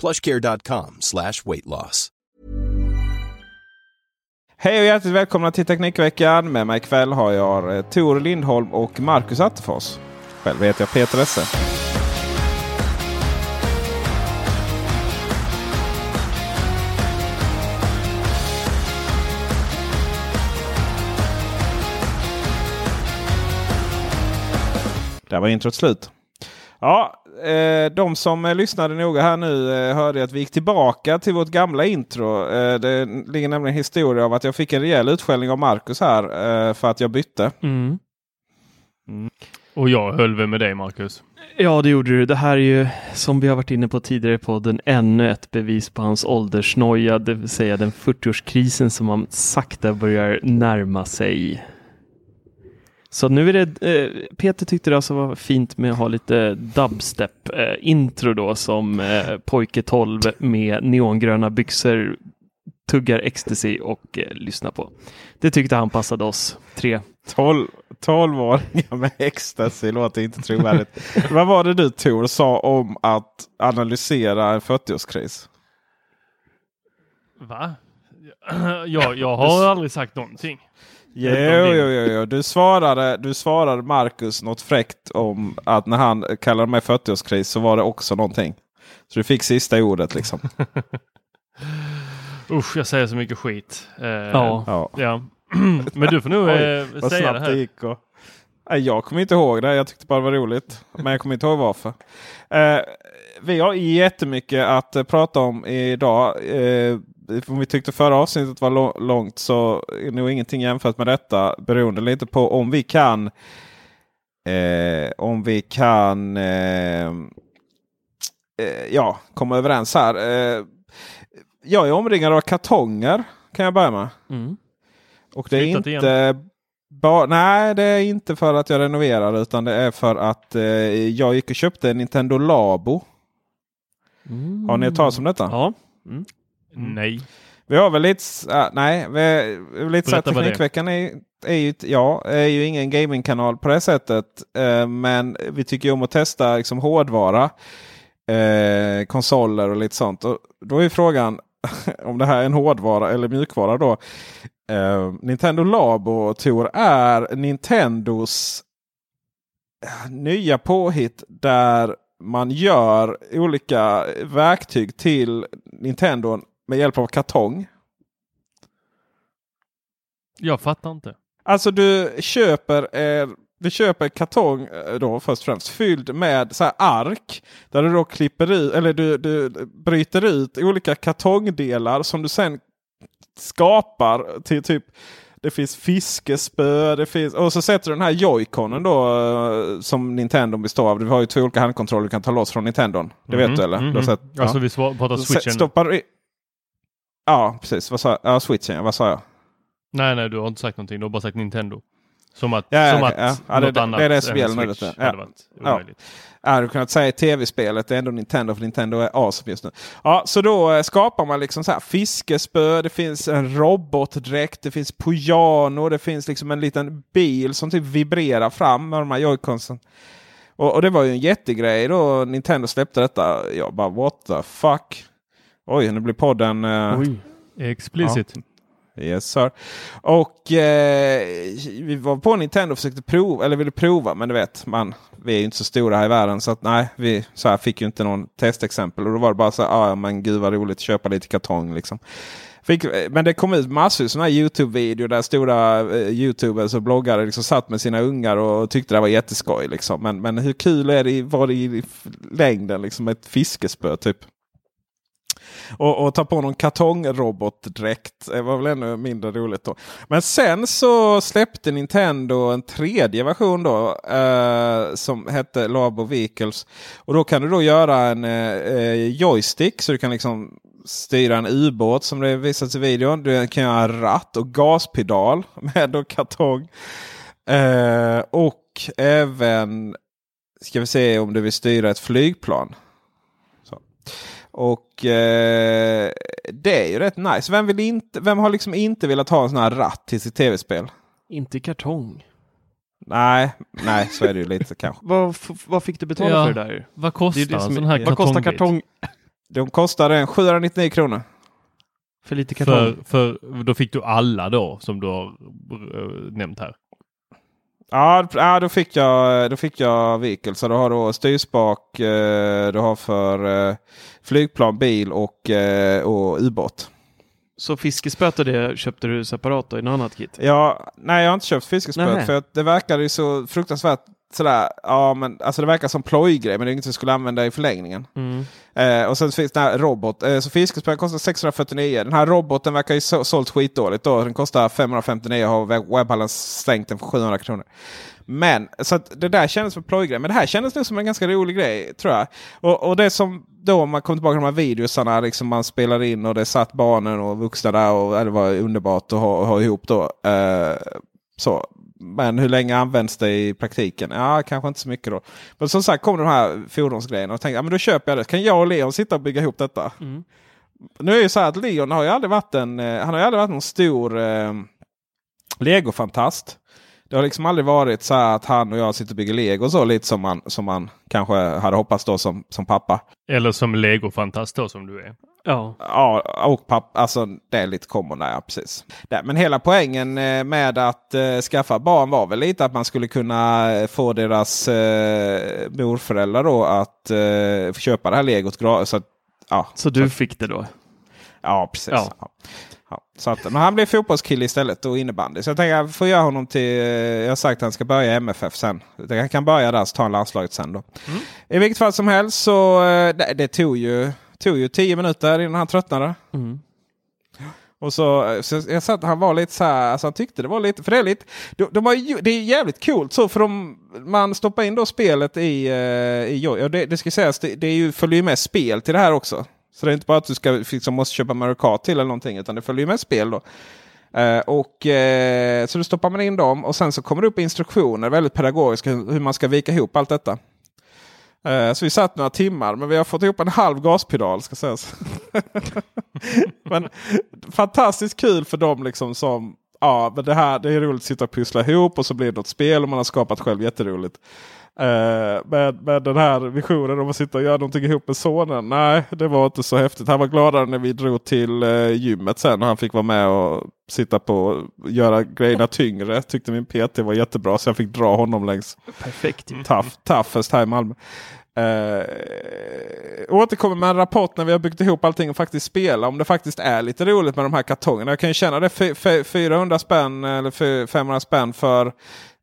plushcare.com slash weightloss. Hej och hjärtligt välkomna till Teknikveckan. Med mig ikväll har jag eh, Tor Lindholm och Marcus Attefors. Själv heter jag Peter Esse. Där var introt slut. Ja, eh, de som eh, lyssnade noga här nu eh, hörde att vi gick tillbaka till vårt gamla intro. Eh, det ligger nämligen en historia av att jag fick en rejäl utskällning av Marcus här för att jag bytte. Mm. Och jag höll väl med dig Marcus? Ja, det gjorde du. Det här är ju som vi har varit inne på tidigare i podden ännu ett bevis på hans åldersnoja, det vill säga den 40-årskrisen som han sakta börjar närma sig. Så nu är det, eh, Peter tyckte det alltså var fint med att ha lite dubstep eh, intro då som eh, pojke 12 med neongröna byxor tuggar ecstasy och eh, lyssnar på. Det tyckte han passade oss tre. 12, 12-åringar med ecstasy låter inte trovärdigt. Vad var det du Tor sa om att analysera en 40-årskris? Va? Jag, jag har aldrig sagt någonting. Jo, jo, jo, jo. Du, svarade, du svarade Marcus något fräckt om att när han kallade mig 40-årskris så var det också någonting. Så du fick sista ordet liksom. Usch, jag säger så mycket skit. Eh, Ja. Ja. ja. Men du får nog Oj, eh, vad säga det snabbt det här. gick. Och... Nej, jag kommer inte ihåg det. Jag tyckte bara det var roligt. Men jag kommer inte ihåg varför. Eh, vi har jättemycket att prata om idag. Eh, om vi tyckte förra avsnittet var långt så är nog ingenting jämfört med detta. Beroende lite på om vi kan eh, om vi kan eh, eh, ja, komma överens här. Eh, jag är omringad av kartonger kan jag börja med. Mm. Och det är Flyttat inte ba- Nej, det är inte för att jag renoverar utan det är för att eh, jag gick och köpte en Nintendo Labo. Har ni hört talas om detta? Ja. Mm. Nej. Vi har väl lite, äh, nej, vi, lite så här. Teknikveckan är, är, ju, ja, är ju ingen gamingkanal på det sättet. Eh, men vi tycker ju om att testa liksom, hårdvara, eh, konsoler och lite sånt. Och då är frågan om det här är en hårdvara eller mjukvara då. Eh, Nintendo Labo Tor är Nintendos eh, nya påhitt där man gör olika verktyg till Nintendo med hjälp av kartong. Jag fattar inte. Alltså du köper, eh, du köper kartong eh, då först och främst fylld med så här ark. Där du då klipper ut, eller du, du bryter ut olika kartongdelar som du sen skapar till typ det finns fiskespö, det finns, och så sätter du den här joyconen då eh, som Nintendo består av. Du har ju två olika handkontroller du kan ta loss från Nintendon. Det vet du eller? Mhm, Du har sett, ja. Alltså vi pratar switchen. Stoppar. Ja, precis. Vad sa jag? Ja, switchen. Vad sa jag? Nej, nej, du har inte sagt någonting. Du har bara sagt Nintendo. Som att, Ja, som ja, att ja. Ja, något det- annat det är det spelen är Switch lite. hade Ja. varit Ja. omöjligt. Jag hade kunnat säga tv-spelet. Det är ändå Nintendo för Nintendo är awesome just nu. Ja, så då eh, skapar man liksom så här fiskespö. Det finns en robotdräkt. Det finns piano. Det finns liksom en liten bil som typ vibrerar fram med de här joyconsen. Och, och det var ju en jättegrej då Nintendo släppte detta. Jag bara what the fuck. Oj, nu blir podden... eh, Oj. Explicit. Yes sir. Och eh, vi var på Nintendo och försökte prova, eller ville prova, men du vet, man, vi är ju inte så stora här i världen så att nej, vi så här, fick ju inte någon testexempel. Och då var det bara så här, ah, ja men gud vad roligt, köpa lite kartong liksom. Fick, men det kom ut massor av sådana här Youtube-videor där stora eh, Youtubers och bloggare liksom satt med sina ungar och tyckte det var jätteskoj. Liksom. Men, men hur kul är det, var det i längden liksom ett fiskespö typ? Och, och ta på någon kartongrobotdräkt. Det var väl ännu mindre roligt då. Men sen så släppte Nintendo en tredje version då. Eh, som hette Labo Vehicles. Och då kan du då göra en eh, eh, joystick. Så du kan liksom styra en ubåt som det visats i videon. Du kan göra en ratt och gaspedal med då kartong. Eh, och även ska vi se om du vill styra ett flygplan. Så. Och eh, det är ju rätt nice. Vem, vill inte, vem har liksom inte velat ha en sån här ratt till sitt tv-spel? Inte kartong. Nej, nej så är det ju lite kanske. Vad, vad fick du betala Ja. för det där? Vad Det är kostar det en som sån är- här vad kostar kartong? De kostar en 799 kronor. För lite kartong? För, för då fick du alla då som du har eh, nämnt här. Ja, då, fick jag, då fick jag Vehicle. Så du har då styrspak, eh, du har för eh, flygplan, bil och, eh, och ubåt. Så fiskespöet och det köpte du separat då i något annat kit? Ja, nej, jag har inte köpt fiskespöet Nähä. för det verkar ju så fruktansvärt sådär. Ja, men alltså det verkar som plojgrej, men det är inget vi skulle använda i förlängningen. Mm. Eh, och sen finns det här robot. Eh, så fiskespöet kostar 649. Den här roboten verkar ju så, sålt skitdåligt då. Den kostar 559 och har web- webbhallen stängt den för 700 kronor. Men så det där kändes som plojgrej. Men det här kändes nog som en ganska rolig grej tror jag. Och, och det som då om man kommer tillbaka till de här videosarna liksom man spelar in och det satt barnen och vuxna där och det var underbart att ha, ha ihop då. Eh, så. Men hur länge används det i praktiken? Ja, kanske inte så mycket då. Men som sagt kom de här fordonsgrejerna och tänkte ja, men då köper jag det. Kan jag och Leon sitta och bygga ihop detta? Mm. Nu är det ju så här att Leon har ju aldrig varit en, eh, han har ju aldrig varit någon stor eh, legofantast. Det har liksom aldrig varit så här att han och jag sitter och bygger lego så lite som man, som man kanske hade hoppats då som, som pappa. Eller som legofantast då som du är. Ja. Ja, och pappa, alltså det är lite common där, ja, precis. Men hela poängen eh, med att eh, skaffa barn var väl lite att man skulle kunna få deras eh, morföräldrar då att eh, köpa det här legot. Så ja, Så du fick det då? Ja, precis. Ja. Ja. Ja. Så att, men han blev fotbollskille istället och innebandy. Så jag tänker jag får göra honom till... Jag har sagt att han ska börja i MFF sen. Jag kan börja där så tar han landslaget sen då. I vilket fall som helst så det, det tog ju, tog ju tio minuter innan han tröttnade. Mm. Och så, så jag sa att han var lite så här, alltså han tyckte det var lite, för det är lite, de, de har det är jävligt coolt så för de, man stoppar in då spelet i, eh, i. Och det, det ska sägas, det, det är ju, följer ju med spel till det här också. Så det är inte bara att du ska, liksom, måste köpa Mario Kart till eller någonting utan det följer ju med spel då. Eh, och, eh, så då stoppar man in dem och sen så kommer det upp instruktioner, väldigt pedagogiska, hur, hur man ska vika ihop allt detta. Eh, så vi satt några timmar men vi har fått ihop en halv gaspedal ska sägas. men fantastiskt kul för dem liksom som Ja, men det här det är roligt att sitta och pussla ihop och så blir det något spel och man har skapat själv jätteroligt. Uh, med, med den här visionen om att sitta och göra någonting ihop med sonen. Nej, det var inte så häftigt. Han var gladare när vi drog till uh, gymmet sen och han fick vara med och sitta på och göra grejerna tyngre. Tyckte min PT var jättebra så jag fick dra honom längs Perfekt. tough, toughest här i Malmö. Uh, återkommer med en rapport när vi har byggt ihop allting och faktiskt spela. Om det faktiskt är lite roligt med de här kartongerna. Jag kan ju känna det 400 spänn eller 500 spänn för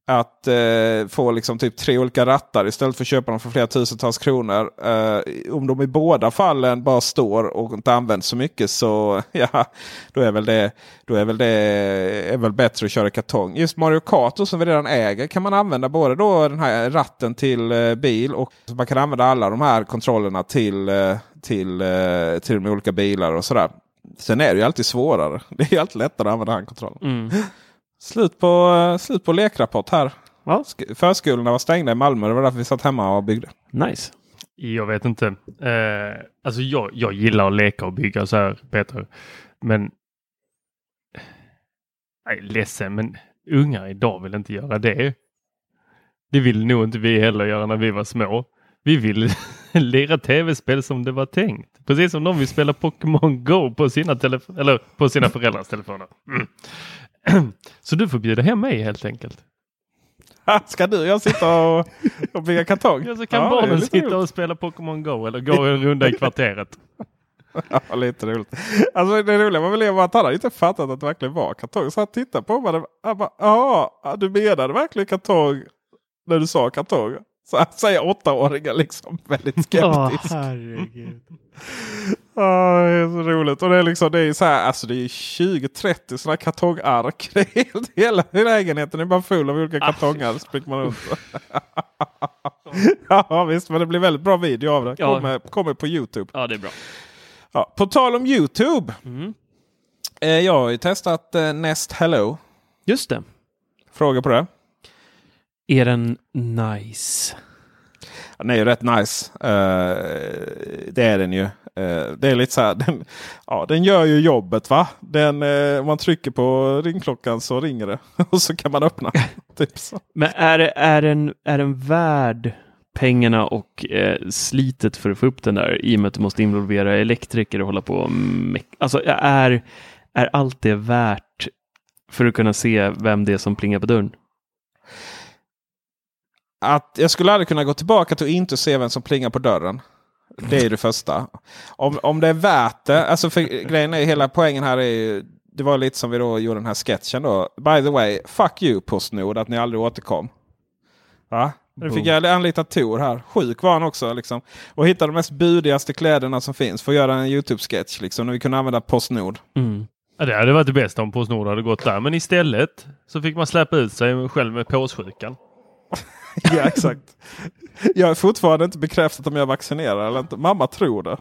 att eh, få liksom typ tre olika rattar istället för att köpa dem för flera tusentals kronor. Eh, om de i båda fallen bara står och inte används så mycket så ja, då är väl det, då är väl det är väl bättre att köra kartong. Just Mario Kart då, som vi redan äger kan man använda både då den här ratten till eh, bil och man kan använda alla de här kontrollerna till, eh, till, eh, till de olika bilar och sådär. Sen är det ju alltid svårare. Det är ju alltid lättare att använda handkontrollen. Mm. Slut på, eh, slut på lekrapport här. Ja. Sk- Förskolorna var stängda i Malmö. Det var därför vi satt hemma och byggde. Nice. Jag vet inte. Eh, alltså jag, jag gillar att leka och bygga så här Peter. Men jag är ledsen men ungar idag vill inte göra det. Det vill nog inte vi heller göra när vi var små. Vi vill lira tv-spel som det var tänkt. Precis som de vill spela Pokémon Go på sina, telef- eller på sina föräldrars telefoner. Mm. Så du får bjuda hem mig helt enkelt. Ska du och jag sitta och, och bygga kartong? Ja, så kan Ja, barnen sitta roligt. och spela Pokémon Go eller gå en runda i kvarteret. Ja, lite roligt. Alltså det roliga var väl att han hade inte fattat att det verkligen var kartong. Så han tittade på mig. och Han bara, ja, du menade verkligen kartong när du sa kartong? Så han säger åttaåringar liksom väldigt skeptisk. herregud. Ja, det är så roligt. Och det är liksom det är så här, alltså det är 20-30 sådana kartongark. Det är helt, hela lägenheten är bara full av olika kartongar. Springer man runt. ja visst, men det blir väldigt bra video av det. Kommer, kommer på Youtube. Ja, det är bra. Ja, på tal om Youtube. Mm. Eh, jag har ju testat eh, Nest Hello. Just det. Fråga på det. Är den nice? Den är ju rätt nice. Eh, det är den ju. Eh, det är lite så här. Den, ja, den gör ju jobbet va. Den, eh, om man trycker på ringklockan så ringer det. Och så kan man öppna. typ så. Men är, är, den, är den värd pengarna och eh, slitet för att få upp den där i och med att du måste involvera elektriker och hålla på och Alltså är, är allt det värt för att kunna se vem det är som plingar på dörren? Att jag skulle aldrig kunna gå tillbaka till att inte se vem som plingar på dörren. Det är det första. Om, om det är värt det. Alltså för grejen är hela poängen här är ju. Det var lite som vi då gjorde den här sketchen då. By the way, fuck you Postnord att ni aldrig återkom. Va? Nu fick jag anlita Tor här. Sjuk var han också. Liksom. Och hitta de mest budigaste kläderna som finns för att göra en YouTube-sketch. Liksom, när vi kunde använda Postnord. Mm. Ja, det hade varit det bästa om Postnord hade gått där. Men istället så fick man släppa ut sig själv med påssjukan. ja, exakt. Jag är fortfarande inte bekräftat om jag är vaccinerad eller inte. Mamma tror det.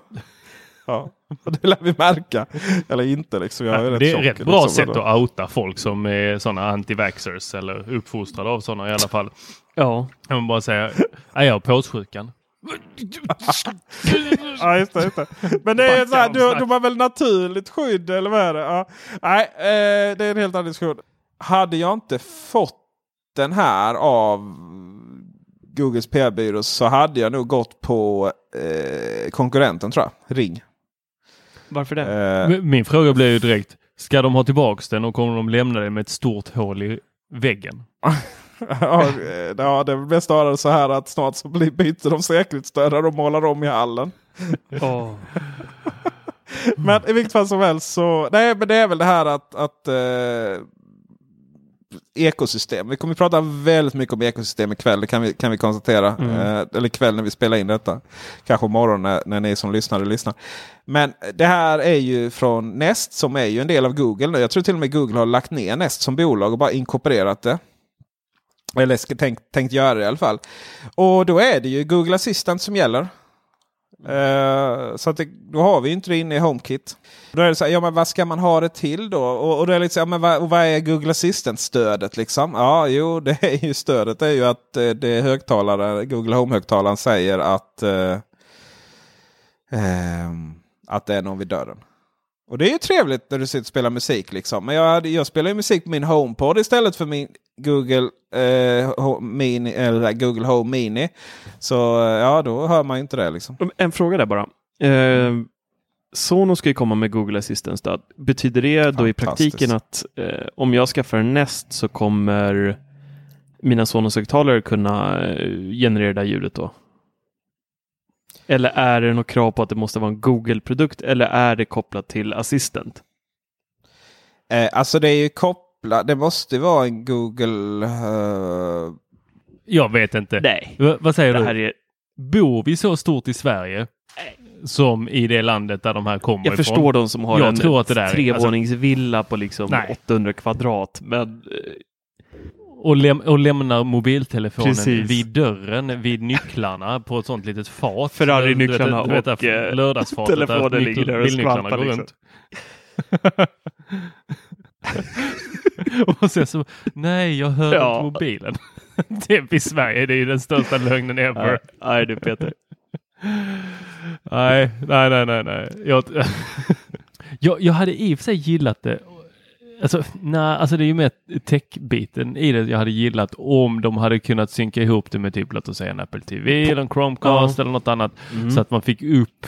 Ja, det lär vi märka. Eller inte liksom. Jag är rätt det är tjock, rätt bra liksom. sätt att outa folk som är sådana anti-vaxxers eller uppfostrade av sådana i alla fall. Ja, Kan man bara säga, "Nej, jag har påssjukan. Ja, just det, just det. Men det är så här, du, de har väl naturligt skydd eller vad är det? Ja. Nej, eh, det är en helt annan diskussion. Hade jag inte fått den här av Googles PR-byrå så hade jag nog gått på eh, konkurrenten tror jag. Ring. varför det? Eh, Min fråga blir ju direkt, ska de ha tillbaks den och kommer de lämna den med ett stort hål i väggen? ja, eh, ja, det blir snarare så här att snart så blir, byter de säkerhetsdörrar och målar om i hallen. Åh. Men i vilket fall som helst så. Nej men det är väl det här att, att eh, ekosystem. Vi kommer att prata väldigt mycket om ekosystem ikväll. Det kan vi, kan vi konstatera. Eh, eller ikväll när vi spelar in detta. Kanske imorgon när, när ni som lyssnare lyssnar. Men det här är ju från Nest som är ju en del av Google. nu. Jag tror till och med Google har lagt ner Nest som bolag och bara inkorporerat det. Eller tänkt, tänkt göra det i alla fall. Och då är det ju Google Assistant som gäller. Uh, så att det, då har vi inte det inne i HomeKit. Då är det så här, ja men vad ska man ha det till då? Och, och då är det lite så, ja, men vad, och vad är Google Assistant-stödet liksom? Ja, jo, det är ju stödet är ju att eh, det högtalare, Google Home-högtalaren säger att, eh, ehm, att det är någon vid dörren. Och det är ju trevligt när du sitter och spelar musik liksom. Men jag, hade- jag spelar ju musik på min HomePod istället för min Google, eh, Mini, eller Google Home Mini. Så eh, ja, då hör man ju inte det liksom. En fråga där bara. Eh, Sonos ska ju komma med Google Assistant-stöd. Betyder det då i praktiken att eh, om jag skaffar en Nest så kommer mina Sonos-högtalare kunna eh, generera det där ljudet då? Eller är det något krav på att det måste vara en Google-produkt eller är det kopplat till Assistant? Eh, alltså det är ju kopplat, det måste vara en Google... eh, Jag vet inte. Nej, V- vad säger det du? här är, Bor vi så stort i Sverige som i det landet där de här kommer jag ifrån? förstår de som har Jag en tror att det där är- trevåningsvilla på liksom Nej. 800 kvadrat. Men eh, Och, läm och lämnar mobiltelefonen Precis. vid dörren, vid nycklarna på ett sånt litet fat. Ferrari-nycklarna och, där eh, lördagsfatet där telefonen ligger där och skvalpar, går liksom. runt. Och sen så, nej jag hör Ja. inte mobilen. det i Sverige, det är ju den största lögnen ever. Nej du Peter. Nej, nej, nej, nej, nej. Jag, jag, jag hade i och för sig gillat det. Alltså, nej, alltså det är ju mer tech-biten i det jag hade gillat om de hade kunnat synka ihop det med typ låt oss säga en Apple TV eller en Chromecast eller något annat. Mm. Så att man fick upp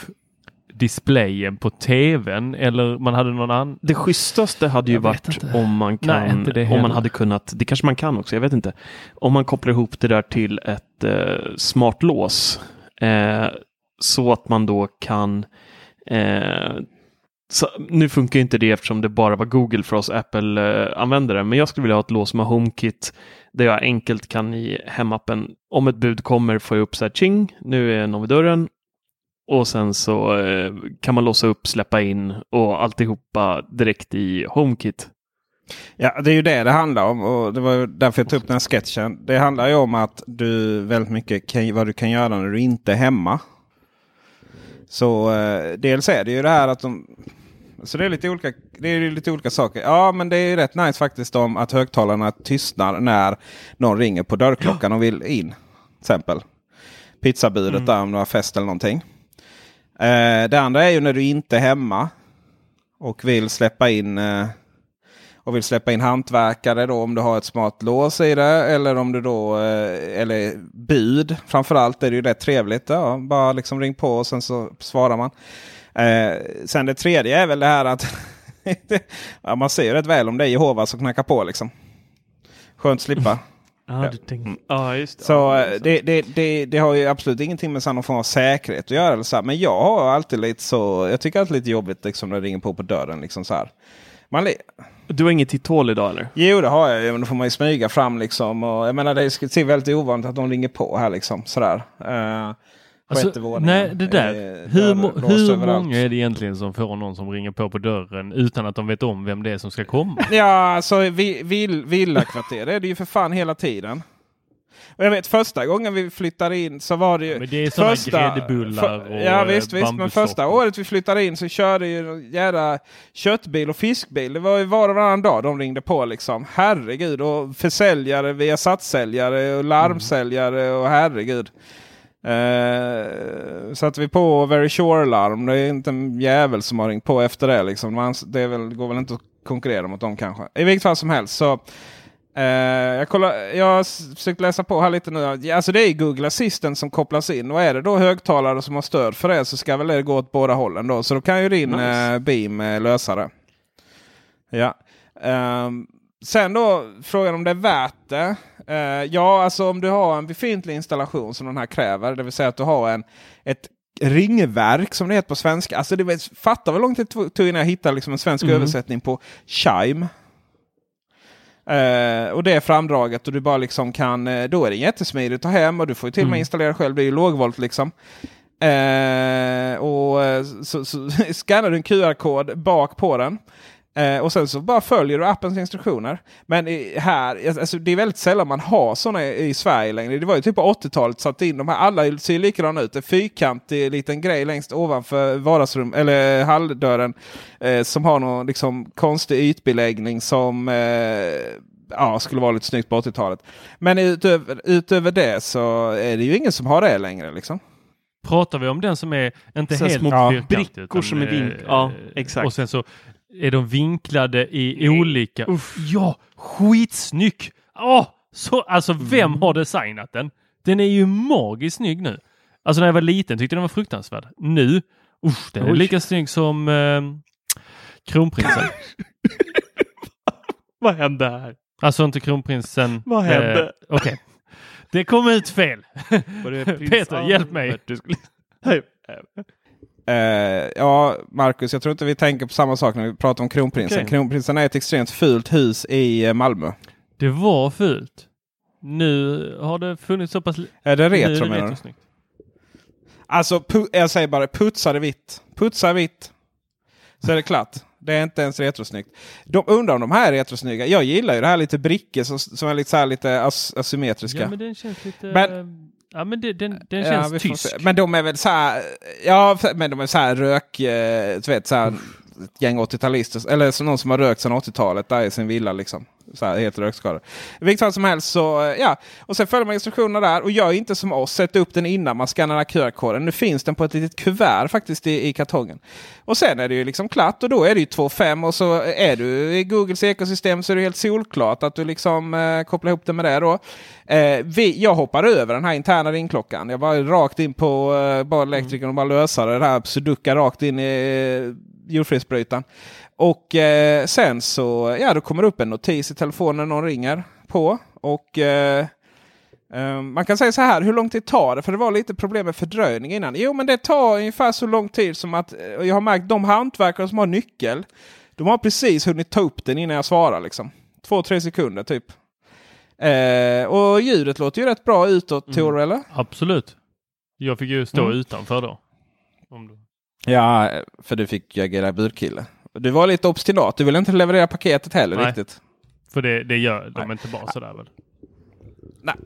displayen på tvn eller man hade någon annan. Det schysstaste hade ju varit inte. om man Nej, kan, det om man hade kunnat, det kanske man kan också, jag vet inte. Om man kopplar ihop det där till ett eh, smart lås. Eh, så att man då kan eh, så, nu funkar inte det eftersom det bara var Google för oss Apple-användare, men jag skulle vilja ha ett lås med HomeKit där jag enkelt kan i hemappen, om ett bud kommer, får jag upp så här ching, nu är någon vid dörren och sen så eh, kan man låsa upp, släppa in och alltihopa direkt i HomeKit. Ja, det är ju det det handlar om och det var därför jag tog upp den här sketchen. Det handlar ju om att du väldigt mycket kan, vad du kan göra när du inte är hemma. Så eh, dels är det ju det här att de... Så det är lite olika, det är lite olika saker. Ja, men det är ju rätt nice faktiskt om att högtalarna tystnar när någon ringer på dörrklockan och vill in. Till exempel pizzabudet där om du har fest eller någonting. Eh, det andra är ju när du inte är hemma och vill släppa in eh, och vill släppa in hantverkare då om du har ett smart lås i det. Eller om du då, eh, eller bud. Framförallt är det ju rätt trevligt. Ja, bara liksom ring på och sen så svarar man. Eh, sen det tredje är väl det här att ja, man ser rätt väl om det är Jehova som knackar på liksom. Skönt slippa. Ja, du tänk... ja just det. Så eh, det, det, det, det har ju absolut ingenting med någon form av säkerhet att göra. Eller så här. Men jag har alltid lite så. Jag tycker alltid lite jobbigt liksom, när det ringer på på dörren. Liksom så här. Man, Du har inget titthål idag eller? Jo det har jag ju, men då får man ju smyga fram liksom. Och jag menar det ser väldigt ovanligt att de ringer på här liksom. Sådär. Uh, Alltså, nej, det där. Eh, hur där må- låst hur många är det egentligen som får någon som ringer på på dörren utan att de vet om vem det är som ska komma? Ja, alltså vi, vill, villakvarter är det ju för fan hela tiden. Och jag vet första gången vi flyttade in så var det ju... Men det är sådana gräddbullar och Ja visst, visst. Men första året vi flyttade in så körde ju en jävla köttbil och fiskbil. Det var ju var och varannan dag de ringde på liksom. Herregud. Och försäljare via satssäljare och larmsäljare och herregud. Eh, satte vi på Very Sure-larm. Det är inte en jävel som har ringt på efter det. Liksom. Det är väl, går väl inte att konkurrera mot dem kanske. I vilket fall som helst. så eh, jag, kollar, jag har försökt läsa på här lite nu. Alltså det är Google Assistant som kopplas in. Och är det då högtalare som har stöd för det så ska väl det gå åt båda hållen. Då. Så då kan ju din Nice. eh, Beam eh, lösa det. Ja. Ehm, sen då frågan om det är värt det. Ja, alltså om du har en befintlig installation som den här kräver. Det vill säga att du har en, ett ringverk som det heter på svenska. Alltså det vet, fatta vad långt det tog innan jag hittade liksom en svensk Mm. översättning på Chime. Eh, och det är framdraget och du bara liksom kan, eh, då är det jättesmidigt att ta hem och du får till och med Mm. installera själv. Det är ju lågvolt liksom. Eh, och så, så scannar du en QR-kod bak på den. Eh, och sen så bara följer du appens instruktioner. Men i, här, alltså, det är väldigt sällan man har sådana i, i Sverige längre. Det var ju typ på 80-talet satt in de här. Alla ser likadana ut. En fyrkantig liten grej längst ovanför vardagsrum eller halldörren. Eh, som har någon liksom, konstig ytbeläggning som eh, ja, skulle vara lite snyggt på 80-talet. Men utöver, utöver det så är det ju ingen som har det längre. Liksom. Pratar vi om den som är inte Så helt små Ja. brickor som är vink- eh, ja, exakt. Och sen så är de vinklade i olika... Uff. Ja, skitsnygg! Åh, så, alltså vem Mm. har designat den? Den är ju magiskt snygg nu. Alltså när jag var liten tyckte jag den var fruktansvärd. Nu, usch, den är Oj. lika snygg som eh, kronprinsen. Vad hände här? alltså inte kronprinsen. Vad hände? Eh, Okej. Det kom ut fel. Peter, hjälp mig. Eh, ja, Marcus, jag tror inte vi tänker på samma sak när vi pratar om kronprinsen. Okej. Kronprinsen är ett extremt fult hus i eh, Malmö. Det var fult. Nu har det funnits så pass... Är det nu är retro det menar du? Alltså, jag säger bara putsa det vitt. Putsa vitt. Så är det klart. Det är inte ens retrosnyggt. De undrar om de här är retrosnygga. Jag gillar ju det här lite brickor som, som är lite, så här lite as asymmetriska. Ja men den känns lite... Men- ja men det, den, den Ja, känns får tysk. Men de är väl så här. Ja, men de är så här rök. Eh, du vet så här. Gäng 80-talister. Eller så någon som har rökt sedan 80-talet där i sin villa liksom så här, helt rökskadad. I vilket fall som helst så eh, ja. Och sen följer man instruktionerna där och gör inte som oss. Sätt upp den innan man skannar QR-koden. Nu finns den på ett litet kuvert faktiskt i, i kartongen. Och sen är det ju liksom klart och då är det ju 2.5 och så är du i Googles ekosystem så är det helt solklart att du liksom eh, kopplar ihop det med det då. Eh, vi, jag hoppar över den här interna ringklockan. Jag var rakt in på eh, bara elektrikern och bara lösa det här. Sudoka rakt in i eh, jordfelsbrytaren. Och eh, sen så ja, då kommer det upp en notis i telefonen när någon ringer på. Och eh, eh, man kan säga så här, hur lång tid tar det? För det var lite problem med fördröjning innan. Jo, men det tar ungefär så lång tid som att eh, jag har märkt de hantverkare som har nyckel. De har precis hunnit ta upp den innan jag svarar. Liksom. Två, tre sekunder typ. Eh, och ljudet låter ju rätt bra utåt, Tor, eller? Absolut. Jag fick ju stå Mm. utanför då. Om du... Ja, för du fick ju agera budkille. Du var lite obstinat. Du ville inte leverera paketet heller Nej. riktigt. För det, det gör de Nej. inte bara sådär väl?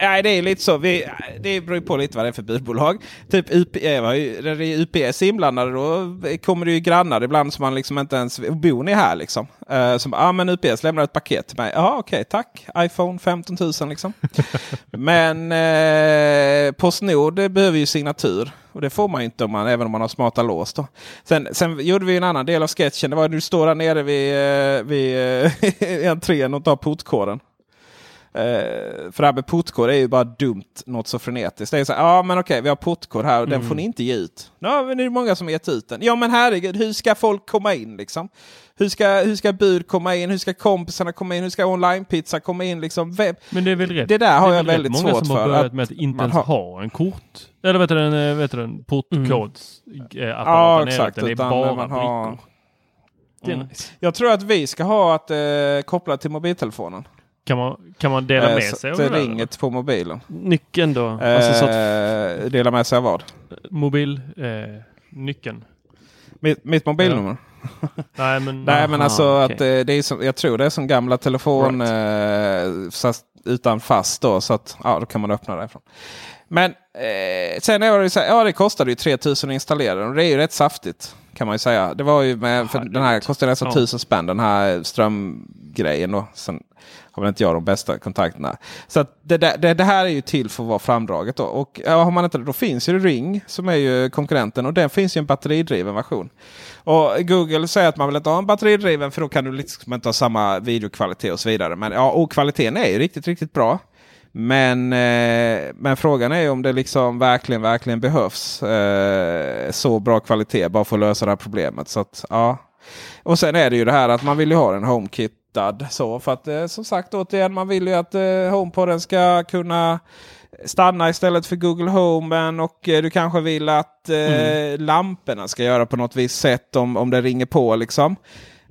Nej, det är lite så. Vi, det beror på lite vad det är för budbolag. Typ UP, när det är UPS inblandade då kommer det ju grannar ibland som man liksom inte ens... Bor ni här liksom? Uh, som ja ah, men UPS lämnar ett paket till mig. Ja okej tack. iPhone 15 000 liksom. men eh, Postnord behöver ju signatur. Och det får man ju inte om man, även om man har smarta lås. Då. Sen, sen gjorde vi en annan del av sketchen. Det var när du står där nere vid, eh, vid eh, entrén och tar portkoden. Uh, för det här med portkod är ju bara dumt något så frenetiskt. Det är så ja men okej vi har portkod här och den får ni inte ge ut. Ja men det är många som har gett ut den. Ja men herregud, hur ska folk komma in liksom? Hur ska, hur ska bud komma in? Hur ska kompisarna komma in? Hur ska online-pizza komma in? Liksom? Vem? Men det är väl rätt. Det där har är jag väl väldigt rätt många svårt som har för, börjat med att inte ens har- ha en kort. Eller vet du den, eh, vet du den portkods eh, Ja apparaten är exakt, Den är bara man har... Det är Mm. Jag tror att vi ska ha att eh, koppla till mobiltelefonen. Kan man, kan man dela Eh, med sig av det ringer på mobilen. Nyckeln då? Alltså så att, Eh, dela med sig av vad? Mobil, eh, nyckeln. Mitt, mitt mobilnummer? Nej men, Nej men Aha, alltså okej. att eh, det är som, jag tror det är som gamla telefon eh, fast utan fast då så att ja, då kan man öppna därifrån. Men eh, sen är det så här, ja det kostade ju 3000 att installera den och det är ju rätt saftigt. Kan man ju säga. Det var ju med, för den här kostade nästan Ja. 1000 spänn den här strömgrejen då. Sen har väl inte jag de bästa kontakterna. Så det, det, det här är ju till för att vara framdraget då. Och ja, har man inte då finns ju Ring som är ju konkurrenten och den finns ju en batteridriven version. Och Google säger att man vill inte ha en batteridriven för då kan du liksom inte ha samma videokvalitet och så vidare. Men ja, och kvaliteten är ju riktigt, riktigt bra. Men, eh, men frågan är om det liksom verkligen, verkligen behövs eh, så bra kvalitet bara för att lösa det här problemet. Så att, ja. Och sen är det ju det här att man vill ju ha den HomeKitad. Så för att eh, som sagt återigen man vill ju att eh, HomePoden ska kunna stanna istället för Google Home. Och eh, du kanske vill att eh, lamporna ska göra på något visst sätt om, om det ringer på. liksom.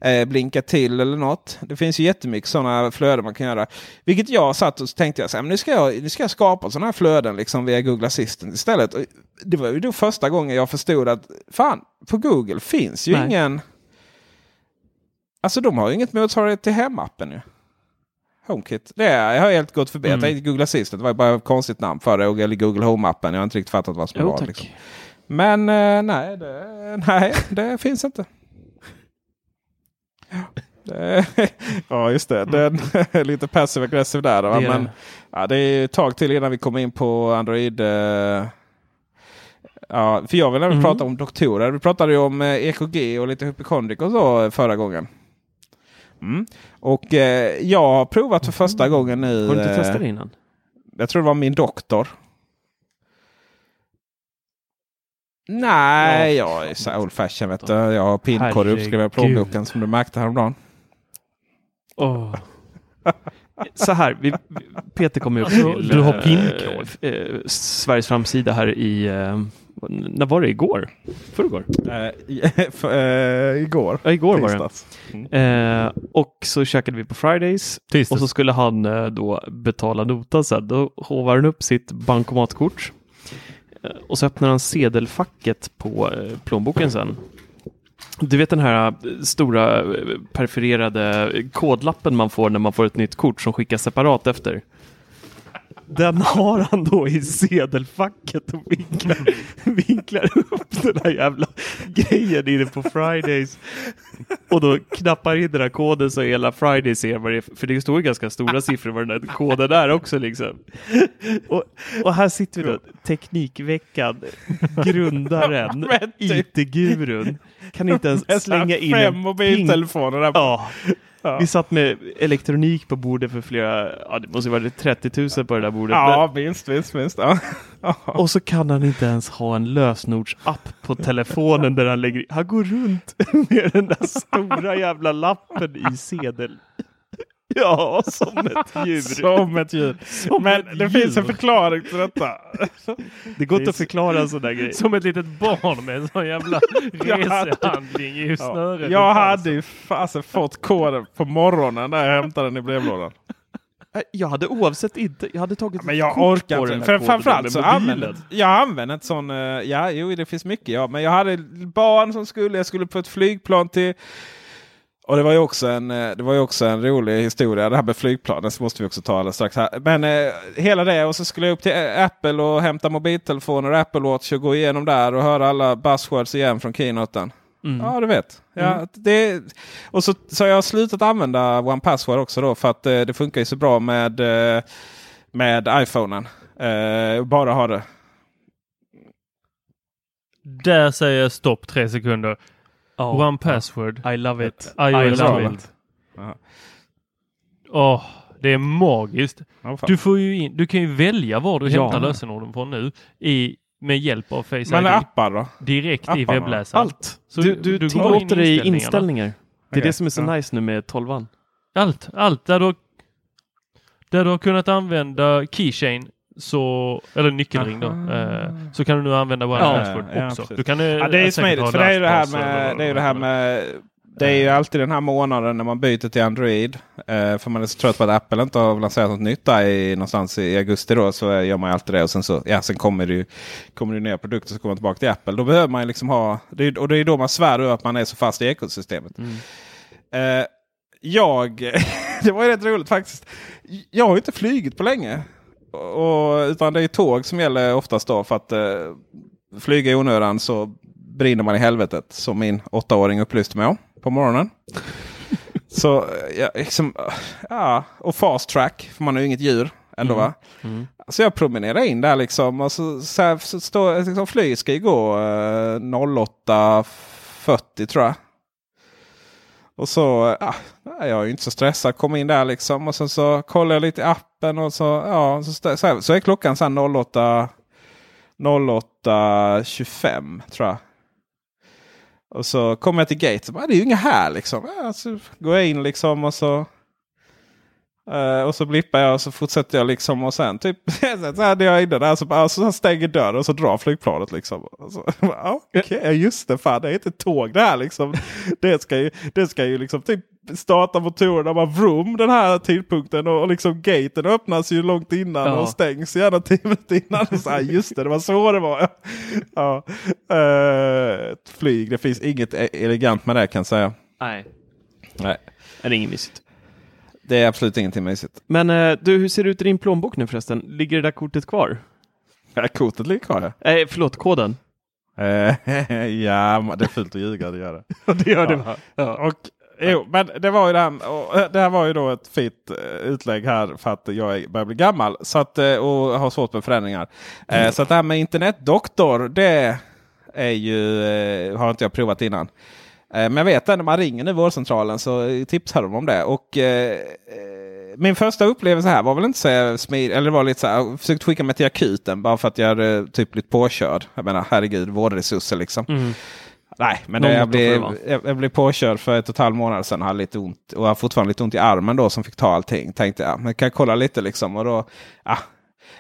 Eh, blinka till eller något. Det finns ju jättemycket sådana flöden man kan göra. Vilket jag satt och tänkte jag så här, men nu ska jag, nu ska jag skapa sådana här flöden liksom via Google Assistant istället. Och det var ju då första gången jag förstod att fan, på Google finns ju Nej. ingen... Alltså de har ju inget motsvarighet till hemappen ju. HomeKit. Det är, jag har helt gått förbi. Jag Mm. tänkte Google Assistant det var bara ett konstigt namn för det. Eller Google Home-appen. Jag har inte riktigt fattat vad som jo var. Liksom. Men eh, nej, det, nej, det finns inte. Ja, just det. Den är lite passive aggressiv där. Det är Men det. ja, det är ett tag till innan vi kommer in på Android. Eh, ja, för jag vill även Mhm. prata om doktorer. Vi pratade ju om eh, EKG och lite hypokondrik och så förra gången. Mm. Och eh, jag har provat för första gången nu. Har du inte eh, testat det innan? jag tror det var min doktor. Nej, Ja, jag är så old fashion vet du. Jag har pinkod Herregud. uppskriven i plånboken som du märkte häromdagen. Åh. Så här, vi, Peter kommer upp Alltså, till du har eh, eh, Sveriges framsida här i, eh, när var det? Igår? Förrgår? uh, igår. Ja, igår var det. Eh, och så käkade vi på Fridays Tisdags. och så skulle han eh, då betala notan sen. Då hovar han upp sitt bankomatkort eh, och så öppnar han sedelfacket på eh, plånboken sen. Du vet den här eh, stora eh, perforerade kodlappen man får när man får ett nytt kort som skickas separat efter. Den har han då i sedelfacket och vinklar, vinklar upp den här jävla grejen inne på Fridays. Och då knappar in den här koden så hela Friday ser vad det är. För det står ganska stora siffror vad den här koden är också liksom. Och, och här sitter vi då, Teknikveckan, grundaren, IT-gurun. Kan inte ens slänga in Fem en ping mobiltelefoner där. Ja. Vi satt med elektronik på bordet för flera, ja det måste vara 30 000 på det där bordet. Ja, minst, minst, minst. Ja. Men, och så kan han inte ens ha en lösenordsapp på telefonen där han lägger Han går runt med den där stora jävla lappen i sedel. Ja, som ett djur. Som ett djur. Men ett det finns en djur. förklaring till detta. Det går inte att förklara en sån där grej. Som ett litet barn med en sån jävla resehandling i snöret. Jag hade ju fasen fått koden på morgonen när jag hämtade den i brevlådan. Jag hade oavsett inte, jag hade tagit Men ett jag kort orkar på inte. För, framförallt så mobilen. använde jag använde ett sån. eh, ja, jo, det finns mycket. Ja, men jag hade barn som skulle. Jag skulle på ett flygplan till. Och det var ju också en, eh, det var också en rolig historia. Det här med flygplanen så måste vi också ta alldeles strax. Här. Men eh, hela det och så skulle jag upp till eh, Apple och hämta mobiltelefoner och Apple Watch och gå igenom där och höra alla buzzwords igen från keynoten. Mm. Ja, du vet. Ja, det, och så, så har jag slutat använda One Password också då för att eh, det funkar ju så bra med, eh, med iPhonen. Eh, bara ha det. Där säger jag stopp tre sekunder. Ja. One password. I love it. I I love love it. Åh, det är magiskt. Fan. Du, får ju in, du kan ju välja var du Ja. hämtar lösenorden från nu i, med hjälp av Face Men ID. appar då? Direkt i apparna. webbläsaren. Allt. Så du du, du går tillåter in i dig inställningar. Det är Okej. det som är så Ja. nice nu med 12 Allt, allt där du, där du har kunnat använda keychain så, eller nyckelring då, eh, så kan du nu använda One Ja, Password ja, också. precis. du kan, eh, Ja, det är säkert smidigt. För det är ju det här med, det är ju det här med det är ju alltid den här månaden när man byter till Android. Eh, för man är så trött på att Apple inte har lanserat något nytt där i, någonstans i augusti. Då, så gör man ju alltid det. Och sen, så, ja, sen kommer det ju kommer det nya produkter så kommer man tillbaka till Apple. Då behöver man ju liksom ha... Det är, och det är då man svär över att man är så fast i ekosystemet. Eh, jag... det var ju rätt roligt faktiskt. Jag har ju inte flugit på länge. Och, utan det är tåg som gäller oftast då. För att eh, flyga i onödan så brinner man i helvetet. Som min åttaåring upplyste mig om på morgonen. så ja, liksom, ja, och fast track. För man är ju inget djur ändå va. Så jag promenerar in där liksom. Och så, så, här, så står liksom, flyget ska ju gå eh, 08.40 tror jag. Och så, ja, jag är ju inte så stressad. Kom in där liksom och sen så kollar jag lite i appen och så, ja, så, så, så är klockan sen 08 08.25 tror jag. Och så kommer jag till gate. Så bara, ah, det är ju inga här liksom. Ja, så går jag in liksom och så eh, och så blippar jag och så fortsätter jag liksom. Och sen typ så hade jag inne där. Så, bara, så stänger dörren och så drar flygplanet liksom. Okej, ja, just det. Fan, det är inte tåg det här liksom. Det ska ju, det ska ju liksom typ starta motorerna bara vroom den här tidpunkten. Och, och liksom gaten öppnas ju långt innan Ja. och stängs gärna tio minuter innan. Och så, här, just det, det var så det var. ja. Ett flyg, det finns inget e- elegant med det kan jag säga. Nej, Nej. är det inget mysigt. Det är absolut ingenting mysigt. Men eh, du, hur ser det ut i din plånbok nu förresten? Ligger det där kortet kvar? Ja, kortet ligger kvar ja. Nej, förlåt, koden. Eh, ja, det är fult att ljuga, det gör det. det gör Ja. va? Ja. Och, jo, men det var ju det och, eh, det här var ju då ett fint eh, utlägg här för att jag börjar bli gammal så att, eh, och har svårt med förändringar. Eh, Så att det här med internetdoktor, det är ju, eh, har inte jag provat innan. Eh, Men jag vet att när man ringer nu vårdcentralen så tipsar de om det. Och eh, eh, min första upplevelse här var väl inte så smidig. Eller var lite så här, jag försökte skicka mig till akuten bara för att jag hade typ blivit påkörd. Jag menar herregud, vårdresurser liksom. Mm. Nej, men det, jag, blev, jag, jag blev påkörd för ett och ett halvt månader sedan. Hade lite ont och har fortfarande lite ont i armen då som fick ta allting. Tänkte jag, men kan jag kolla lite liksom. Och då, ja,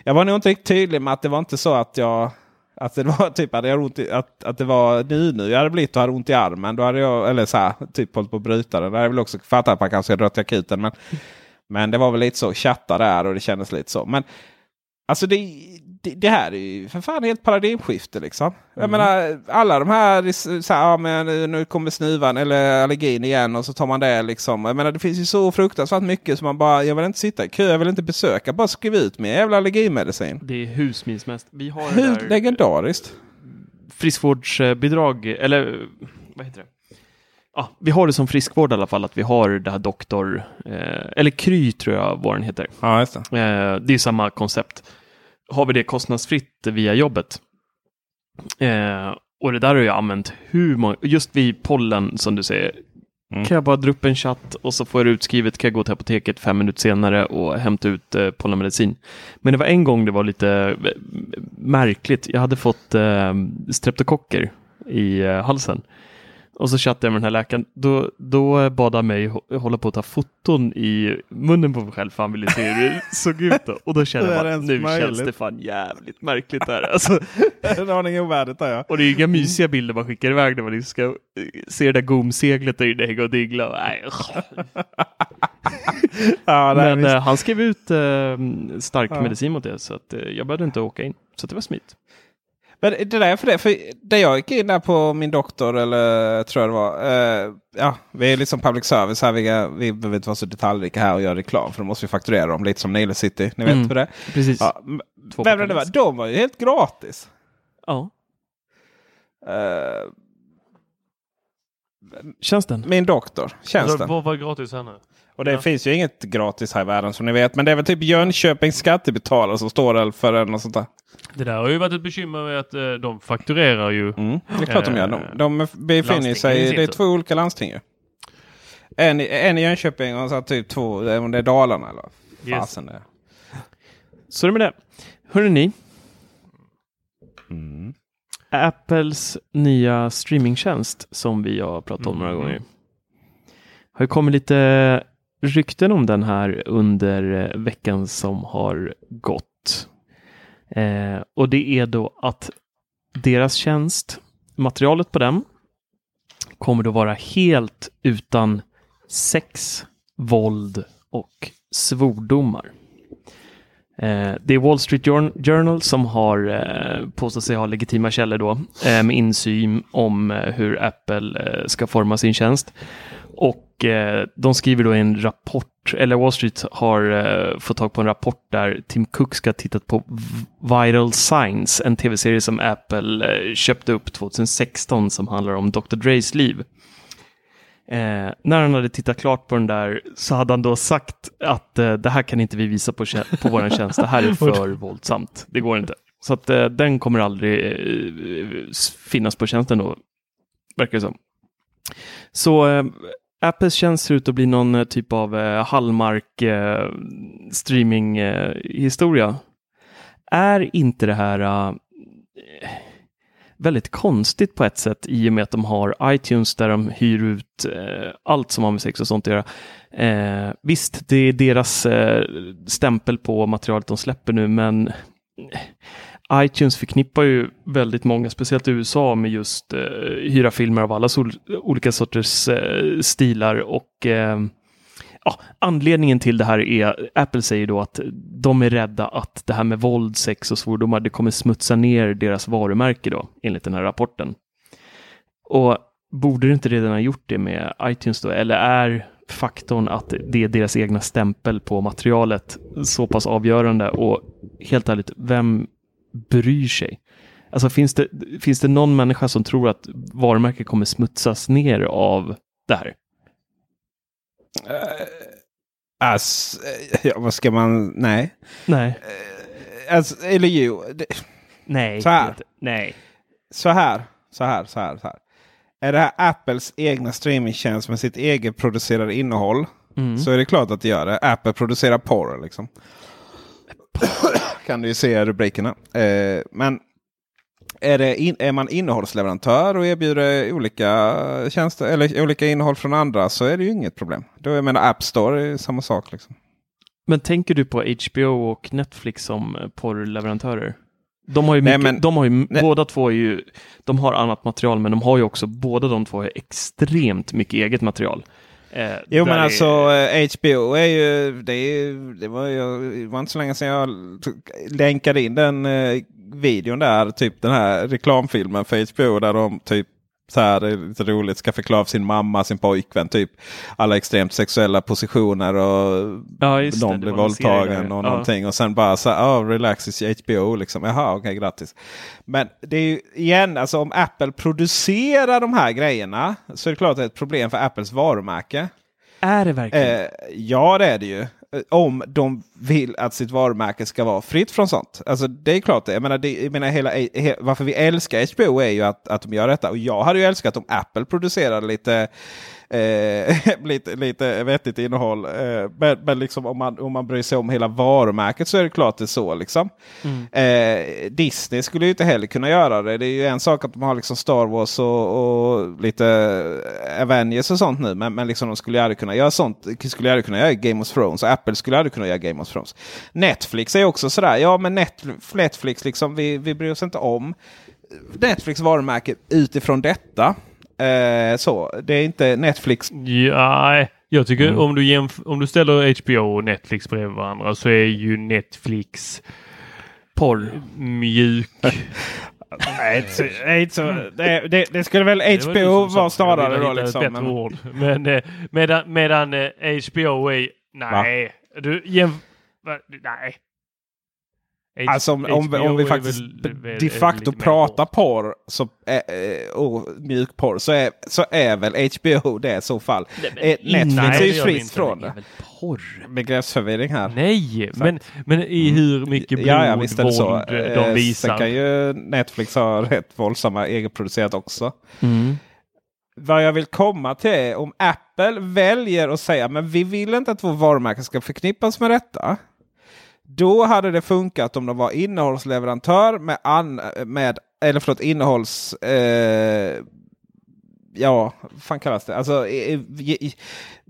jag var nog inte riktigt tydlig med att det var inte så att jag att det var typ hade jag ont i, att, att det var nu nu jag hade blivit och hade ont i armen. Då hade jag, eller så här, typ hållit på att bryta den. Det hade jag väl också fattat att man kanske ska dra till akuten. Men, men det var väl lite så chatta där och det kändes lite så. Men Alltså det, det, det här är ju för fan helt paradigmskifte liksom. Jag menar alla de här, så här ja, men nu kommer snuvan eller allergin igen och så tar man det liksom. Jag menar det finns ju så fruktansvärt mycket som man bara, jag vill inte sitta i kö, jag vill inte besöka, bara skriv ut min jävla allergimedicin. Det är husmilsmest. Vi har Hur där legendariskt. friskvårdsbidrag, eller vad heter det? Ja, vi har det som friskvård i alla fall, att vi har det här doktor, eh, eller Kry tror jag våren heter. Ja, det. Eh, det är samma koncept. Har vi det kostnadsfritt via jobbet? Eh, och det där har jag använt hur många, just vid pollen som du säger. Mm. Kan jag bara dra upp en chatt och så får jag det utskrivet, kan jag gå till apoteket fem minuter senare och hämta ut eh, pollenmedicin. Men det var en gång det var lite eh, märkligt. Jag hade fått eh, streptokocker i eh, halsen. Och så chattade jag med den här läkaren. Då, då bad han mig hå- hålla på att ta foton i munnen på mig själv för han ville se hur det såg ut. Då. Och då kände jag ens nu möjligt? känns det fan jävligt märkligt där. Alltså, En aning ovärdigt där ja. och det är inga mysiga bilder man skickar iväg när man liksom ska eh, se det där gomseglet där inne hänga och dingla. Nej, ja Men visst. eh, han skrev ut eh, stark Ja. medicin mot det så att jag behövde inte åka in. Så att det var smitt. Men det där är för det, för det jag gick in där på min doktor eller tror jag det var. Eh, ja, vi är liksom public service här. Vi, vi behöver inte vara så detaljrika här och göra reklam. För då måste vi fakturera dem lite som Nile City. Ni vet Mm. hur det är. Precis. Ja, vem det var, de var ju helt gratis. Ja. Eh, Tjänsten? min doktor, Alltså, tjänsten. vad var gratis här nu? Och det Ja. finns ju inget gratis här i världen som ni vet. Men det är väl typ Jönköpings skattebetalare som står där för en och sånt där. Det där har ju varit ett bekymmer med att eh, de fakturerar ju. Mm, det är klart de gör. De, de befinner sig, i det är två olika landsting ju. En, en i Jönköping och så typ två, det är om det är Dalarna eller Yes. fasen det. Så är det med det. Hörrni ni, Mm. Apples nya streamingtjänst som vi har pratat om några Mm. gånger. Har ju kommit lite rykten om den här under eh, veckan som har gått. Eh, och det är då att deras tjänst, materialet på den, kommer då vara helt utan sex, våld och svordomar. Eh, det är Wall Street Journal som har eh, påstått sig ha legitima källor då eh, med insyn om eh, hur Apple ska forma sin tjänst. Och de skriver då i en rapport, eller Wall Street har fått tag på en rapport där Tim Cook ska ha tittat på Vital Signs, en tv-serie som Apple köpte upp 2016 som handlar om Dr. Dres liv. Eh, när han hade tittat klart på den där så hade han då sagt att eh, det här kan inte vi visa på, på vår tjänst, det här är för våldsamt, det går inte. Så att eh, den kommer aldrig eh, finnas på tjänsten då, verkar det som. Så eh, Apples tjänst ser ut att bli någon eh, typ av eh, Hallmark eh, streaming eh, historia. Är inte det här väldigt konstigt på ett sätt i och med att de har iTunes där de hyr ut eh, allt som har med sex och sånt att göra. Eh, visst, det är deras eh, stämpel på materialet de släpper nu, men iTunes förknippar ju väldigt många, speciellt i USA, med just eh, hyra filmer av alla sol- olika sorters eh, stilar och eh, Ja, anledningen till det här är, Apple säger då att de är rädda att det här med våld, sex och svordomar, det kommer smutsa ner deras varumärke då, enligt den här rapporten. Och borde det inte redan ha gjort det med iTunes då, eller är faktorn att det är deras egna stämpel på materialet så pass avgörande och helt ärligt, vem bryr sig? Alltså finns det, finns det någon människa som tror att varumärket kommer smutsas ner av det här? Alltså, ja, vad ska man... Nej. Nej. Alltså, eller jo. Det, Nej. Så här. Nej. så här. Så här. Så här. Så här. Är det här Apples egna streamingtjänst med sitt eget producerade innehåll. Mm. Så är det klart att det gör det. Apple producerar porr liksom. kan du ju se rubrikerna. Eh, men är, det in, är man innehållsleverantör och erbjuder olika tjänster eller olika innehåll från andra så är det ju inget problem. Då jag menar App Store är samma sak. Liksom. Men tänker du på HBO och Netflix som eh, porrleverantörer? De har ju, Nej, mycket, men- de har ju nej. båda två är ju, de har annat material, men de har ju också, båda de två har extremt mycket eget material. Eh, Jo men är- alltså eh, HBO är ju, det, är, det, var ju, det var inte så länge sedan jag länkade in den eh, videon där. Typ den här reklamfilmen för HBO där de typ så här, lite roligt, ska förklara för sin mamma, sin pojkvän. Typ alla extremt sexuella positioner och Ja, det blir våldtagen och ja. någonting. Och sen bara så här, oh, relax is HBO liksom. Jaha, okej grattis. Men det är ju igen, alltså om Apple producerar de här grejerna så är det klart att det är ett problem för Apples varumärke. Är det verkligen? Eh, ja, det är det ju. Eh, om de vill att sitt varumärke ska vara fritt från sånt. Alltså det är klart det. Jag menar, det, jag menar hela, eh, he, varför vi älskar HBO är ju att, att de gör detta. Och jag hade ju älskat om Apple producerade lite, eh, lite, lite vettigt innehåll. Eh, men men liksom om, man, om man bryr sig om hela varumärket så är det klart det är så. Liksom. Eh, Disney skulle ju inte heller kunna göra det. Det är ju en sak att de har liksom Star Wars och, och lite Avengers och sånt nu. Men, men liksom de skulle ju aldrig kunna göra sånt. Skulle aldrig kunna göra Game of Thrones. Apple skulle aldrig kunna göra Game of Thrones. Netflix är också sådär. Ja men Netflix, Netflix liksom, vi, vi bryr oss inte om Netflix varumärke utifrån detta. Eh, så, det är inte Netflix. Ja, jag tycker Mm. om, du om du ställer HBO och Netflix bredvid varandra så är ju Netflix Porr. mjuk. Nej, inte så- det, det, det skulle väl Det var du HBO vara snarare då. ett Liksom, men, ord. Men eh, medan, medan eh, HBO är... Nej, du jämf... va? Nej. Alltså om, om, om vi faktiskt väl- väl- de facto pratar porr så, eh, och mjukporr så är, så är väl HBO det i så fall. Eh, Netflix nej, är ju fritt från Det porr? Begreppsförvirring här. Nej, men, men i hur mycket blod, Ja, ja, visst så. våld Eh, de Sen visar. kan ju Netflix ha rätt våldsamma egenproducerat också. Mm. Vad jag vill komma till är om Apple väljer att säga men vi vill inte att vår varumärke ska förknippas med detta. Då hade det funkat om de var innehållsleverantör med, an, med eller förlåt, innehålls... Eh, ja, fan kallas det? Alltså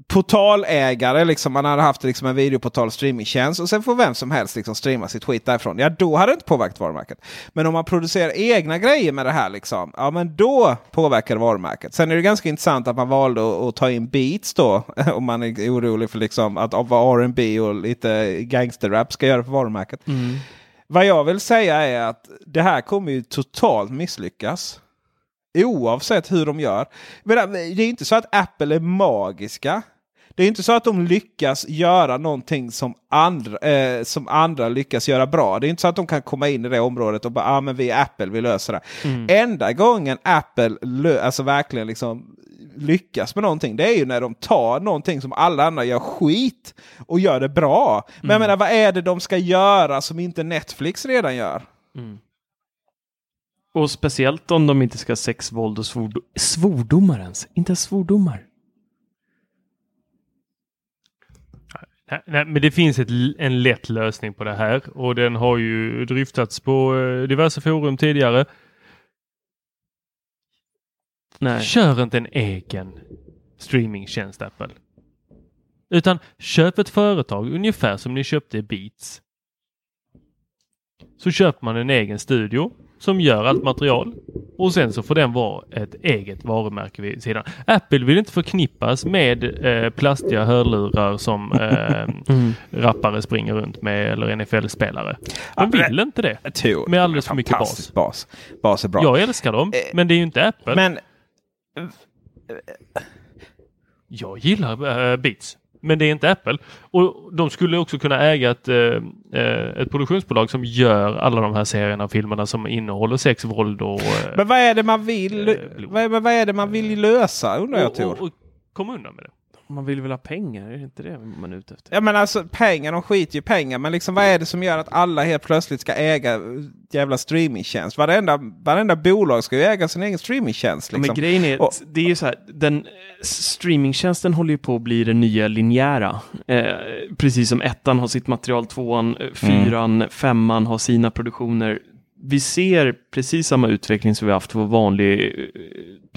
portalägare, liksom, man hade haft liksom, en videoportal streamingtjänst och sen får vem som helst liksom, streama sitt skit därifrån. Ja, då hade det inte påverkat varumärket. Men om man producerar egna grejer med det här, liksom, ja men då påverkar det varumärket. Sen är det ganska intressant att man valde att, ta in beats då, om man är orolig för liksom, att vad R&B och lite gangsterrap ska göra för varumärket. Vad jag vill säga är att det här kommer ju totalt misslyckas. Oavsett hur de gör. Men det är inte så att Apple är magiska. Det är inte så att de lyckas göra någonting som andra, eh, som andra lyckas göra bra. Det är inte så att de kan komma in i det området och bara ah, men vi är Apple, vi löser det. Enda gången Apple alltså verkligen liksom lyckas med någonting det är ju när de tar någonting som alla andra gör skit och gör det bra. Men jag menar vad är det de ska göra som inte Netflix redan gör? Och speciellt om de inte ska ha sex, våld och svord svordomar ens. Inte ens svordomar. Nej, nej, men det finns ett, en lätt lösning på det här och den har ju dryftats på eh, diverse forum tidigare. Nej. Kör inte en egen streamingtjänst Apple. Utan köp ett företag ungefär som ni köpte Beats. Så köper man en egen studio som gör allt material och sen så får den vara ett eget varumärke vid sidan. Apple vill inte förknippas med eh, plastiga hörlurar som eh, Mm. rappare springer runt med eller NFL-spelare. De vill inte det. Tur. Med alldeles för mycket Fantastisk bas. Bas är bra. Jag älskar dem, Eh, men det är ju inte Apple. Men Jag gillar äh, Beats. Men det är inte Apple. Och de skulle också kunna äga ett, eh, eh, ett produktionsbolag som gör alla de här serierna och filmerna som innehåller sex, våld och... eh, Men vad är det man vill, Eh, vad, vad är det man vill lösa undrar jag och, Tor? och, och komma undan med det. Man vill väl ha pengar? Är det inte det man är ute efter? Ja men alltså pengar, de skiter ju pengar. Men liksom vad är det som gör att alla helt plötsligt ska äga eh, jävla streamingtjänst? Varenda, varenda bolag ska ju äga sin egen streamingtjänst. Liksom. Men grejen är, Och- det är ju så här, den streamingtjänsten håller ju på att bli den nya linjära. Eh, precis som ettan har sitt material, tvåan, eh, fyran, femman har sina produktioner. Vi ser precis samma utveckling som vi haft för vanlig eh,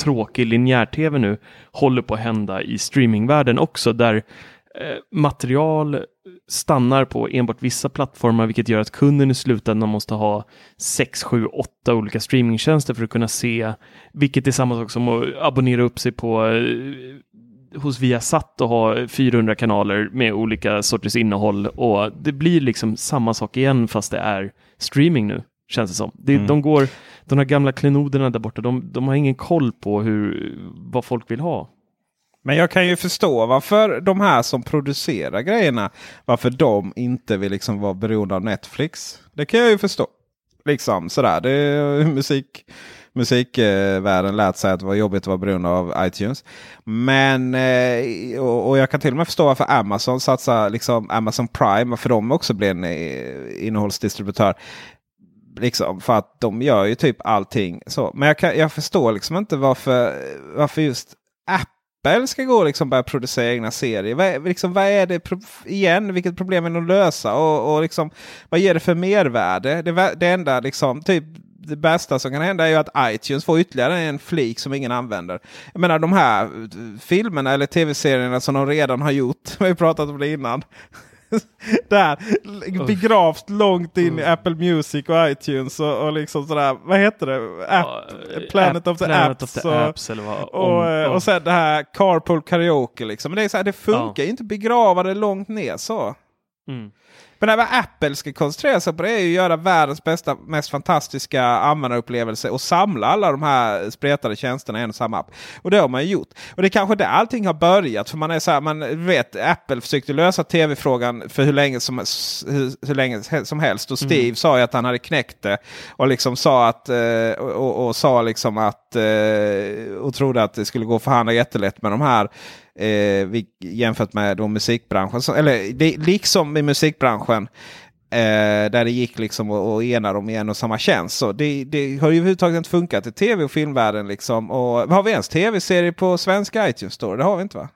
tråkig linjär-tv nu, håller på att hända i streamingvärlden också, där eh, material stannar på enbart vissa plattformar, vilket gör att kunden i slutändan måste ha 6, 7, 8 olika streamingtjänster för att kunna se, vilket är samma sak som att abonnera upp sig på eh, hos Viasat och ha 400 kanaler med olika sorters innehåll. Och det blir liksom samma sak igen fast det är streaming nu, känns det som. Det, Mm. De går, de här gamla klenoderna där borta, de, de har ingen koll på hur, vad folk vill ha. Men jag kan ju förstå varför de här som producerar grejerna, varför de inte vill liksom vara beroende av Netflix. Det kan jag ju förstå. Liksom sådär. Det är musik, musikvärlden lät sig att det var jobbigt att vara beroende av iTunes. Men eh, och, och jag kan till och med förstå varför Amazon satsar liksom Amazon Prime. Varför de också blir en eh, innehållsdistributör. Liksom, för att de gör ju typ allting. Så. Men jag, kan, jag förstår liksom inte varför, varför just Apple ska gå och liksom börja producera egna serier. Vad är, liksom, vad är det igen? Vilket problem är det att lösa? Och, och liksom, vad ger det för mervärde? Det, det enda liksom, typ det bästa som kan hända är ju att iTunes får ytterligare en flik som ingen använder. Jag menar de här eh, filmerna eller tv-serierna som de redan har gjort. Vi har ju pratat om det innan. Där, begravt långt in i Apple Music och iTunes och, och liksom sådär. Vad heter det? App, Planet of the Planet Apps. of the och- Apps eller vad? och, om- eh, och sen det här Carpool Karaoke. Liksom. Men det, är så här, det funkar ju inte begrava det långt ner så. Mm. Men det vad Apple ska koncentrera sig på det är ju att göra världens bästa, mest fantastiska användarupplevelse och samla alla de här spretade tjänsterna i en och samma app. Och det har man ju gjort. Och det är kanske där allting har börjat. För man är så här, man vet Apple försökte lösa tv-frågan för hur länge som, hur, hur länge som helst. Och Steve sa ju att han hade knäckt det. Och liksom sa att, eh, och, och, och sa liksom att, eh, och trodde att det skulle gå att förhandla jättelätt med de här eh, vi, jämfört med då musikbranschen. Så, eller det, liksom i musikbranschen. Eh, där det gick liksom att att ena dem i en och samma tjänst. Så det, det har ju överhuvudtaget inte funkat i tv och filmvärlden. Liksom. Och, har vi ens tv-serier på svenska iTunes Store? Det har vi inte va?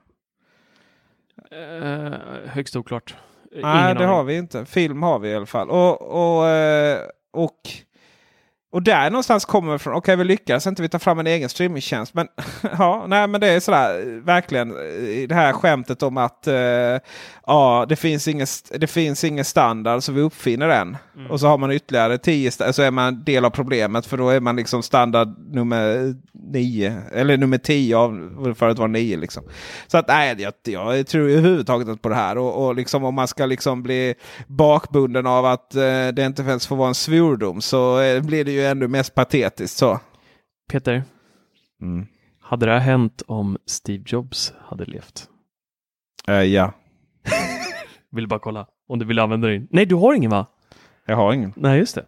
Eh, högst oklart. Nej, det aning. har vi inte. Film har vi i alla fall. Och, och, eh, och, och där någonstans kommer vi från. Okej, vi lyckas inte vi ta fram en egen streamingtjänst. Men ja, nej, men det är sådär verkligen det här skämtet om att eh, ja, det finns ingen, det finns ingen standard så vi uppfinner den. Och så har man ytterligare tio så är man del av problemet för då är man liksom standard nummer nio eller nummer tio av förut var nio liksom. Så att nej, jag, jag tror överhuvudtaget inte på det här. Och, och liksom om man ska liksom bli bakbunden av att eh, det inte ens får vara en svordom så eh, blir det ju ännu mest patetiskt så. Peter, Mm. hade det här hänt om Steve Jobs hade levt? Eh, ja, Vill bara kolla om du vill använda din. Nej, du har ingen va? jag har ingen. Nej, just det.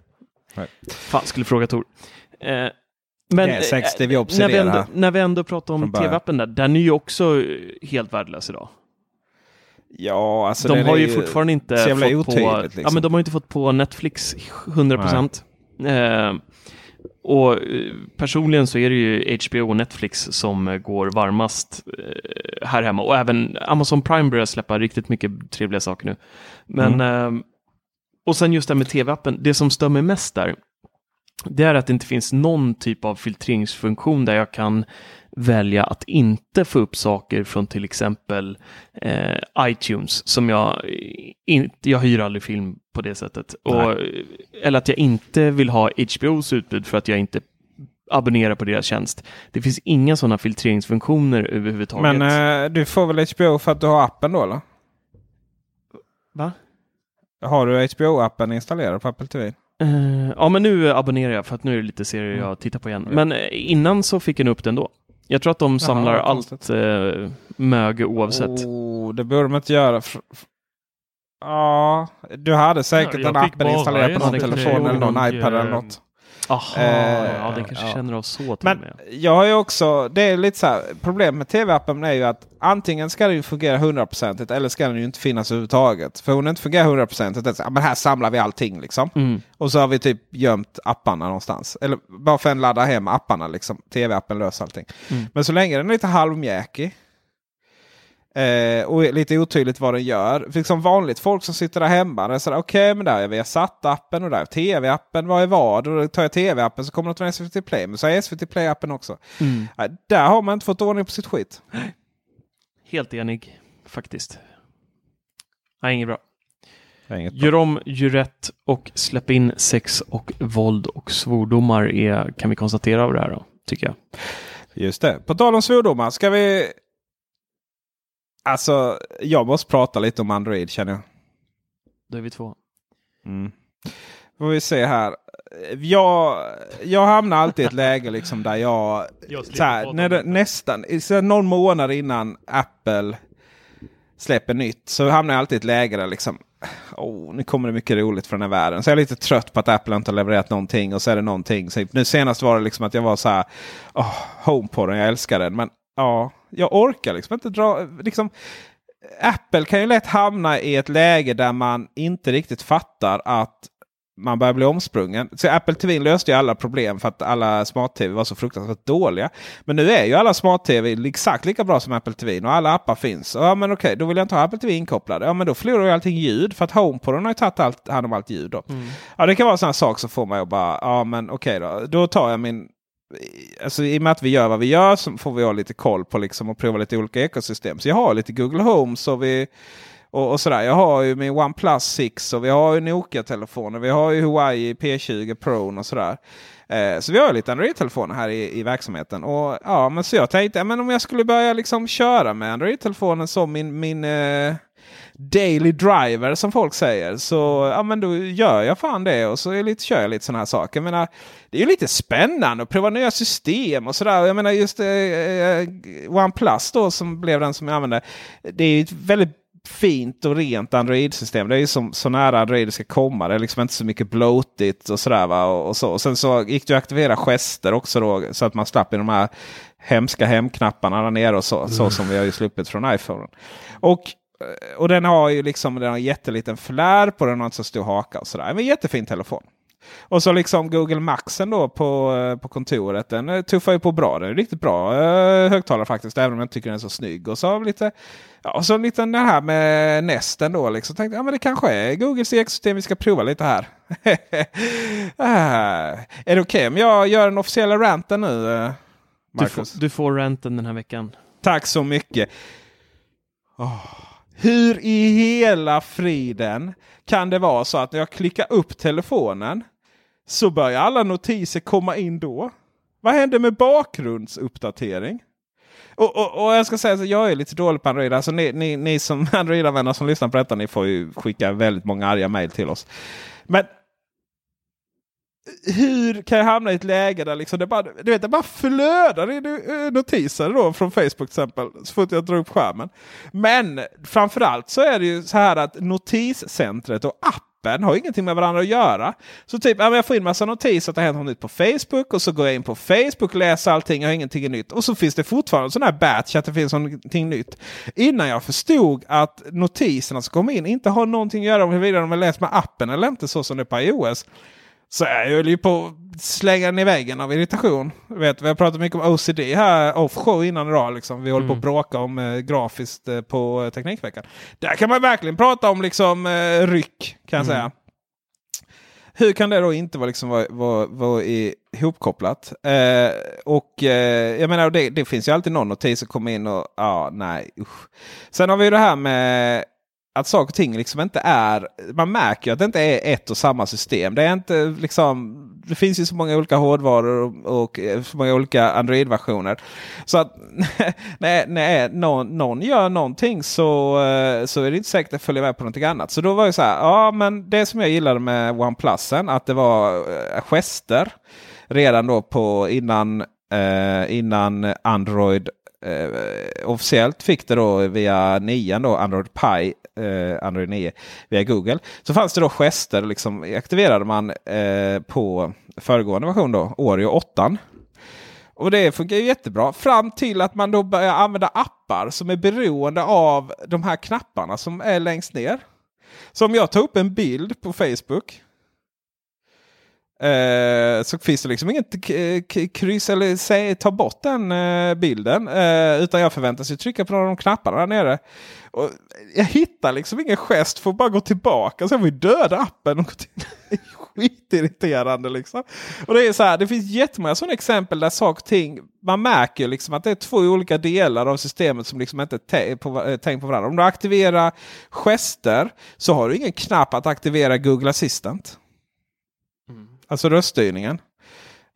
Nej. Fan, skulle fråga Tor. Eh, men Det är säkert Steve Jobs när, vi ändå, när vi ändå pratar om tv-appen där, den är ju också eh, helt värdelös idag. Ja, alltså de har ju fortfarande inte fått på, liksom. ja, men de har inte fått på Netflix 100 procent. Eh, och eh, personligen så är det ju HBO och Netflix som eh, går varmast eh, här hemma. Och även Amazon Prime börjar släppa riktigt mycket trevliga saker nu. Men eh, och sen just det här med tv-appen, det som stör mig mest där, det är att det inte finns någon typ av filtreringsfunktion där jag kan välja att inte få upp saker från till exempel eh, iTunes som jag inte, jag hyr aldrig film på det sättet. Och, eller att jag inte vill ha HBOs utbud för att jag inte abonnerar på deras tjänst. Det finns inga sådana filtreringsfunktioner överhuvudtaget. Men eh, du får väl HBO för att du har appen då eller? Va? Har du HBO-appen installerad på Apple TV? Eh, ja, men nu abonnerar jag för att nu är det lite serier Mm. jag tittar på igen. Men eh, innan så fick jag upp den då. Jag tror att de samlar vad allt eh, möge oavsett. Oh, det borde de inte göra. Ja, du hade säkert Ja, appen bara installerad på någon telefon eller någon och, iPad eller eh, något. Aha, Eh, ja, den kanske ja. känner av så till Men med. jag har ju också, det är lite så här, problemet med tv-appen är ju att antingen ska den fungera hundraprocentigt eller ska den ju inte finnas överhuvudtaget. För om den inte fungerar hundraprocentigt, då är det så här, men här samlar vi allting liksom. Mm. Och så har vi typ gömt apparna någonstans. Eller bara för att ladda hem apparna liksom. Tv-appen löser allting. Mm. Men så länge den är lite halvmjäkig. Eh, och lite otydligt vad den gör. För liksom vanligt folk som sitter där hemma. Okej, men där är Viasat-appen och där är tv-appen. Vad är vad? Och då tar jag tv-appen så kommer det från SVT Play. Men så är SVT Play-appen också. Mm. Eh, där har man inte fått ordning på sitt skit. Helt enig, faktiskt. Nej, inget bra. Inget bra. Gör om, gör rätt och släpp in sex och våld och svordomar är, kan vi konstatera av det här då, tycker jag. Just det. På tal om svordomar. Ska vi Alltså, jag måste prata lite om Android känner jag. Då är vi två. Mm. Får vi se här. Jag, jag hamnar alltid i ett läge liksom där jag... Jag så här, när det, nästan så här, någon månad innan Apple släpper nytt så hamnar jag alltid i ett läge där liksom... Oh, nu kommer det mycket roligt från den här världen. Så jag är lite trött på att Apple inte har levererat någonting och så är det någonting. Så nu senast var det liksom att jag var så här... Oh, HomePoden, jag älskar den. Men ja, jag orkar liksom inte dra... Liksom, Apple kan ju lätt hamna i ett läge där man inte riktigt fattar att man börjar bli omsprungen. Så Apple TV löste ju alla problem för att alla smart-tv var så fruktansvärt dåliga. Men nu är ju alla smart-tv exakt lika bra som Apple TV och alla appar finns. Ja men okej, då vill jag inte ha Apple TV inkopplad. Ja men då förlorar ju allting ljud för att HomePoden har ju tagit allt, hand om allt ljud. Då. Ja det kan vara en sån här sak som får mig att bara, ja men okej då. Då tar jag min Alltså, I och med att vi gör vad vi gör så får vi ha lite koll på liksom, och prova lite olika ekosystem. Så jag har lite Google Home så vi, och, och sådär. Jag har ju min OnePlus 6 och vi har ju Nokia-telefoner. Vi har ju Huawei P20 Pro och sådär. Eh, så vi har ju lite Android-telefoner här i, i verksamheten. Och, ja, men så jag tänkte ja, men om jag skulle börja liksom köra med Android-telefonen som min, min eh, daily driver som folk säger. Så ja, men då gör jag fan det och så är lite, kör jag lite sådana här saker. Jag menar, det är ju lite spännande att prova nya system och sådär. Jag menar just eh, eh, OnePlus då som blev den som jag använde. Det är ju ett väldigt fint och rent Android-system. Det är ju som, så nära Android det ska komma. Det är liksom inte så mycket bloatigt och sådär. Va? Och, och, så. och sen så gick det att aktivera gester också då så att man slapp i de här hemska hemknapparna där nere och så, så som vi har ju sluppit från iPhone. Och och den har ju liksom den har en jätteliten flär på den har inte så stor haka och sådär. Men jättefin telefon. Och så liksom Google Maxen då på, eh, på kontoret. Den eh, tuffar ju på bra. Den är riktigt bra eh, högtalare faktiskt. Även om jag inte tycker den är så snygg. Och så lite, ja, och så lite den här med Nesten då. Liksom. Tänkte, ja, men det kanske är Googles ekosystem vi ska prova lite här. ah, är det okej okay om jag gör den officiella ranten nu? eh, Du, Marcus? får, du får renten den här veckan. Tack så mycket. Åh, hur i hela friden kan det vara så att när jag klickar upp telefonen så börjar alla notiser komma in då? Vad händer med bakgrundsuppdatering? Och, och, och jag ska säga att jag är lite dålig på Android. Alltså ni, ni, ni som Android-användare som lyssnar på detta, ni får ju skicka väldigt många arga mejl till oss. Men hur kan jag hamna i ett läge där liksom det, bara, du vet, det bara flödar i eh, notiser då från Facebook till exempel. Så fort jag drar upp skärmen. Men framförallt så är det ju så här att notiscentret och appen har ingenting med varandra att göra. Så typ, jag får in massa notiser att det har hänt något nytt på Facebook och så går jag in på Facebook, läser allting, jag har ingenting nytt. Och så finns det fortfarande sån här batch att det finns någonting nytt. Innan jag förstod att notiserna som kommer in inte har någonting att göra med huruvida de är läst med appen eller inte så som det är på iOS. Så jag höll ju på att slänga den i väggen av irritation. Vet, vi har pratat mycket om OCD här offshow innan idag. Liksom. Vi håller på att bråka om eh, grafiskt eh, på eh, Teknikveckan. Där kan man verkligen prata om liksom, eh, ryck kan jag säga. Hur kan det då inte vara, liksom, vara, vara, vara ihopkopplat? Eh, och eh, jag menar, det, det finns ju alltid någon notis som kommer in och ja, nej usch. Sen har vi det här med att saker och ting liksom inte är... Man märker ju att det inte är ett och samma system. Det är inte liksom... Det finns ju så många olika hårdvaror och, och eh, så många olika Android-versioner. Så att när, när någon, någon gör någonting så, eh, så är det inte säkert att följa med på någonting annat. Så då var det så här, ja men det som jag gillade med OnePlusen att det var eh, gester redan då på innan, eh, innan Android eh, officiellt fick det då via 9 då, Android Pi eh, Android 9 via Google. Så fanns det då gester, liksom, aktiverade man eh, på föregående version då, Oreo 8. Och det funkar ju jättebra fram till att man då börjar använda appar som är beroende av de här knapparna som är längst ner. Så om jag tar upp en bild på Facebook Eh, så finns det liksom inget kryss eller säg, ta bort den eh, bilden. Eh, utan jag förväntas ju trycka på några av de knapparna där nere. Och jag hittar liksom ingen gest Får bara gå tillbaka. Så jag får vi döda appen. Och gå till... Skitirriterande liksom. Och det är så här, det finns jättemånga sådana exempel där saker och ting, man märker liksom att det är två olika delar av systemet som liksom inte är på, eh, på varandra. Om du aktiverar gester så har du ingen knapp att aktivera Google Assistant. Alltså röststyrningen.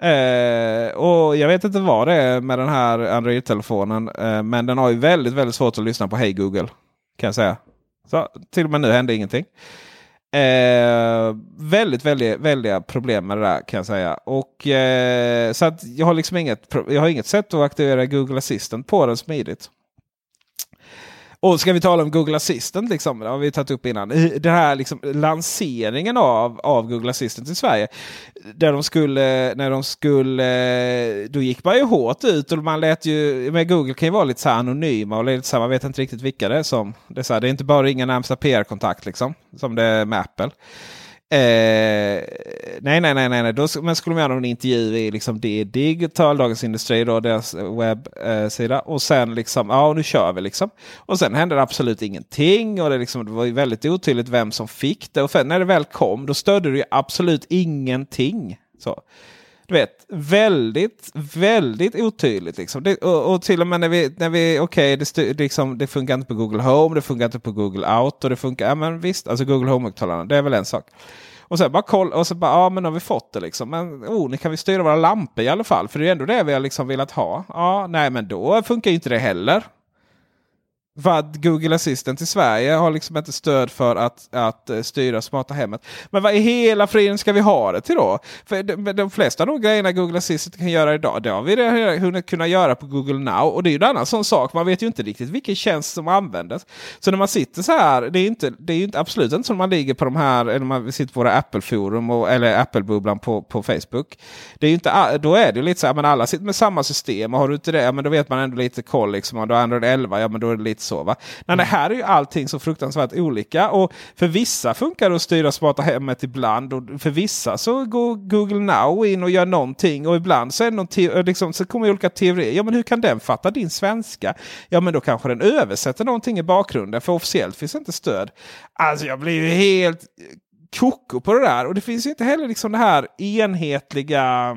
Eh, och Jag vet inte vad det är med den här Android-telefonen. Eh, men den har ju väldigt, väldigt svårt att lyssna på Hej Google. Kan jag säga. Så, till och med nu hände ingenting. Eh, väldigt, väldigt, väldiga problem med det där kan jag säga. Och, eh, så att jag har liksom inget, jag har inget sätt att aktivera Google Assistant på den smidigt. Och ska vi tala om Google Assistant, liksom, det har vi tagit upp innan. Den här liksom, lanseringen av, av Google Assistant i Sverige. Där de skulle, när de skulle, då gick man ju hårt ut och man lät ju, med Google kan ju vara lite så anonyma och lite så här, man vet inte riktigt vilka det är som. Det är, så här, det är inte bara att ringa närmsta PR-kontakt liksom, som det är med Apple. Eh, nej, nej, nej, nej. Då, men skulle man göra en intervju i liksom det Digital, Dagens Industri, då, deras eh, webbsida. Eh, och sen liksom, ja nu kör vi liksom. Och sen hände det absolut ingenting. Och det, liksom, det var ju väldigt otydligt vem som fick det. Och för, när det väl kom då stödde det ju absolut ingenting. Så du vet, väldigt, väldigt otydligt. Liksom. Det, och, och, till och med när vi, när vi okej, okay, det, liksom, det funkar inte på Google Home, det funkar inte på Google Auto, det funkar, ja men visst, alltså Google Home-högtalarna, det är väl en sak. Och sen bara koll, och så bara, ja men har vi fått det liksom. Men oh, nu kan vi styra våra lampor i alla fall. För det är ändå det vi har liksom velat ha. Ja, nej men då funkar inte det heller vad Google Assistant i Sverige har liksom inte stöd för att, att eh, styra smarta hemmet. Men vad i hela friden ska vi ha det till då? För de, de flesta av de grejerna Google Assistant kan göra idag, det har vi redan hunnit kunna göra på Google Now. Och det är ju en annan sån sak, man vet ju inte riktigt vilken tjänst som används. Så när man sitter så här, det är, inte, det är ju inte, absolut inte som man ligger på de här, eller man sitter på våra Apple-forum eller Apple-bubblan på, på Facebook. Det är ju inte, då är det lite så här, men alla sitter med samma system och har du inte det, ja, men då vet man ändå lite koll. Liksom, och då Android 11, ja men då är det lite så. Va? Men det här är ju allting så fruktansvärt olika. Och för vissa funkar det att styra smarta hemmet ibland. Och för vissa så går Google Now in och gör någonting. Och ibland så, är det liksom, så kommer olika teorier. Ja men hur kan den fatta din svenska? Ja men då kanske den översätter någonting i bakgrunden. För officiellt finns inte stöd. Alltså jag blir ju helt koko på det där. Och det finns ju inte heller liksom det här enhetliga Eh,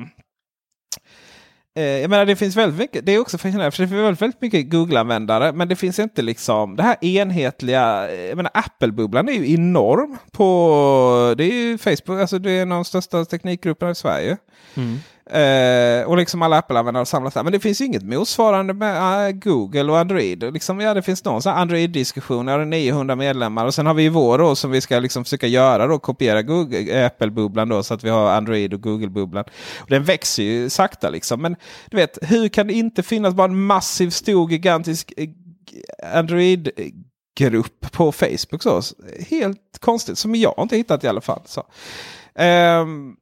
Eh, jag menar det finns väldigt mycket. Det är också fascinerande för det finns väldigt, väldigt mycket Google-användare. Men det finns inte liksom det här enhetliga. Eh, jag menar Apple-bubblan är ju enorm. på Det är ju Facebook, alltså det är en av de största teknikgrupperna i Sverige. Mm. Eh, och liksom alla Apple-användare samlas där. Men det finns inget motsvarande med uh, Google och Android. Liksom, ja, det finns någon Android-diskussion. Jag har 900 medlemmar. Och sen har vi vår då, som vi ska liksom försöka göra. Då, kopiera eh, Apple-bubblan då, så att vi har Android och Google-bubblan. Och Den växer ju sakta liksom. Men du vet, hur kan det inte finnas bara en massiv, stor, gigantisk eh, Android grupp på Facebook. Så. Helt konstigt, som jag inte hittat i alla fall. Så. Um,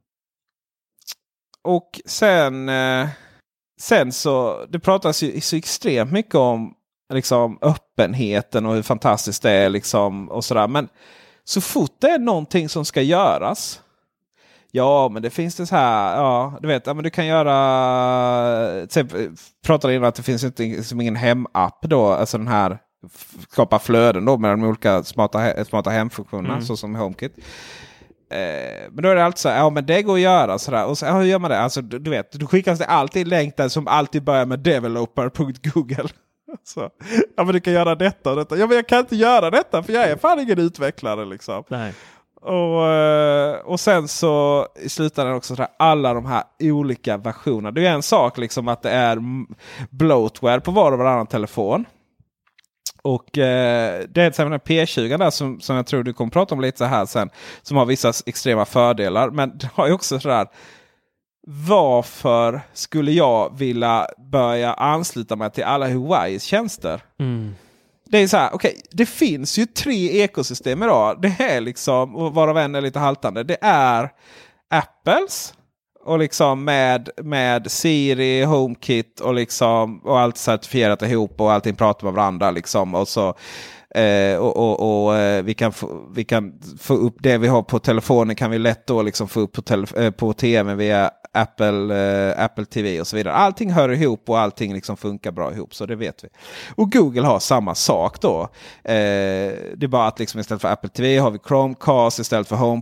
och sen, eh, sen så det pratas ju så extremt mycket om liksom, öppenheten och hur fantastiskt det är. Liksom, och sådär. Men så fort det är någonting som ska göras. Ja, men det finns det så här. Ja, du vet, ja, men du kan göra. Typ, pratade innan att det finns inte liksom ingen hemapp då. Alltså den här skapa flöden då med de olika smarta, smarta hemfunktionerna. Mm. Så som HomeKit. Eh, men då är det alltid så här, ja men det går att göra sådär. Och så, hur gör man det? Alltså du, du vet, då skickas det alltid länk där som alltid börjar med developer.google. Så, ja men du kan göra detta och detta. Ja men jag kan inte göra detta för jag är fan ingen utvecklare liksom. Nej. Och, eh, och sen så i slutändan också sådär, alla de här olika versionerna. Det är en sak liksom att det är bloatware på var och varannan telefon. Och eh, det är den P20 där som, som jag tror du kommer prata om lite så här sen. Som har vissa extrema fördelar. Men det har ju också sådär. Varför skulle jag vilja börja ansluta mig till alla Huawei's tjänster? Mm. Det är så här, okej, okay, det finns ju tre ekosystem idag. Det är liksom, varav en är lite haltande. Det är Apples och liksom med, med Siri, HomeKit och, liksom, och allt certifierat ihop och allting pratar med varandra. Liksom. Och så, eh, och, och, och eh, vi, kan få, vi kan få upp det vi har på telefonen kan vi lätt då liksom få upp på, tele, eh, på tv via Apple, eh, Apple TV och så vidare. Allting hör ihop och allting liksom funkar bra ihop. Så det vet vi. Och Google har samma sak då. Eh, det är bara att liksom istället för Apple TV har vi Chromecast istället för Home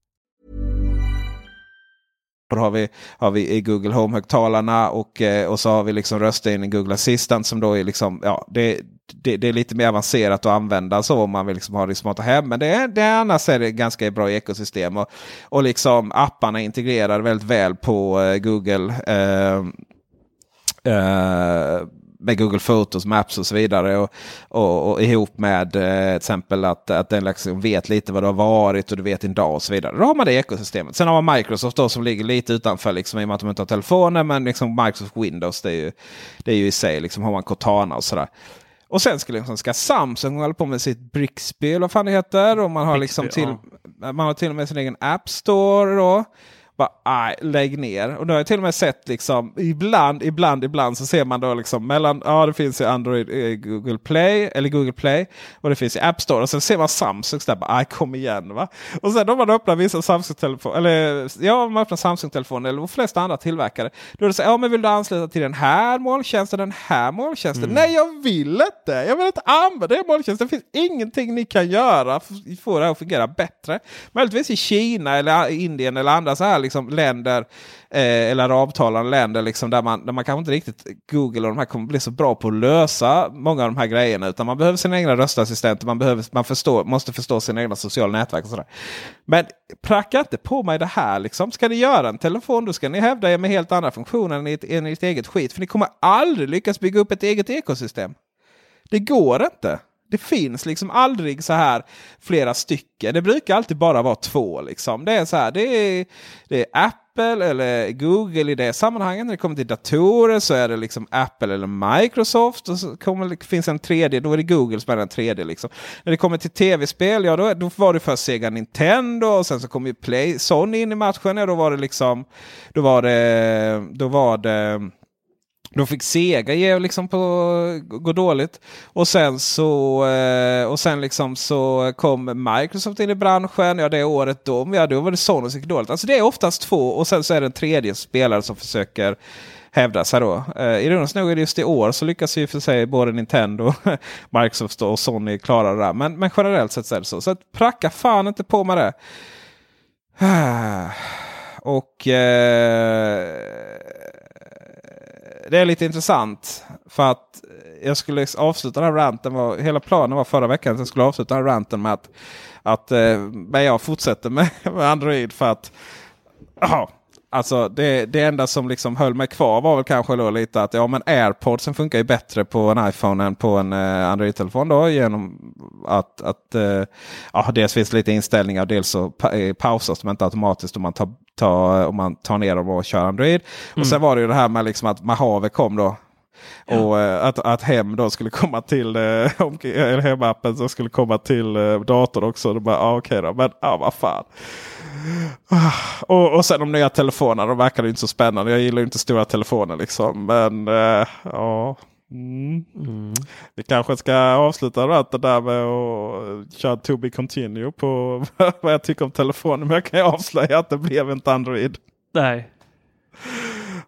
Då har vi, har vi i Google Home-högtalarna och, eh, och så har vi liksom röststyrning i Google Assistant som då är liksom, ja, det, det, det, är lite mer avancerat att använda så om man vill liksom ha det i smarta hem. Men det, det annars är det ganska bra ekosystem. Och, och liksom apparna integrerar väldigt väl på eh, Google. Eh, eh, med Google Photos, Maps och så vidare. Och, och, och ihop med eh, till exempel att, att den liksom vet lite vad det har varit och du vet din dag och så vidare. Då har man det ekosystemet. Sen har man Microsoft då som ligger lite utanför liksom, i och med att de inte har telefoner. Men liksom Microsoft Windows det är ju, det är ju i sig liksom har man Cortana och sådär. Och sen ska, liksom, ska Samsung hålla på med sitt Brixby eller vad fan det heter. Och man har, liksom till, man har till och med sin egen App Store. Då. Bara, aj, lägg ner. Och nu har jag till och med sett liksom ibland, ibland, ibland så ser man då liksom mellan, ja det finns ju Android, eh, Google Play eller Google Play och det finns i App Store. Och sen ser man Samsung där, bara, aj kom igen va. Och sen om man öppnar vissa Samsung-telefoner, eller ja om man öppnar Samsung-telefoner eller de flesta andra tillverkare. Då är det så ja men vill du ansluta till den här molntjänsten, den här molntjänsten? Mm. Nej jag vill inte! Jag vill inte använda den molntjänsten. Det finns ingenting ni kan göra för att få det här att fungera bättre. Möjligtvis i Kina eller Indien eller andra så här liksom länder eh, eller arabtalande länder liksom där, man, där man kanske inte riktigt Google och de här kommer bli så bra på att lösa många av de här grejerna. Utan man behöver sina egna röstassistenter. Man, behöver, man förstår, måste förstå sina egna sociala nätverk. och sådär. Men pracka inte på mig det här. Liksom. Ska ni göra en telefon då ska ni hävda er med helt andra funktioner än ert, än ert eget skit. För ni kommer aldrig lyckas bygga upp ett eget ekosystem. Det går inte. Det finns liksom aldrig så här flera stycken. Det brukar alltid bara vara två. Liksom. Det är så här, det är, det är Apple eller Google i det sammanhanget. När det kommer till datorer så är det liksom Apple eller Microsoft. Och så kommer, finns en tredje, då är det Google som är den tredje. Liksom. När det kommer till tv-spel, ja då, då var det först Sega Nintendo och sen så kom ju Play, Sony in i matchen. Ja, då var det liksom, då var det, då var det då fick Sega ge liksom på gå dåligt. Och sen så eh, och sen liksom så kom Microsoft in i branschen. Ja det året då, ja, då var det Sony som gick dåligt. Alltså det är oftast två och sen så är det en tredje spelare som försöker hävda sig då. Eh, ironiskt nog är det just i år så lyckas ju för sig både Nintendo, Microsoft och Sony klara det där. Men, men generellt sett så är det så. Så att pracka fan inte på med det. Och eh, det är lite intressant. För att jag skulle avsluta den här ranten. Var, hela planen var förra veckan att jag skulle avsluta den här ranten med att, att eh, men jag fortsätter med, med Android. för att aha, Alltså det, det enda som liksom höll mig kvar var väl kanske då lite att ja men airpodsen funkar ju bättre på en iPhone än på en eh, Android-telefon. då Genom att, att eh, ja, dels finns lite inställningar dels så pa eh, pausas de inte automatiskt om man tar, tar, om man tar ner dem och kör Android. Mm. Och sen var det ju det här med liksom att Mahave kom då. Ja. Och eh, att, att hem då skulle komma till eh, eller hemappen som skulle komma till eh, datorn också. Då bara, ah, okej okay då, men ah, vad fan. Och, och sen de nya telefonerna, de verkar inte så spännande. Jag gillar inte stora telefoner liksom. Men uh, ja. Mm. Mm. Vi kanske ska avsluta det där med att köra to be continue på vad jag tycker om telefonen. Men jag kan ju avslöja att det blev inte Android. Nej.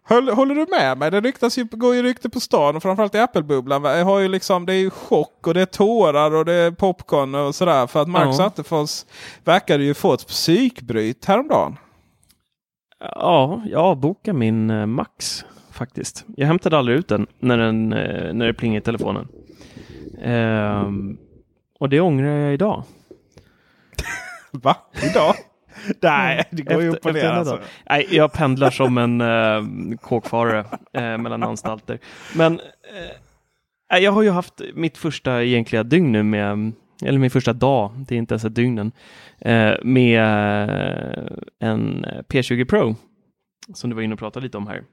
Håller, du med mig? Det ryktas ju, går ju rykte på stan och framförallt i Apple-bubblan. Har ju liksom, det är ju chock och det är tårar och det är popcorn och sådär. För att Marcus ja. Attefors verkade ju få ett psykbryt häromdagen. Ja, jag avbokade min eh, Max faktiskt. Jag hämtade aldrig ut den när, den, eh, när det plingade i telefonen. Ehm, och det ångrar jag idag. Va? Idag? Nej, det går ju upp och ner. Alltså. Nej, jag pendlar som en uh, kåkfarare uh, mellan anstalter. Men uh, jag har ju haft mitt första egentliga dygn nu med, eller min första dag, det är inte ens ett dygn än, uh, med en P20 Pro som du var inne och pratade lite om här.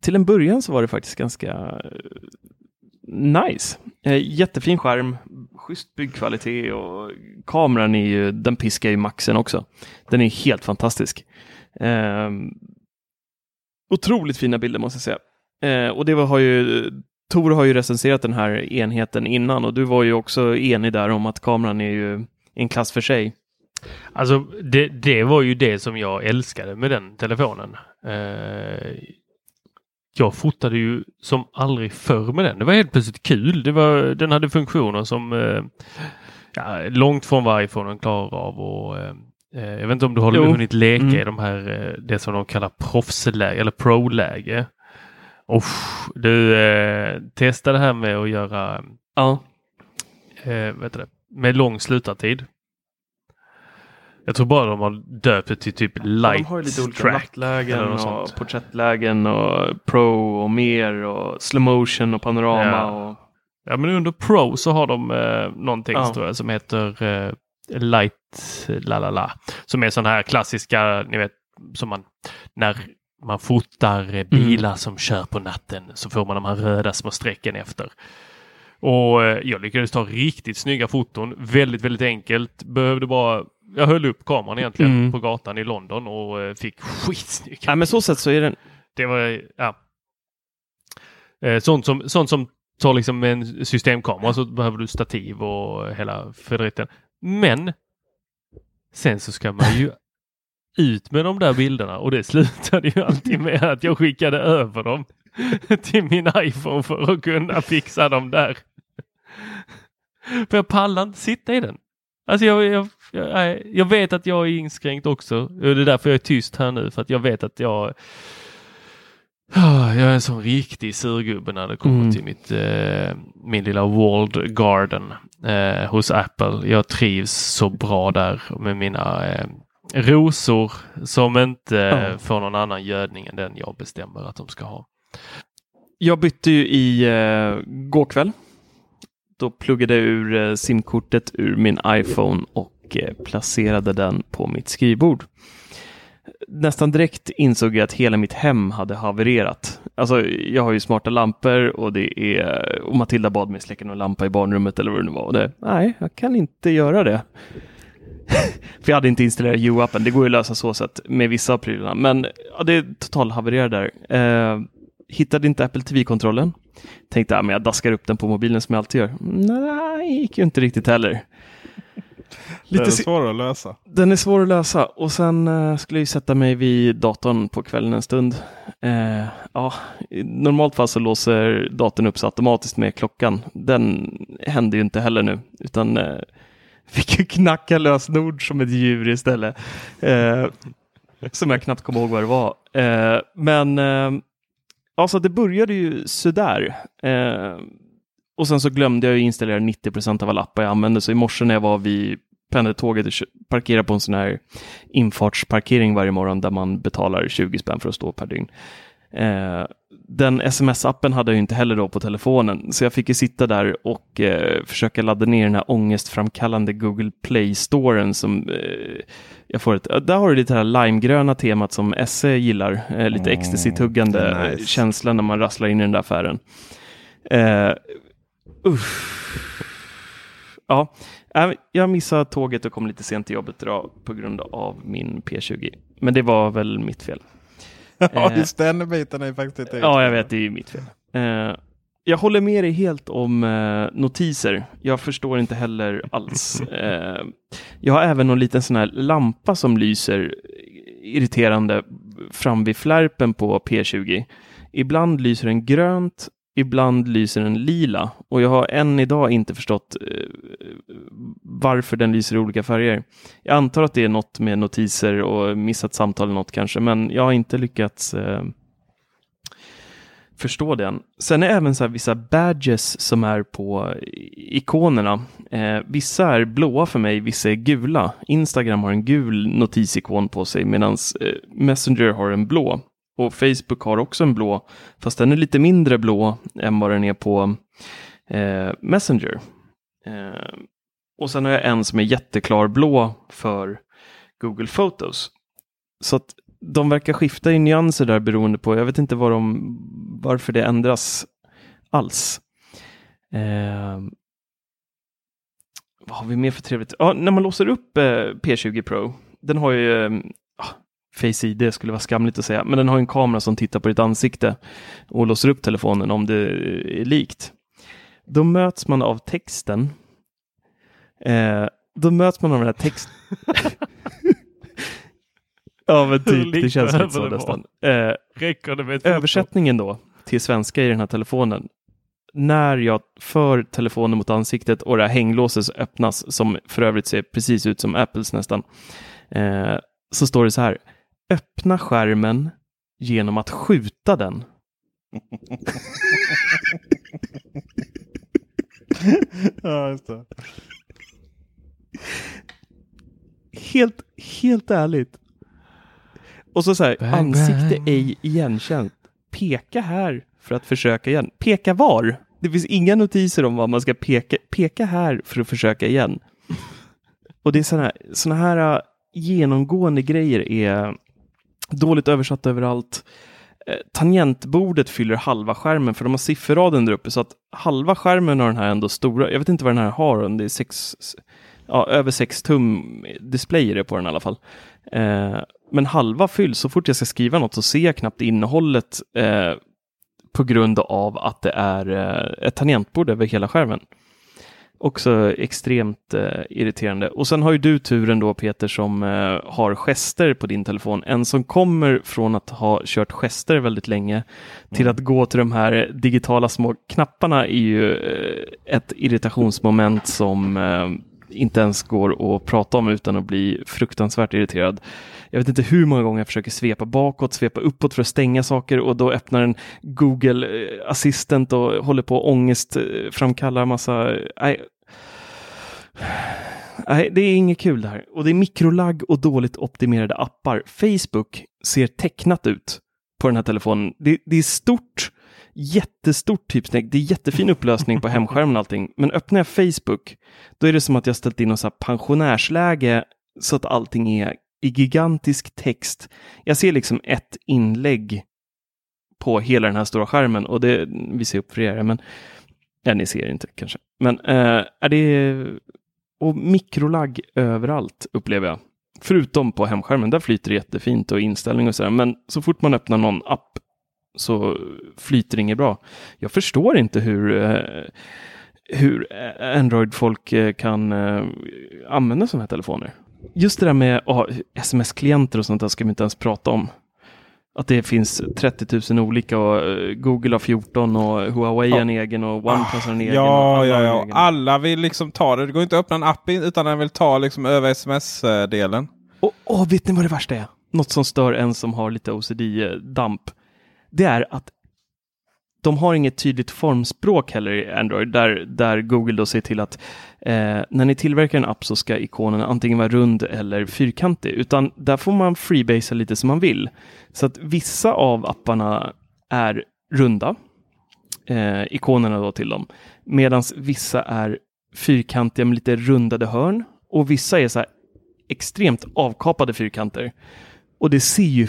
till en början så var det faktiskt ganska nice. Eh, jättefin skärm, schysst byggkvalitet och kameran är ju, den piskar ju maxen också. Den är helt fantastisk. Eh, otroligt fina bilder måste jag säga. Eh, och det var, har ju, Tor har ju recenserat den här enheten innan och du var ju också enig där om att kameran är ju en klass för sig. Alltså det, det var ju det som jag älskade med den telefonen. Eh, jag fotade ju som aldrig förr med den. Det var helt plötsligt kul. Det var, den hade funktioner som eh, ja, långt från vad iPhonen klarar av. Och, eh, eh jag vet inte om du har jo. hunnit leka mm. i de här, eh, det som de kallar proffsläge eller pro-läge. du eh, testa det här med att göra ja. eh, vet det, med lång slutartid. Jag tror bara de har döpt det till typ light de har lite olika nattlägen och porträttlägen och pro och mer och slow motion och panorama. Ja. Och... ja men under pro så har de eh, någonting ja. tror jag, som heter eh, light la la la. Som är sådana här klassiska, ni vet, som man när man fotar eh, bilar mm. som kör på natten så får man de här röda små strecken efter. Och eh, jag lyckades ta riktigt snygga foton. Väldigt, väldigt enkelt. Behövde bara jag höll upp kameran egentligen mm. på gatan i London och eh, fick skitsnygga. Ja, men så sätt så är den. Det var, ja. Eh, sånt som, sånt som tar liksom en systemkamera så behöver du stativ och hela federitten. Men sen så ska man ju ut med de där bilderna och det slutade ju alltid med att jag skickade över dem till min iPhone för att kunna fixa dem där. För jag pallar inte sitta i den. Alltså jag, jag, jag, jag, vet att jag är inskränkt också. Det är därför jag är tyst här nu för att jag vet att jag jag är en sån riktig surgubbe när det kommer mm. till mitt, eh, min lilla World Garden eh, hos Apple. Jag trivs så bra där med mina eh, rosor som inte mm. får någon annan gödning än den jag bestämmer att de ska ha. Jag bytte ju i eh, går kväll då pluggade jag ur eh, simkortet ur min iPhone och Eh, placerade den på mitt skrivbord. Nästan direkt insåg jag att hela mitt hem hade havererat. Alltså, jag har ju smarta lampor och det är och Matilda bad mig släcka någon lampa i barnrummet eller vad det nu var. Det, nej, jag kan inte göra det. För jag hade inte installerat U-appen. Det går ju att lösa så sätt med vissa av prylarna. Men ja, det totalhavererade total havererade där. Eh, hittade inte Apple TV-kontrollen. Tänkte att ja, jag daskar upp den på mobilen som jag alltid gör. Mm, nej, det gick ju inte riktigt heller. Lite den är svår att lösa. Den är svår att lösa och sen uh, skulle jag sätta mig vid datorn på kvällen en stund. Uh, ja, I normalt fall så låser datorn upp sig automatiskt med klockan. Den händer ju inte heller nu utan uh, fick ju knacka lösenord som ett djur istället. Eh, som jag knappt kommer ihåg vad det var. Eh, men eh, alltså det började ju sådär. Eh, och sen så glömde jag installera 90% av alla appar jag använde. Så i morse när jag var vid pendeltåget och parkerade på en sån här infartsparkering varje morgon där man betalar 20 spänn för att stå per dygn. Eh, den sms-appen hade jag inte heller då på telefonen, så jag fick ju sitta där och eh, försöka ladda ner den här ångestframkallande Google Play-storen som eh, jag får ett, där har du lite här limegröna temat som SE gillar, eh, lite Mm, ecstasy-tuggande nice. känsla när man rasslar in i den där affären. Ja, äh, jag missade tåget och kom lite sent till jobbet idag på grund av min P20. Men det var väl mitt fel. Ja, Eh, just den biten är faktiskt inte Ja, jag vet, det är ju mitt fel. Eh, jag håller med dig helt om eh, notiser. Jag förstår inte heller alls. Jag har även någon liten sån här lampa som lyser irriterande fram vid flärpen på P20. Ibland lyser den grönt, ibland lyser den lila och jag har än idag inte förstått eh, varför den lyser i olika färger. Jag antar att det är något med notiser och missat samtal eller något kanske, men jag har inte lyckats eh, förstå den. Sen är även så här vissa badges som är på eh, ikonerna. Eh, vissa är blåa för mig, vissa är gula. Instagram har en gul notisikon på sig medan eh, Messenger har en blå. Och Facebook har också en blå, fast den är lite mindre blå än vad den är på eh, Messenger. Eh, och sen har jag en som är jätteklar blå för Google Photos. Så att de verkar skifta i nyanser där beroende på, jag vet inte var de, varför det ändras alls. Eh, vad har vi mer för trevligt? Ja, när man låser upp eh, P20 Pro, den har ju, eh, Face ID skulle vara skamligt att säga, men den har en kamera som tittar på ditt ansikte och låser upp telefonen om det är likt. Då möts man av texten. Eh, då möts man av den här texten. ja, men typ, det känns lite så nästan. Eh, Översättningen då till svenska i den här telefonen. När jag för telefonen mot ansiktet och det här hänglåset öppnas, som för övrigt ser precis ut som Apples nästan, eh, så står det så här. Öppna skärmen genom att skjuta den. ja, just det. Helt, helt ärligt. Och så så här, Bang, ansikte bang. ej igenkänt. Peka här för att försöka igen. Peka var? Det finns inga notiser om vad man ska peka. Peka här för att försöka igen. Och det är sådana här, såna här äh, genomgående grejer är dåligt översatt överallt. Eh, tangentbordet fyller halva skärmen för de har sifferraden där uppe så att halva skärmen har den här ändå stora. Jag vet inte vad den här har, om det är sex, ja, över 6 tum display är det på den i alla fall. Eh, men halva fylls, så fort jag ska skriva något så ser jag knappt innehållet eh, på grund av att det är eh, ett tangentbord över hela skärmen. Också extremt eh, irriterande. Och sen har ju du turen då Peter som eh, har gester på din telefon. En som kommer från att ha kört gester väldigt länge till att gå till de här digitala små knapparna är ju eh, ett irritationsmoment som eh, inte ens går att prata om utan att bli fruktansvärt irriterad. Jag vet inte hur många gånger jag försöker svepa bakåt, svepa uppåt för att stänga saker och då öppnar en Google Assistant och håller på att ångest framkallar massa... Eh, nej. Nej, det är inget kul det här. Och det är mikrolagg och dåligt optimerade appar. Facebook ser tecknat ut på den här telefonen. Det, det är stort, jättestort typsnäck. Det är jättefin upplösning på hemskärmen och allting. Men öppnar jag Facebook, då är det som att jag ställt in något så här pensionärsläge så att allting är i gigantisk text. Jag ser liksom ett inlägg på hela den här stora skärmen och det vi ser upp för er. Men ja, ni ser inte kanske. Men eh, är det och mikrolagg överallt upplever jag. Förutom på hemskärmen, där flyter det jättefint och inställning och sådär. Men så fort man öppnar någon app så flyter det inget bra. Jag förstår inte hur, eh, hur Android-folk eh, kan eh, använda sådana här telefoner. Just det där med oh, sms-klienter och sånt där ska vi inte ens prata om. Att det finns 30 000 olika och eh, Google har 14 och Huawei har en egen och OnePlus har en egen. och Ja, alla ja, ja. egen. Alla vill liksom ta det. Det går inte att öppna en app utan den vill ta liksom över sms-delen. Och, och vet ni vad det värsta är? Något som stör en som har lite OCD-damp. Det är att de har inget tydligt formspråk heller i Android, där, där Google då ser till att eh, när ni tillverkar en app så ska ikonen antingen vara rund eller fyrkantig, utan där får man freebasea lite som man vill. Så att vissa av apparna är runda, eh, ikonerna då till dem, medan vissa är fyrkantiga med lite rundade hörn och vissa är så här extremt avkapade fyrkanter. Och det ser ju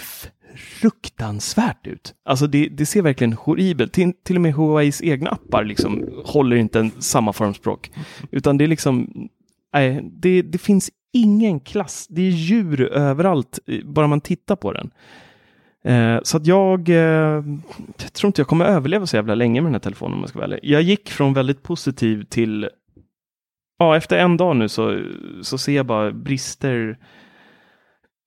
fruktansvärt ut. Alltså det, det ser verkligen horribelt. Till, till och med Huaweis egna appar liksom håller inte en, samma formspråk. Utan det är liksom, nej, det, det finns ingen klass. Det är djur överallt, bara man tittar på den. Eh, så att jag, eh, jag tror inte jag kommer överleva så jävla länge med den här telefonen om jag ska vara ärlig. Jag gick från väldigt positiv till Ja, efter en dag nu så, så ser jag bara brister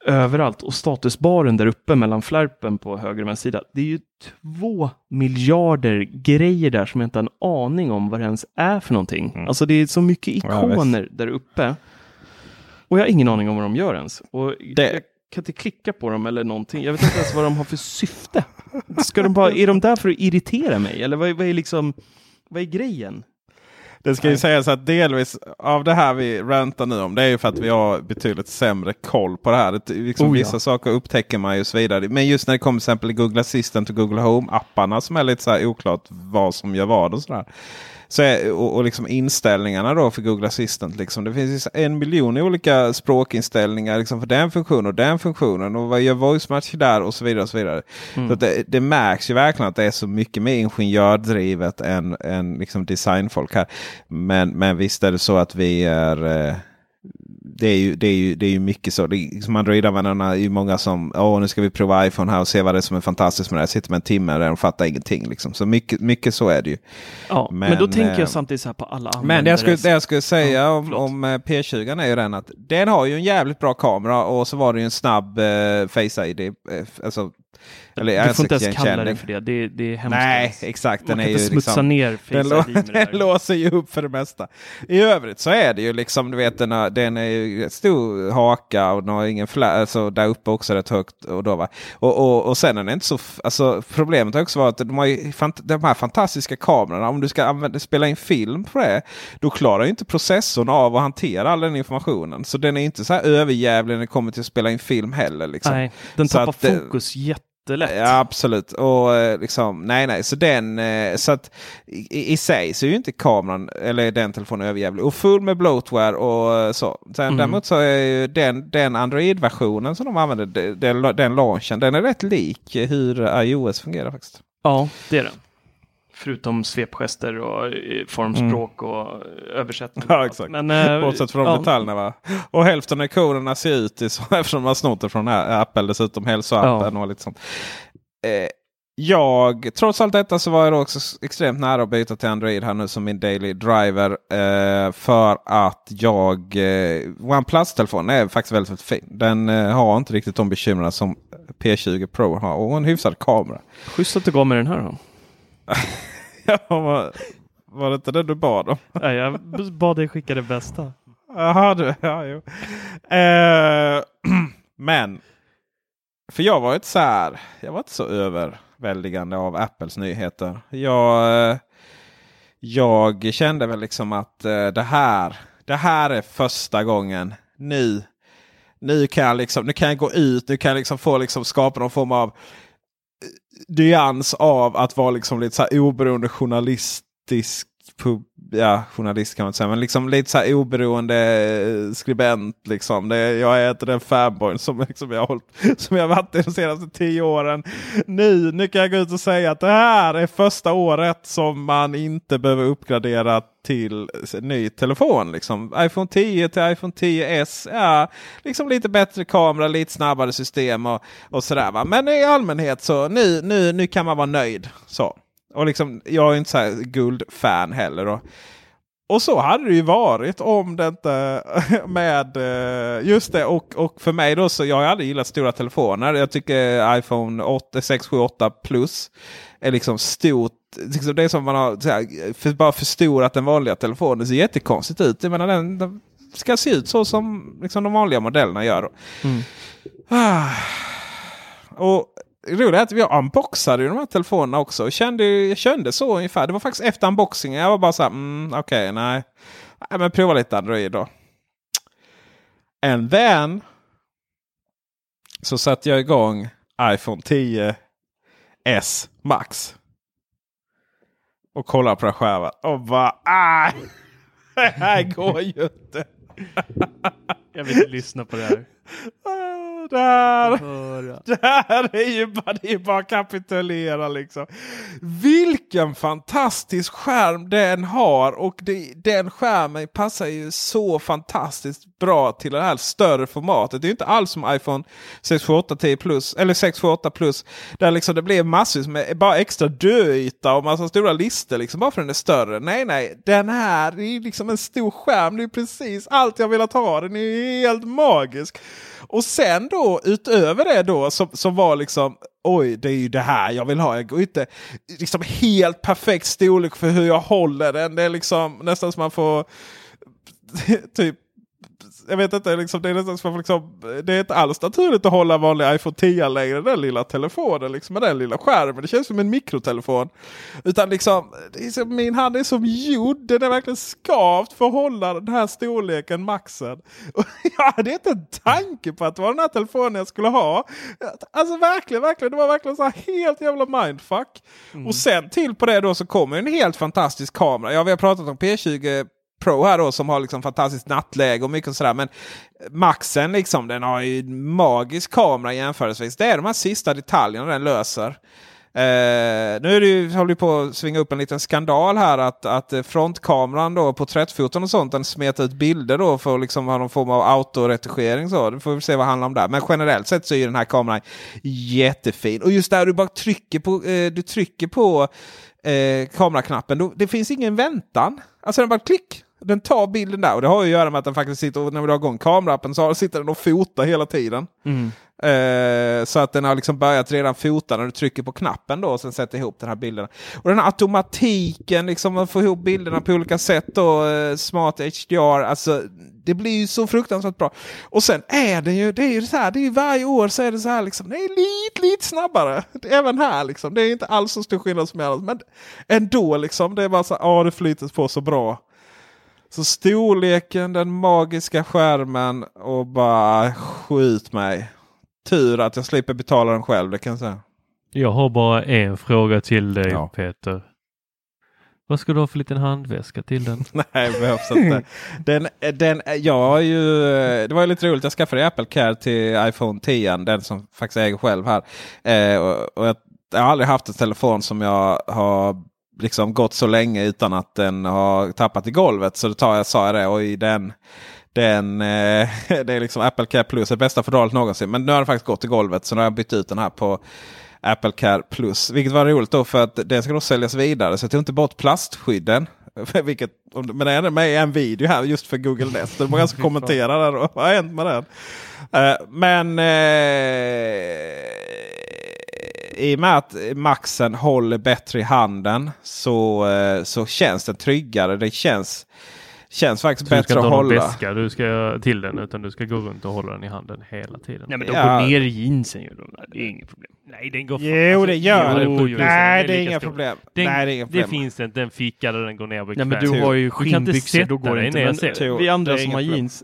överallt och statusbaren där uppe mellan flärpen på höger och vänster sida. Det är ju två miljarder grejer där som jag inte har en aning om vad det ens är för någonting. Alltså det är så mycket Ja, ikoner där uppe. Och jag har ingen aning om vad de gör ens. Och Det- Jag kan inte klicka på dem eller någonting. Jag vet inte ens vad de har för syfte. Ska de bara, är de där för att irritera mig? Eller vad, vad är liksom, vad är grejen? Det ska ju Nej. sägas att delvis av det här vi rantar nu om det är ju för att vi har betydligt sämre koll på det här. Det, liksom Oh ja. Vissa saker upptäcker man ju och så vidare. Men just när det kommer till exempel Google Assistant och Google Home-apparna som är lite så här oklart vad som gör vad och sådär. Så är, och, och liksom inställningarna då för Google Assistant. Liksom. Det finns en miljon olika språkinställningar liksom för den funktionen och den funktionen. Och vad gör voice match där och så vidare. och så vidare. Mm. Så det, det märks ju verkligen att det är så mycket mer ingenjördrivet än, än liksom designfolk här. Men, men visst är det så att vi är... Eh, det är, ju, det, är ju, det är ju mycket så. Liksom Android-användarna är ju många som Åh, nu ska vi prova iPhone här och se vad det är som är fantastiskt med det här. Sitter med en timme där och fattar ingenting. Liksom. Så mycket, mycket så är det ju. Ja, men, Men, då tänker eh, jag samtidigt så här på alla andra. Men det jag skulle, det jag skulle säga Ja, om, om eh, P20 är ju den att den har ju en jävligt bra kamera och så var det ju en snabb eh, Face ID. Eh, alltså, eller Du får inte ens kalla ansiktsigenkänning. det för det. Det, det är hemskt. Nej, exakt. Man Den kan är inte ju smutsa liksom, ner den, lå- den låser ju upp för det mesta. I övrigt så är det ju liksom, du vet den, har- den är ju stor haka och den har ingen flä, alltså där uppe också rätt högt. Och, då, va? Och, och, och sen är den inte så, alltså problemet har också varit att de har ju de här fantastiska kamerorna. Om du ska använda, spela in film på det, då klarar ju inte processorn av att hantera all den informationen. Så den är inte så här överjävlig när det kommer till att spela in film heller. Liksom. Nej, den tappar att, eh, fokus jättelätt. Ja, absolut. Och eh, liksom, nej, nej. Så den, eh, så att i, i sig så är ju inte kameran eller den telefonen överjävlig. Och full med bloatware och eh, så. Sen Mm. däremot så är ju den, den Android-versionen som de använder, de- den, den launchen, den är rätt lik hur iOS fungerar faktiskt. Ja, det är den. Förutom svepgester och eh, formspråk och eh, översättning. Ja, exakt. Men, eh, Bortsett från ja, detaljerna va. Och hälften av ikonerna ser ut i så eftersom har snott det från Apple dessutom. Hälsoappen och lite sånt. Eh, jag, trots allt detta så var jag också extremt nära att byta till Android här nu som min daily driver. Eh, för att jag, eh, OnePlus-telefonen är faktiskt väldigt, väldigt fin. Den eh, har inte riktigt de bekymren som P20 Pro har. Och en hyfsad kamera. Schysst att du gav mig den här då. ja, var, var det inte det du bad om? Nej, jag bad dig skicka det bästa. Jaha, du. Ja, jo. Eh, men. För jag var inte så här. Jag var inte så överväldigande av Apples nyheter. Jag, eh, jag kände väl liksom att eh, det här. Det här är första gången. Nu. Nu kan jag liksom. Nu kan jag gå ut. Nu kan jag liksom få liksom skapa någon form av nyans av att vara liksom lite så här oberoende journalistisk pub, ja, journalist kan man inte säga, men liksom lite så här oberoende eh, skribent. Liksom. Det, jag är inte den fanboy som, liksom jag hållit, som jag varit de senaste tio åren. Nu, nu kan jag gå ut och säga att det här är första året som man inte behöver uppgradera till ny telefon. Liksom. iPhone 10 till iPhone 10s. Ja, liksom lite bättre kamera, lite snabbare system och, och sådär. Va? Men i allmänhet så nu, nu, nu kan man vara nöjd. Så. Och liksom, jag är inte så guldfan heller. Och Och så hade det ju varit om det inte med eh, just det. Och, och för mig då så jag har aldrig gillat stora telefoner. Jag tycker iPhone 8, 6, 7, 8 plus är liksom stort. Liksom det är som man har så här, för, bara förstorat den vanliga telefonen. Det ser jättekonstigt ut. Jag menar, den, den ska se ut så som liksom, de vanliga modellerna gör. Mm. Ah. Och det roliga är att vi unboxade ju de här telefonerna också. Och kände, jag kände så ungefär. Det var faktiskt efter unboxingen. Jag var bara så här, mm, okej, okay, nej. nej. Men prova lite Android då. And then så satte jag igång iPhone 10 S Max. Och kollade på den skärmen och bara ah! Det här går ju inte. jag vill inte lyssna på det här. Det här är ju bara, det är bara kapitulera liksom. Vilken fantastisk skärm den har. Och det, den skärmen passar ju så fantastiskt bra till det här större formatet. Det är inte alls som iPhone 678 10 plus eller 678 plus. Där liksom det blir massvis med bara extra döyta och massa stora listor liksom bara för den är större. Nej, nej, den här är liksom en stor skärm. Det är precis allt jag velat ha. Den är helt magisk. Och sen då utöver det då som, som var liksom oj det är ju det här jag vill ha. Jag går inte liksom helt perfekt storlek för hur jag håller den. Det är liksom nästan som man får typ jag vet inte, liksom, det, är nästan som, liksom, det är inte alls naturligt att hålla vanlig iPhone 10 längre. Den lilla telefonen liksom, med den lilla skärmen. Det känns som en mikrotelefon. Utan liksom, som, min hand är som gjord. Den är verkligen skavt för att hålla den här storleken, maxen. Och jag hade inte en tanke på att det var den här telefonen jag skulle ha. Alltså verkligen, verkligen. Det var verkligen så helt jävla mindfuck. Mm. Och sen till på det då så kommer en helt fantastisk kamera. Ja, vi har pratat om P20 Pro här då som har liksom fantastiskt nattläge och mycket sådär. Men Maxen liksom den har ju magisk kamera jämförelsevis. Det är de här sista detaljerna den löser. Eh, nu är det ju, håller på att svinga upp en liten skandal här att, att frontkameran då på 30 och sånt den smetar ut bilder då för att liksom ha någon form av autoretuschering. Så. Det får vi se vad det handlar om där. Men generellt sett så är den här kameran jättefin. Och just där du bara trycker på, eh, du trycker på eh, kameraknappen. Då, det finns ingen väntan. Alltså den bara klick. Den tar bilden där och det har ju att göra med att den faktiskt sitter, när vi drar igång kamerappen så sitter den och fotar hela tiden. Mm. Eh, så att den har liksom börjat redan fota när du trycker på knappen då och sen sätter ihop den här bilden. Och den här automatiken, liksom att få ihop bilderna på olika sätt då, eh, smart HDR, alltså det blir ju så fruktansvärt bra. Och sen är det ju, det är ju så här, det är varje år så är det så här liksom, det är lite, lite snabbare. Även här liksom, det är inte alls så stor skillnad som annars, men ändå liksom, det är bara så här, ja det flyter på så bra. Så storleken, den magiska skärmen och bara skjut mig. Tur att jag slipper betala den själv, det kan jag säga. Jag har bara en fråga till dig Ja. Peter. Vad ska du ha för liten handväska till den? Nej, behövs inte. Den, den, jag ju, det var ju lite roligt, jag skaffade Apple Care till iPhone 10, den som faktiskt äger själv här. Eh, och, och jag, jag har aldrig haft en telefon som jag har liksom gått så länge utan att den har tappat i golvet. Så då tar jag, sa jag det och i den den, eh, det är liksom Apple Care Plus, det bästa fodralet någonsin. Men nu har den faktiskt gått i golvet så nu har jag bytt ut den här på Apple Care Plus. Vilket var roligt då för att den ska då säljas vidare. Så jag tog inte bort plastskydden. Vilket, men det är med i en video här just för Google Nest. Det är många som alltså kommenterar där. Vad har hänt med den? Eh, men eh, i och med att Maxen håller bättre i handen så, eh, så känns den tryggare. Det känns, känns faktiskt Så du ska bättre inte att ha någon hålla. väska du ska till den utan du ska gå runt och hålla den i handen hela tiden. Nej men de Ja. går ner i jeansen de. Det är inget problem. Nej, den går Jo, det gör jo, det. Nej, det är inga problem. Den, Nej, det är inga det problem. finns inte en ficka där den går ner Nej men du har ju Du kan inte skinnbyxor, då sätta går det dig inte. ner Men vi andra det som har problem. jeans.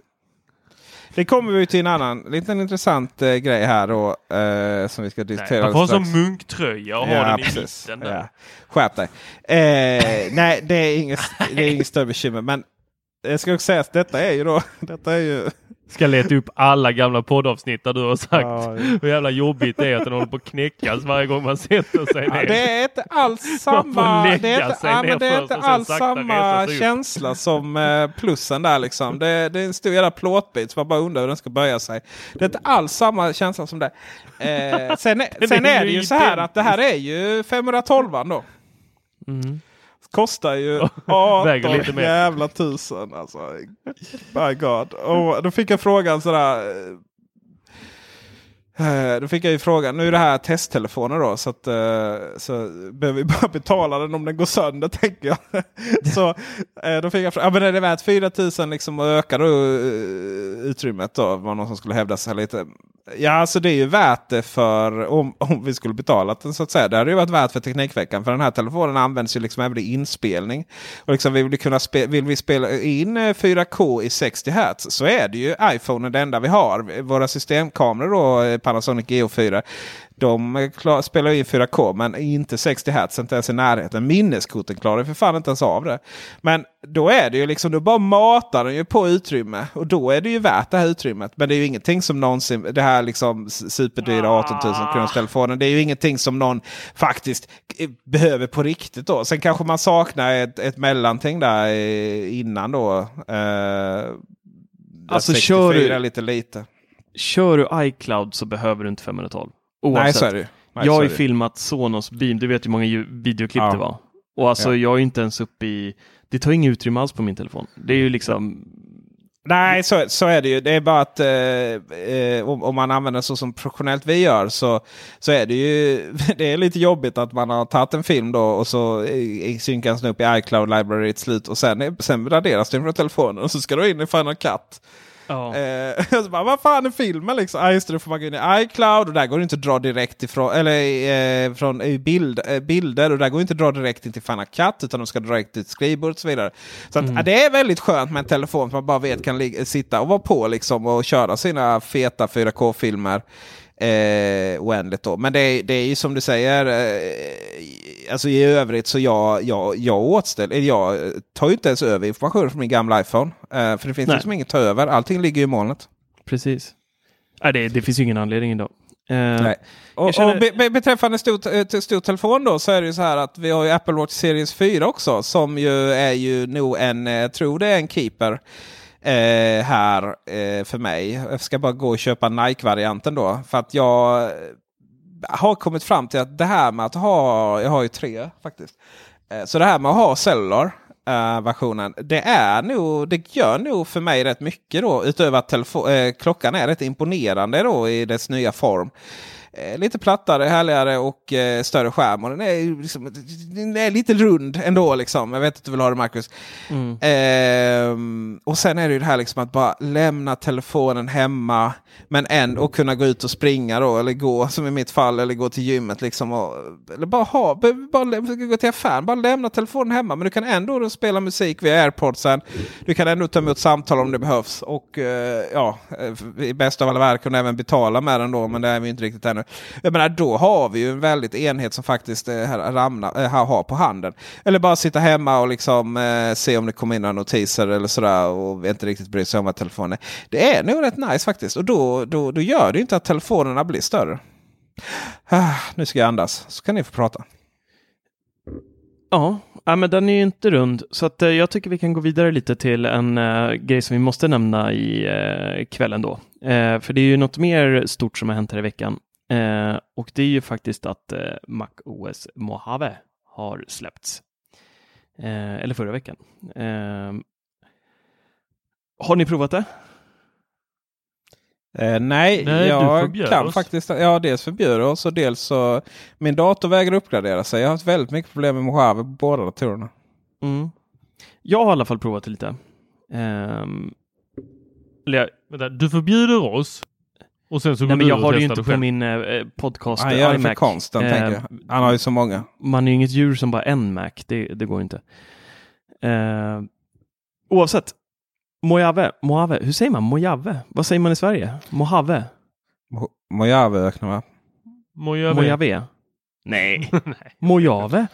Det kommer vi till en annan liten intressant eh, grej här då. Eh, som vi ska diskutera man får ha som munktröja och ha Ja, den i precis. mitten. där. Ja. Skärp dig. Eh, nej, det är inget, det är inget större bekymmer. Men jag ska också säga att detta är ju då. Detta är ju. Ska leta upp alla gamla poddavsnitt där du har sagt Ja, hur jävla jobbigt det är att den håller på att knäckas varje gång man sätter sig Ja, ner. det är inte alls samma, det är inte, ja, men det är inte alls samma känsla som eh, plussen där liksom. Det, det är en stor jävla plåtbit som man bara undrar hur den ska böja sig. Det är inte alls samma känsla som det. Eh, sen sen är det ju så här att det här är ju 512 då. Mm. Kostar ju Väger 18 lite mer. jävla tusen. Alltså. My God. Och då fick jag frågan sådär. Eh, då fick jag ju frågan, nu är det här testtelefoner då så att eh, så behöver vi bara betala den om den går sönder tänker jag. så eh, då fick jag frågan, ja, men är det värt 4000 liksom och ökar då utrymmet då? Var någon som skulle hävda sig lite. Ja, alltså det är ju värt det för om, om vi skulle betala den så att säga. Det hade ju varit värt för Teknikveckan. För den här telefonen används ju liksom även i inspelning. Och liksom vill, vi kunna spe, vill vi spela in 4K i 60 Hz så är det ju iPhone det enda vi har. Våra systemkameror då, Panasonic GH4. De eh, klar, spelar in 4K men inte 60 Hz, inte ens i närheten. Minneskorten klarar för fan inte ens av det. Men då är det ju liksom, då bara matar den ju på utrymme. Och då är det ju värt det här utrymmet. Men det är ju ingenting som någonsin, det här liksom superdyra 18 000 kronors telefonen. Det är ju ingenting som någon faktiskt eh, behöver på riktigt då. Sen kanske man saknar ett, ett mellanting där eh, innan då. Eh, Alltså, 64 kör du- lite lite. Kör du iCloud så behöver du inte 512. Oavsett. Nej så är det. Nej, jag har ju filmat Sonos Beam, du vet hur många videoklipp Ja. det var. Och alltså Ja. jag är inte ens uppe i, det tar inget utrymme alls på min telefon. Det är ju liksom, Nej, så, så är det ju. Det är bara att eh, eh, om, om man använder så som professionellt vi gör så, så är det ju det är lite jobbigt att man har tagit en film då och så synkas den upp i iCloud Library ett slut och sen, sen raderas den från telefonen och så ska du in i Final Cut. Ja. Eh, så bara, vad fan är filmen liksom? Ah, just det, då får man gå in i iCloud och där går det inte att dra direkt ifrån, eller eh, från eh, bild, eh, bilder och där går det inte att dra direkt in till Final Cut utan de ska direkt till skrivbord och så vidare. Så att, Mm. ja, det är väldigt skönt med en telefon som man bara vet kan sitta och vara på liksom och köra sina feta 4K-filmer. Eh, oändligt då. Men det, är- det är ju som du säger. Eh, alltså i övrigt så jag, jag, jag åtställer. Jag tar ju inte ens över information från min gamla iPhone. Eh, för det finns Nej. liksom inget att ta över. Allting ligger i molnet. precis. Nej, det, det finns ju ingen anledning idag. Eh, Nej. Och, känner- och be, be, beträffande stor, eh, stor telefon då så är det ju så här att vi har ju Apple Watch Series 4 också. Som ju är ju nog en, eh, jag tror det är en keeper. Eh, här eh, för mig. Jag ska bara gå och köpa Nike-varianten då. För att jag eh, har kommit fram till att det här med att ha, jag har ju tre faktiskt. Eh, så det här med att ha cellular Uh, versionen. Det är nog, det gör nog för mig rätt mycket då. Utöver att telefo- eh, klockan är rätt imponerande då i dess nya form. Eh, lite plattare, härligare och eh, större skärm. Och den är, liksom, den är lite rund ändå. Liksom. Jag vet att du vill ha det Marcus. Mm. Ehm, och sen är det ju det här liksom att bara lämna telefonen hemma. Men ändå kunna gå ut och springa då. Eller gå som i mitt fall. Eller gå till gymmet. Liksom, och, eller bara ha. Bara gå till affären. Bara lämna telefonen hemma. Men du kan ändå då spela musik via airpodsen. Du kan ändå ta emot samtal om det behövs. Och eh, ja, eh, i bästa av alla världar du även betala med den då. Men det är vi inte riktigt ännu. Jag menar, då har vi ju en väldigt enhet som faktiskt eh, här, ramna, eh, här har på handen. Eller bara sitta hemma och liksom eh, se om det kommer in några notiser eller sådär. Och inte riktigt bry sig om att telefonen är. Det är nog rätt nice faktiskt. Och då, då, då gör det ju inte att telefonerna blir större. Ah, nu ska jag andas, så kan ni få prata. Ja, ja, men den är ju inte rund. Så att, eh, jag tycker vi kan gå vidare lite till en äh, grej som vi måste nämna i äh, kvällen då. Äh, för det är ju något mer stort som har hänt här i veckan. Eh, och det är ju faktiskt att eh, Mac OS Mojave har släppts. Eh, eller förra veckan. Eh, har ni provat det? Eh, nej, Nej, jag kan oss. faktiskt ja, dels förbjuda oss och dels så min dator vägrar uppgradera sig. Jag har haft väldigt mycket problem med Mojave på båda datorerna. Mm. Jag har i alla fall provat det lite. Ehm, eller jag, Vänta, du förbjuder oss och sen så nej, går men du jag har det ju inte på själv. min eh, podcast Han gör det för iMac. konsten, Eh, tänker jag. Han har ju så många. Man är ju inget djur som bara en Mac, det, det går inte. Eh, oavsett, Mojave, Mojave, hur säger man Mojave? Vad säger man i Sverige? Mojave? Mo- Mojaveöknen va? Mojave. Mojave? Nej, Mojave.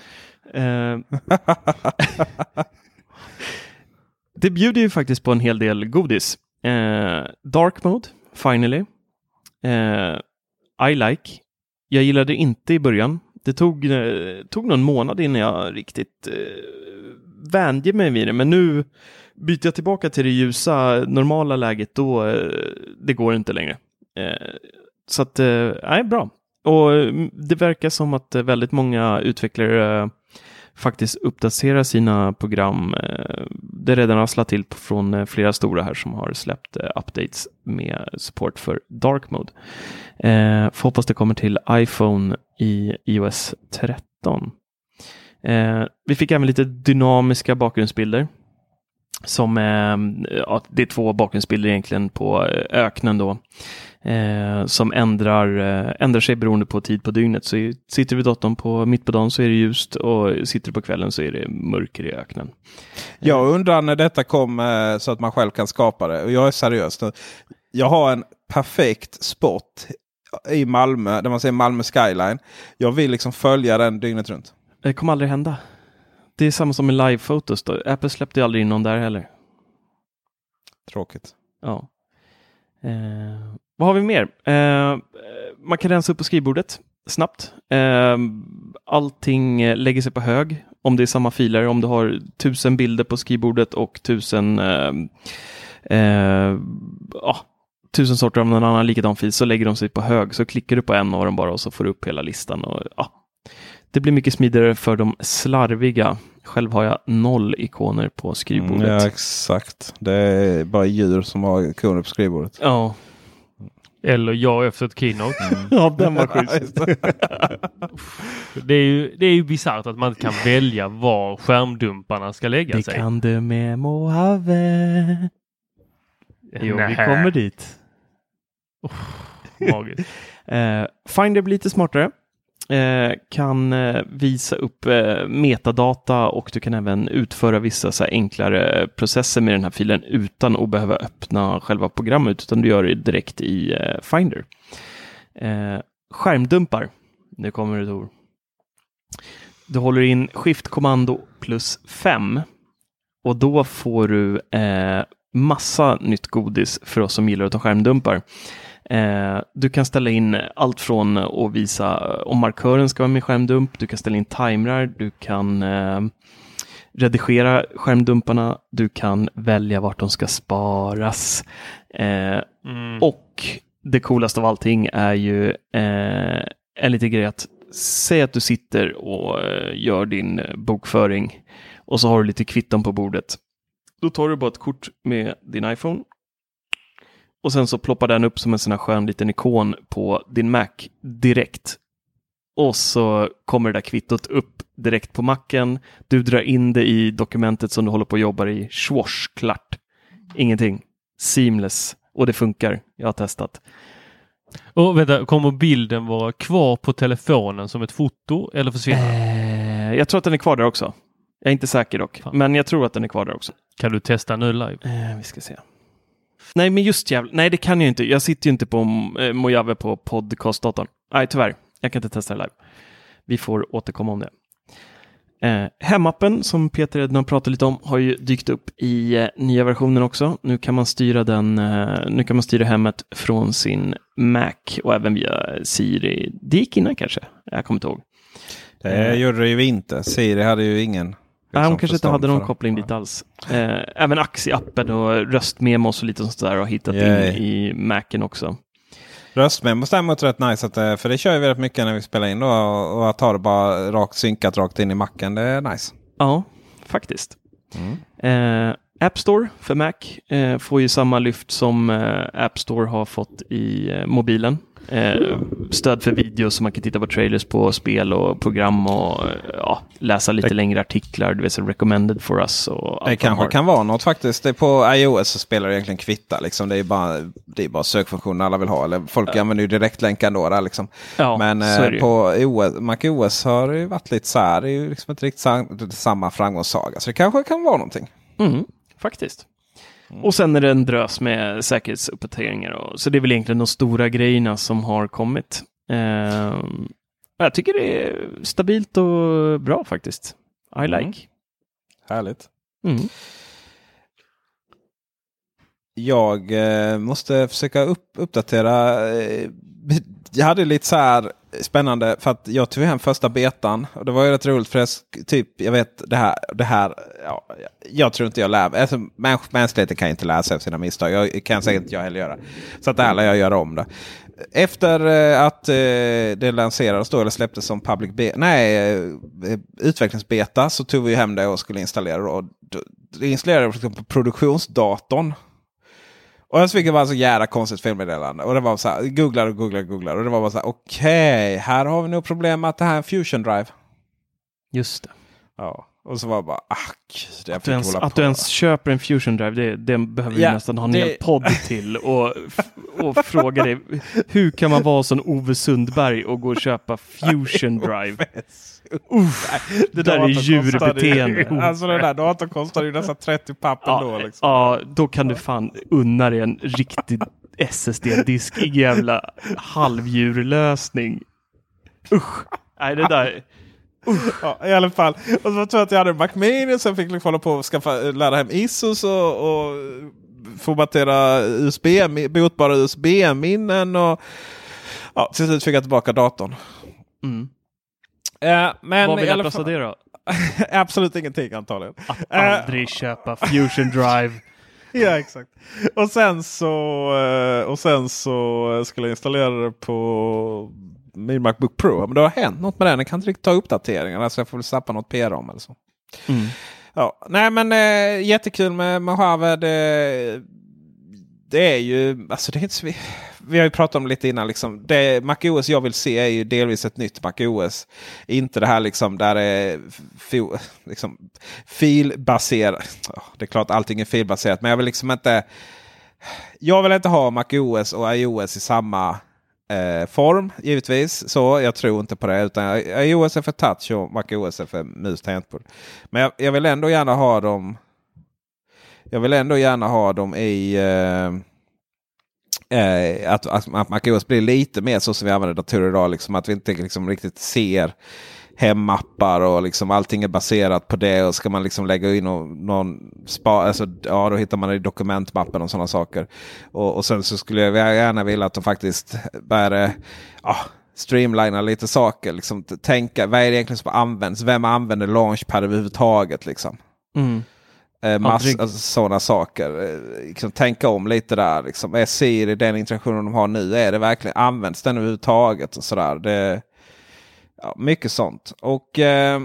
Eh, det bjuder ju faktiskt på en hel del godis. Eh, dark mode, finally. Eh, I like. Jag gillade inte i början. Det tog, eh, tog någon månad innan jag riktigt eh, vände mig vid det. Men nu byter jag tillbaka till det ljusa, normala läget. Då eh, det går inte längre. Eh, så att, eh, nej, bra. Och mm, det verkar som att eh, väldigt många utvecklare eh, faktiskt uppdatera sina program. Eh, det redan rasslat till från eh, flera stora här som har släppt eh, updates med support för Dark Mode. Får hoppas det kommer till iPhone i iOS 13. Vi fick även lite dynamiska bakgrundsbilder. Som ja, det är två bakgrundsbilder egentligen på öknen då. Eh, som ändrar, eh, ändrar sig beroende på tid på dygnet. Så sitter du vid datorn på, mitt på dagen så är det ljust och sitter du på kvällen så är det mörker i öknen. Jag undrar när detta kom eh, så att man själv kan skapa det. Och jag är seriös nu. Jag har en perfekt spot i Malmö, där man ser Malmö skyline. Jag vill liksom följa den dygnet runt. Det kommer aldrig hända. Det är samma som med live-fotos. Apple släppte aldrig in någon där heller. Tråkigt. Ja. Eh, vad har vi mer? Eh, man kan rensa upp på skrivbordet snabbt. Eh, allting lägger sig på hög om det är samma filer. Om du har tusen bilder på skrivbordet och tusen eh, eh, ja, tusen sorter av någon annan likadan fil så lägger de sig på hög. Så klickar du på en av dem bara och så får du upp hela listan. Och, ja. Det blir mycket smidigare för de slarviga. Själv har jag noll ikoner på skrivbordet. Mm, ja, exakt. Det är bara djur som har ikoner på skrivbordet. Ja. Eller jag efter ett keynote. Mm. ja, den var schysst. det är ju, det är ju bisarrt att man inte kan välja var skärmdumparna ska lägga det sig. Det kan du med Mojave. Jo, Nä. vi kommer dit. Oh, magiskt. uh, Finder blir lite smartare. Eh, kan eh, visa upp eh, metadata och du kan även utföra vissa så enklare processer med den här filen utan att behöva öppna själva programmet utan du gör det direkt i Finder. skärmdumpar. Nu kommer det Tor. Du håller in skiftkommando plus 5 och då får du massa nytt godis för oss som gillar att ta skärmdumpar. Eh, du kan ställa in allt från att visa om markören ska vara med skärmdump, du kan ställa in timrar, du kan eh, redigera skärmdumparna, du kan välja vart de ska sparas. Eh, mm. Och det coolaste av allting är ju en liten grej att säg att du sitter och gör din bokföring och så har du lite kvitton på bordet. Då tar du bara ett kort med din iPhone och sen så ploppar den upp som en sån här skön liten ikon på din Mac direkt. Och så kommer det där kvittot upp direkt på macken. Du drar in det i dokumentet som du håller på och jobbar i. Schwash, klart. Ingenting. Seamless. Och det funkar. Jag har testat. Och vänta, kommer bilden vara kvar på telefonen som ett foto eller försvinner eh, Jag tror att den är kvar där också. Jag är inte säker dock, Fan. men jag tror att den är kvar där också. Kan du testa nu live? Eh, vi ska se. Nej, men just jävla, nej det kan jag inte. Jag sitter ju inte på eh, Mojave på podcastdatorn. Nej, tyvärr. Jag kan inte testa det live. Vi får återkomma om det. Eh, hemappen som Peter redan pratade lite om har ju dykt upp i eh, nya versionen också. Nu kan man styra den, eh, nu kan man styra hemmet från sin Mac och även via Siri. Det gick innan kanske, jag kommer inte ihåg. Det eh, gjorde det ju inte. Siri hade ju ingen Nej, hon kanske inte hade någon koppling dit alls. Eh, även Axie-appen och röstmemos och lite sånt där har hittat yeah. in i Macen också. Röstmemos däremot är rätt nice. Att, eh, för det kör vi rätt mycket när vi spelar in. Då, och att ha det bara rakt synkat rakt in i macken, det är nice. Ja, faktiskt. Mm. Eh, App Store för Mac eh, får ju samma lyft som eh, App Store har fått i eh, mobilen. Eh, stöd för video så man kan titta på trailers på spel och program och ja, läsa lite det, längre artiklar. Du vet, så recommended for us. Och det kanske kan vara något faktiskt. Det på iOS så spelar det egentligen kvitta. Liksom. Det är bara, det är bara sökfunktionen alla vill ha. Eller folk ja. använder ju direktlänk ändå. Där, liksom. ja, Men eh, på OS, Mac OS har det varit lite så här. Det är ju liksom inte riktigt samma framgångssaga. Så det kanske kan vara någonting. Mm, faktiskt. Mm. Och sen är det en drös med säkerhetsuppdateringar. Och, så det är väl egentligen de stora grejerna som har kommit. Eh, jag tycker det är stabilt och bra faktiskt. I mm. like. Mm. Härligt. Mm. Jag eh, måste försöka upp, uppdatera. Eh, jag hade lite så här spännande för att jag tog hem första betan. Och det var ju rätt roligt för jag, typ, jag vet det här. Det här ja, jag tror inte jag lär mig. Alltså, mäns mänskligheten kan inte lära sig av sina misstag. Jag kan säkert inte jag heller göra. Så att det här lär jag göra om det. Efter eh, att eh, det lanserades då, eller släpptes som public beta. Nej, eh, utvecklingsbeta så tog vi hem det och skulle installera. Och det installerade det liksom på produktionsdatorn. Och jag fick bara så jävla konstigt felmeddelande. Och det var så här, googlar och googlar och googlar. Och det var bara så här, okej, okay, här har vi nog problem med att det här är en fusion drive. Just det. Ja. Och så var det bara, ack. Det att du ens, att du ens köper en fusion drive, det, det behöver vi nästan ha en det... hel podd till. Och, och fråga dig, hur kan man vara som Ove Sundberg och gå och köpa fusion drive? Uff, det där är djurbeteende. Alltså den där datorn kostar ju nästan 30 papp ja, då. Liksom. Ja, då kan du fan unna dig en riktig SSD-diskig jävla halvdjurlösning. Usch! Nej, det där. Ja, I alla fall. Och så tror jag att jag hade en Mac Mini. Sen fick jag hålla på och skaffa, ladda hem ISOs och, och formatera USB, botbara USB-minnen. Och ja, till slut fick jag tillbaka datorn. Mm. Uh, men Vad vill jag lösa det då? Absolut ingenting antagligen. Att aldrig uh, köpa Fusion Drive. ja exakt. Och sen så, uh, och sen så skulle jag installera det på min Macbook Pro. Men det har hänt något med den. Den kan inte riktigt ta uppdateringarna. Så jag får väl sappa något PR-om eller så. Mm. Ja, nej men äh, jättekul med Mojave. Det, det är ju, alltså det är inte så, vi, vi har ju pratat om det lite innan. Liksom, det MacOS jag vill se är ju delvis ett nytt MacOS. Inte det här liksom där det är liksom, filbaserat. Det är klart allting är filbaserat. Men jag vill liksom inte. Jag vill inte ha MacOS och iOS i samma eh, form givetvis. Så jag tror inte på det. Utan iOS är för touch och MacOS är för mus tangentbord. Men jag, jag, vill ändå gärna ha dem. Jag vill ändå gärna ha dem i eh, Eh, att, att, att MacOS blir lite mer så som vi använder datorer idag. Liksom, att vi inte liksom riktigt ser hemmappar och liksom allting är baserat på det. Och ska man liksom lägga in och, någon spa, alltså, ja, då hittar man det i dokumentmappen och sådana saker. Och, och sen så skulle jag gärna vilja att de faktiskt började ja, streamlina lite saker. Liksom, tänka, vad är det egentligen som används? Vem använder Launchpad överhuvudtaget? Liksom? Mm. Eh, massa alltså, sådana saker. Eh, liksom, tänka om lite där. Liksom. Är Siri den interaktionen de har nu? Är det verkligen används den överhuvudtaget? Och sådär. Det, ja, mycket sånt. Och eh,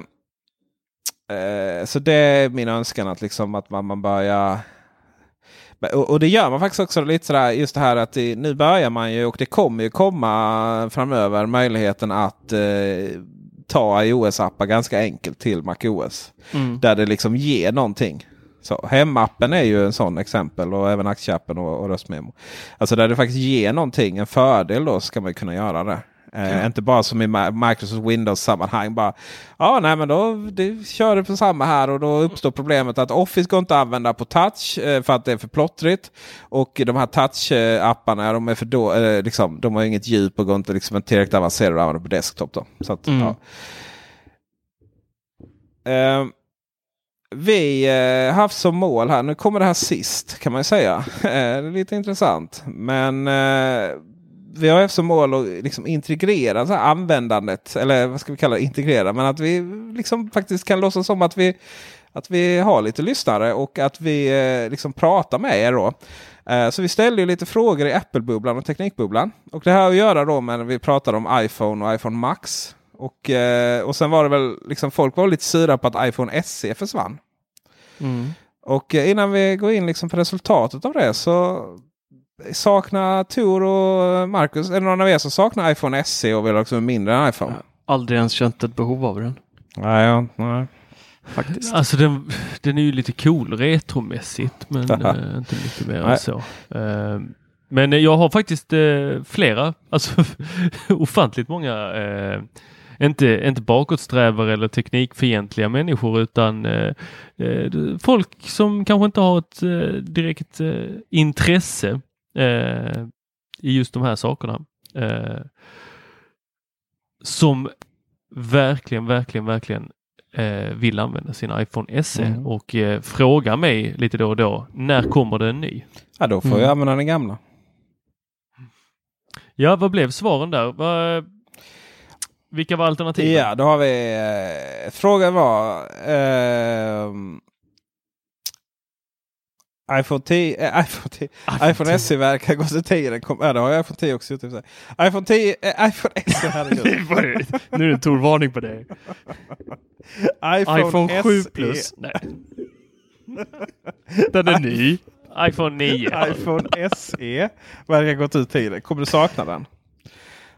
eh, Så det är min önskan att, liksom, att man, man börjar och, och, det gör man faktiskt också lite sådär just det här att det, nu börjar man ju och det kommer ju komma framöver möjligheten att eh, ta iOS-appar ganska enkelt till MacOS. Mm. Där det liksom ger någonting. Så Hemappen är ju en sån exempel och även aktieappen och, och röstmemo. Alltså där det faktiskt ger någonting, en fördel då ska man kunna göra det. Eh, Inte bara som i Microsoft Windows-sammanhang. Bara, ja, nej, men då det, kör det på samma här och då uppstår problemet att Office går inte att använda på touch eh, för att det är för plottrigt. Och de här touch-apparna de är för då, eh, liksom, de har inget djup och går inte liksom, tillräckligt avancerade att använda på desktop. Då. Så att, mm. ja. Uh, vi har eh, haft som mål här, nu kommer det här sist kan man säga. det är lite intressant. Men eh, vi har haft som mål att liksom integrera så användandet. Eller vad ska vi kalla det? Integrera. Men att vi liksom faktiskt kan låtsas som att vi, att vi har lite lyssnare och att vi eh, liksom pratar med er. då. Så vi ställde ju lite frågor i Apple-bubblan och Teknikbubblan. Och det här har att göra då med när vi pratar om iPhone och iPhone Max. Och, och sen var det väl liksom folk var lite sura på att iPhone SE försvann. Mm. Och eh, innan vi går in liksom på resultatet av det så saknar Tor och Marcus, är det någon av er som saknar iPhone SE och vill också mindre än iPhone? Aldrig ens känt ett behov av den. Nej, ja, nej. Faktiskt. Alltså den, den är ju lite cool retromässigt men äh, inte mycket mer än så. Äh, men jag har faktiskt äh, flera, alltså ofantligt många inte, inte bakåtsträvare eller teknikfientliga människor utan eh, eh, folk som kanske inte har ett eh, direkt eh, intresse eh, i just de här sakerna. Eh, som verkligen, verkligen, verkligen vill använda sin iPhone SE mm. och frågar mig lite då och då, när kommer det en ny? Ja, då får mm. jag använda den gamla. Ja, vad blev svaren där? Vad, vilka var alternativen? Ja, då har vi... Eh, frågan var... Eh, iPhone 10, äh, iPhone 10, iPhone, iPhone SE verkar gå till 10. Den kom, ja, det har jag iPhone 10 också gjort. Typ iPhone 10, äh, iPhone SE, herregud. nu är det en torvarning på dig. iPhone, iPhone 7 SE. plus. Nej. Den är ny. iPhone 9. iPhone SE verkar gått ut tiden. Kommer du sakna den?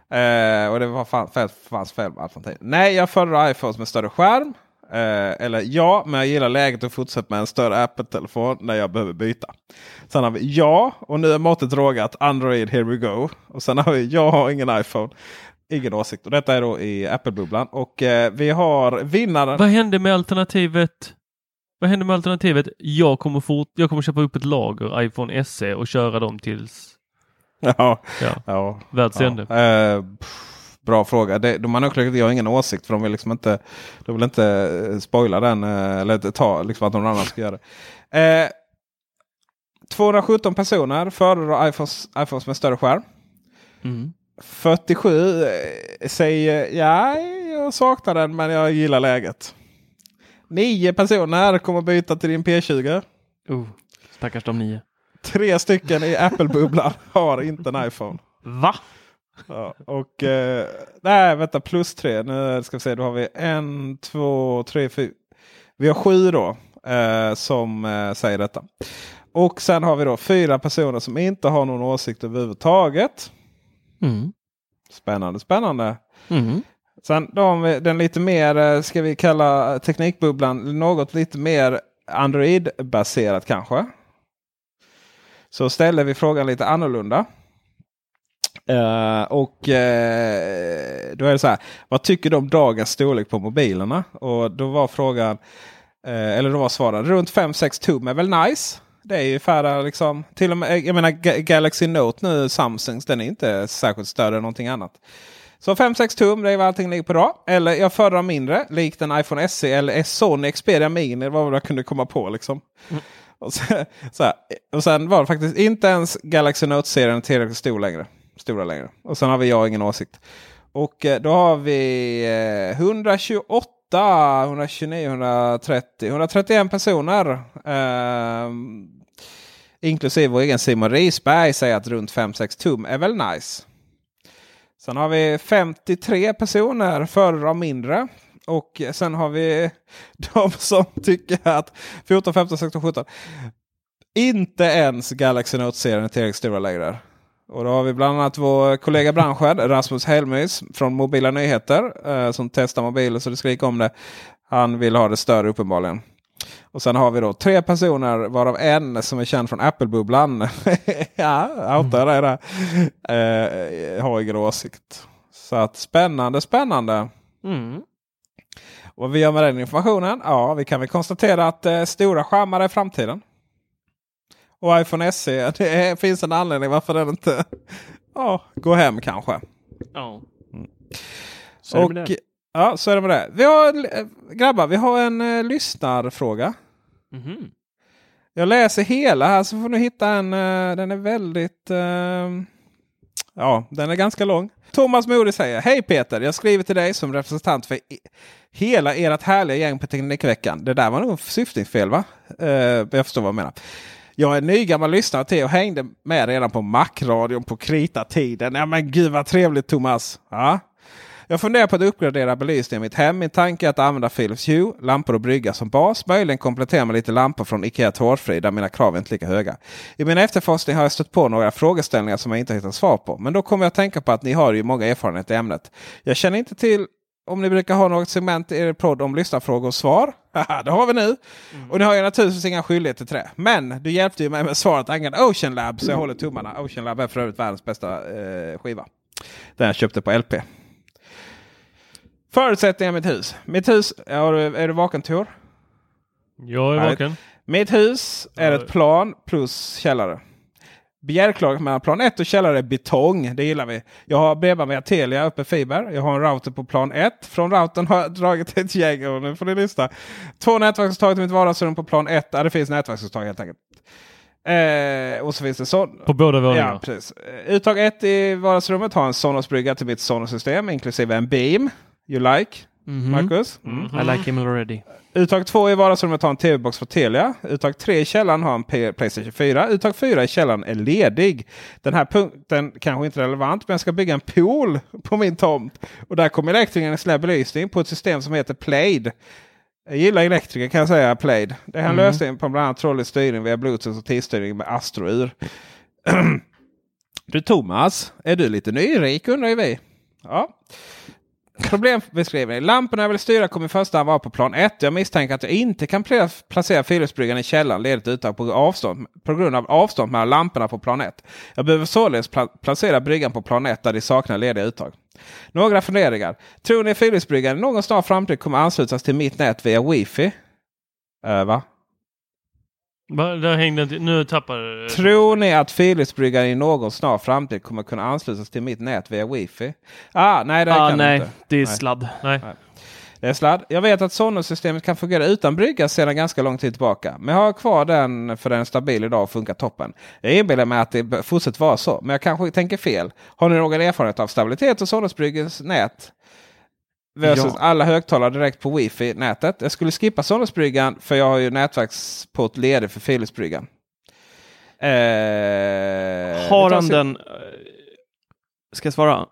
Eh, och det var fan, fanns fel med iPhone 10. Nej, jag föredrar iPhones med större skärm. Eh, eller ja, men jag gillar läget att fortsätta med en större Apple-telefon när jag behöver byta. Sen har vi ja, och nu är måttet rågat. Android, here we go. Och sen har vi jag har ingen iPhone. Ingen åsikt. Och detta är då i Apple-bubblan. Och eh, vi har vinnaren. Vad hände med alternativet? Vad hände med alternativet? Jag kommer, fort, jag kommer köpa upp ett lager iPhone SE och köra dem tills Ja, ja, ja, världs ände. Eh, bra fråga. Det, de har nog jag har ingen åsikt för de vill liksom inte, de vill inte eh, spoila den eh, eller ta liksom att någon annan ska göra det. Eh, 217 personer föredrar iPhones, iPhones med större skärm. Mm. 47 eh, säger ja, jag saknar den men jag gillar läget. 9 personer kommer byta till din P20. Oh, stackars de nio. Tre stycken i Apple-bubblan har inte en iPhone. Va? Ja, och eh, nej, vänta, plus tre. Nu ska vi se, då har vi en, två, tre, fyra. Vi har sju då eh, som eh, säger detta. Och sen har vi då fyra personer som inte har någon åsikt överhuvudtaget. Mm. Spännande, spännande. Mm. Sen vi den lite mer, eh, ska vi kalla teknikbubblan, något lite mer Android-baserat kanske. Så ställer vi frågan lite annorlunda. Eh, och eh, då är det så här. Vad tycker du om dagens storlek på mobilerna? Och då var frågan, eh, eller då var svaren runt 5-6 tum är väl nice. Det är ju ungefär liksom, till och med, jag menar Ga- Galaxy Note nu, Samsungs, den är inte särskilt större än någonting annat. Så 5-6 tum, det är vad allting ligger på idag. Eller jag föredrar mindre, likt en iPhone SE eller Sony Xperia Mini. Det var vad jag kunde komma på liksom. Och, sen, så här, och sen var det faktiskt inte ens Galaxy Note-serien tillräckligt stor längre. Stora längre. Och sen har vi jag ingen åsikt. Och eh, då har vi 128, 129, 130, 131 personer. Eh, inklusive vår egen Simon Risberg säger att runt 5-6 tum är väl nice. Sen har vi 53 personer föredrar mindre. Och sen har vi de som tycker att 14, 15, 16, 17 inte ens Galaxy Note-serien är tillräckligt stora längre. Och då har vi bland annat vår kollega i branschen Rasmus Helmys från Mobila Nyheter eh, som testar mobiler så det skriker om det. Han vill ha det större uppenbarligen. Och sen har vi då tre personer varav en som är känd från Apple-bubblan. ja, outar dig där. Eh, har ingen åsikt. Så att spännande, spännande. Mm. Vad vi gör med den informationen? Ja, vi kan väl konstatera att eh, stora skärmar är framtiden. Och iPhone SE, det är, finns en anledning varför den inte ja, går hem kanske. Ja. Så är det Och, ja, så är det med det. Vi har, grabbar, vi har en eh, lyssnarfråga. Mhm. Jag läser hela här så får ni hitta en. eh, den är väldigt... eh, ja, den är ganska lång. Thomas Modi säger Hej Peter! Jag skriver till dig som representant för hela ert härliga gäng på Teknikveckan. Det där var nog syftningsfel va? Eh, jag förstår vad jag menar. Jag är nygammal lyssnare till och hängde med redan på Mac-radion på krita-tiden. Ja men gud vad trevligt Thomas! Ja. Jag funderar på att uppgradera belysningen i mitt hem. Min tanke är att använda Philips Hue, lampor och brygga som bas. Möjligen komplettera med lite lampor från Ikea Tårtfri där mina krav är inte lika höga. I min efterforskning har jag stött på några frågeställningar som jag inte hittat svar på. Men då kommer jag att tänka på att ni har ju många erfarenheter i ämnet. Jag känner inte till om ni brukar ha något segment i er podd om lyssnarfrågor och svar. Haha, det har vi nu. Och ni har ju naturligtvis inga skyldigheter till det. Men du hjälpte ju mig med svaret angående Ocean Lab. Så jag håller tummarna. Ocean Lab är för övrigt världens bästa eh, skiva. Den jag köpte på LP. Förutsättningar mitt hus. Mitt hus, är du, är du vaken Tor? Jag är vaken. Mitt hus är ett plan plus källare. Begärklaget mellan plan 1 och källare är betong. Det gillar vi. Jag har bredband via Telia uppe fiber. Jag har en router på plan 1. Från routern har jag dragit ett gäng. Och nu får ni lyssna. Två nätverksuttag till mitt vardagsrum på plan 1. Ja, det finns nätverksuttag helt enkelt. Eh, och så finns det så. På båda våningarna. Ja, precis. Eh, Uttag 1 i vardagsrummet har en Sonos-brygga till mitt Sonos-system inklusive en Beam. You like? Mhm. Marcus? I like him already. Uttag 2 i vardagsrummet har en TV-box från Telia. Uttag 3 i källaren har en Playstation 4. Uttag 4 i källaren är ledig. Den här punkten kanske inte är relevant men jag ska bygga en pool på min tomt. Och där kommer elektrikern släppa belysning på ett system som heter Plaid. Jag gillar elektriker kan jag säga, Played. Det är en Mm. lösning på bland annat trådlös styrning via Bluetooth och tidsstyrning med Astro-ur. du Thomas, är du lite nyrik undrar ju vi. Ja. Problembeskrivning. Lamporna jag vill styra kommer i första hand vara på plan 1. Jag misstänker att jag inte kan placera Philipsbryggan i källaren ledigt uttag på, avstånd, på grund av avstånd mellan lamporna på plan 1. Jag behöver således placera bryggan på plan 1 där de saknar lediga uttag. Några funderingar. Tror ni Philipsbryggan i någon snar framtid kommer anslutas till mitt nät via wifi? Äh, va? Där hängde nu tappar Tror ni att Philipsbryggan i någon snar framtid kommer kunna anslutas till mitt nät via wifi? Ah, nej, det Ah, kan nej, inte. det är Nej. sladd. Nej. Det är sladd. Jag vet att Sonos-systemet kan fungera utan brygga sedan ganska lång tid tillbaka. Men jag har kvar den för den är stabil idag och funkar toppen. Jag inbillar mig att det fortsätter vara så. Men jag kanske tänker fel. Har ni någon erfarenhet av stabilitet och Sonos-bryggens nät? Versus Ja. alla högtalare direkt på wifi-nätet. Jag skulle skippa Sonos-bryggan för jag har ju nätverksport ledig för Philips-bryggan. Eh, Har han den... eh, Ska jag svara?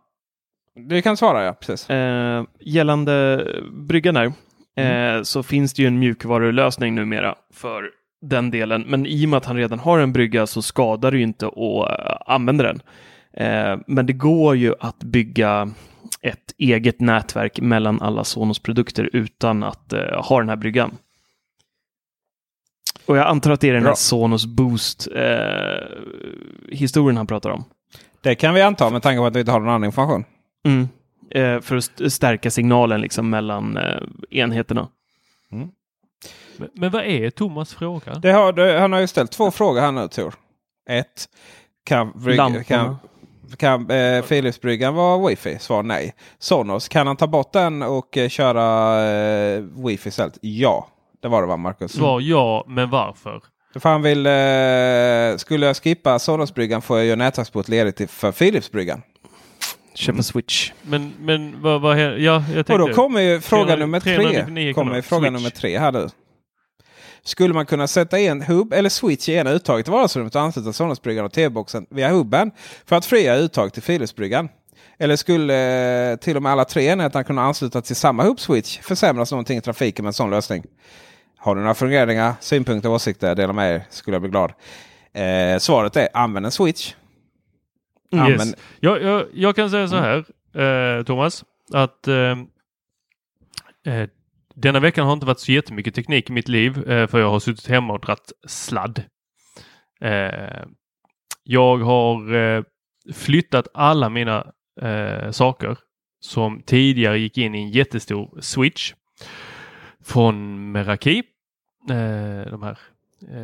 Du kan svara ja, precis. Eh, gällande bryggan där, Mm. eh, så finns det ju en mjukvarulösning numera för den delen. Men i och med att han redan har en brygga så skadar det ju inte att eh, använda den. Men det går ju att bygga eget nätverk mellan alla Sonos-produkter utan att eh, ha den här bryggan. Och jag antar att det är den här. Sonos Boost-historien han pratar om. Det kan vi anta med tanke på att vi inte har någon annan information. Mm. Eh, för att st- stärka signalen liksom mellan eh, enheterna. Men, men vad är Thomas fråga? Det har, det, han har ju ställt två frågor här nu Tor. Ett. Kan, kan, kan eh, Philipsbryggan vara wifi? Svar nej. Sonos, kan han ta bort den och eh, köra eh, wifi istället? Ja. Det var det va Marcus? Svar ja, men varför? För han vill, eh, skulle jag skippa Sonos-bryggan får jag göra nätverksport ledigt till- för Philips-bryggan. Köpa switch. Men, men vad, vad ja, jag tänkte... Och då kommer ju fråga 300 nummer 399 tre. Kommer ju fråga Switch. nummer tre här nu. Skulle man kunna sätta in hubb eller switch i ena uttaget i vardagsrummet och ansluta Sonos-bryggan och TV-boxen via hubben för att fria uttag till Philips-bryggan? Eller skulle eh, till och med alla tre enheterna kunna ansluta till samma hubb-switch? Försämras någonting i trafiken med en sån lösning? Har du några funderingar, synpunkter, åsikter? Dela med er, skulle jag bli glad. Eh, svaret är använd en switch. Mm. Använd, Yes. Jag, jag, jag kan säga så Mm. här, eh, Thomas, att eh, eh, denna veckan har inte varit så jättemycket teknik i mitt liv, eh, för jag har suttit hemma och dratt sladd. Eh, jag har eh, flyttat alla mina saker som tidigare gick in i en jättestor switch från Meraki. De här,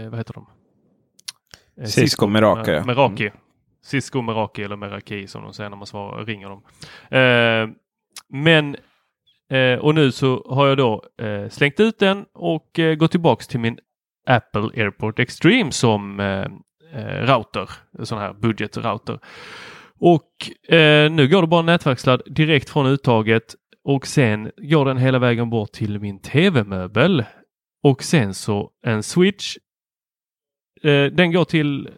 vad heter de? Eh, Cisco Meraki, Meraki. Cisco Meraki eller Meraki som de säger när man svarar, ringer dem. Men eh, och nu så har jag då eh, slängt ut den och eh, gått tillbaks till min Apple AirPort Extreme som eh, eh router, sån här budgetrouter. Och eh, nu går det bara nätverksladd direkt från uttaget och sen går den hela vägen bort till min tv-möbel. Och sen så en switch. Eh, den går till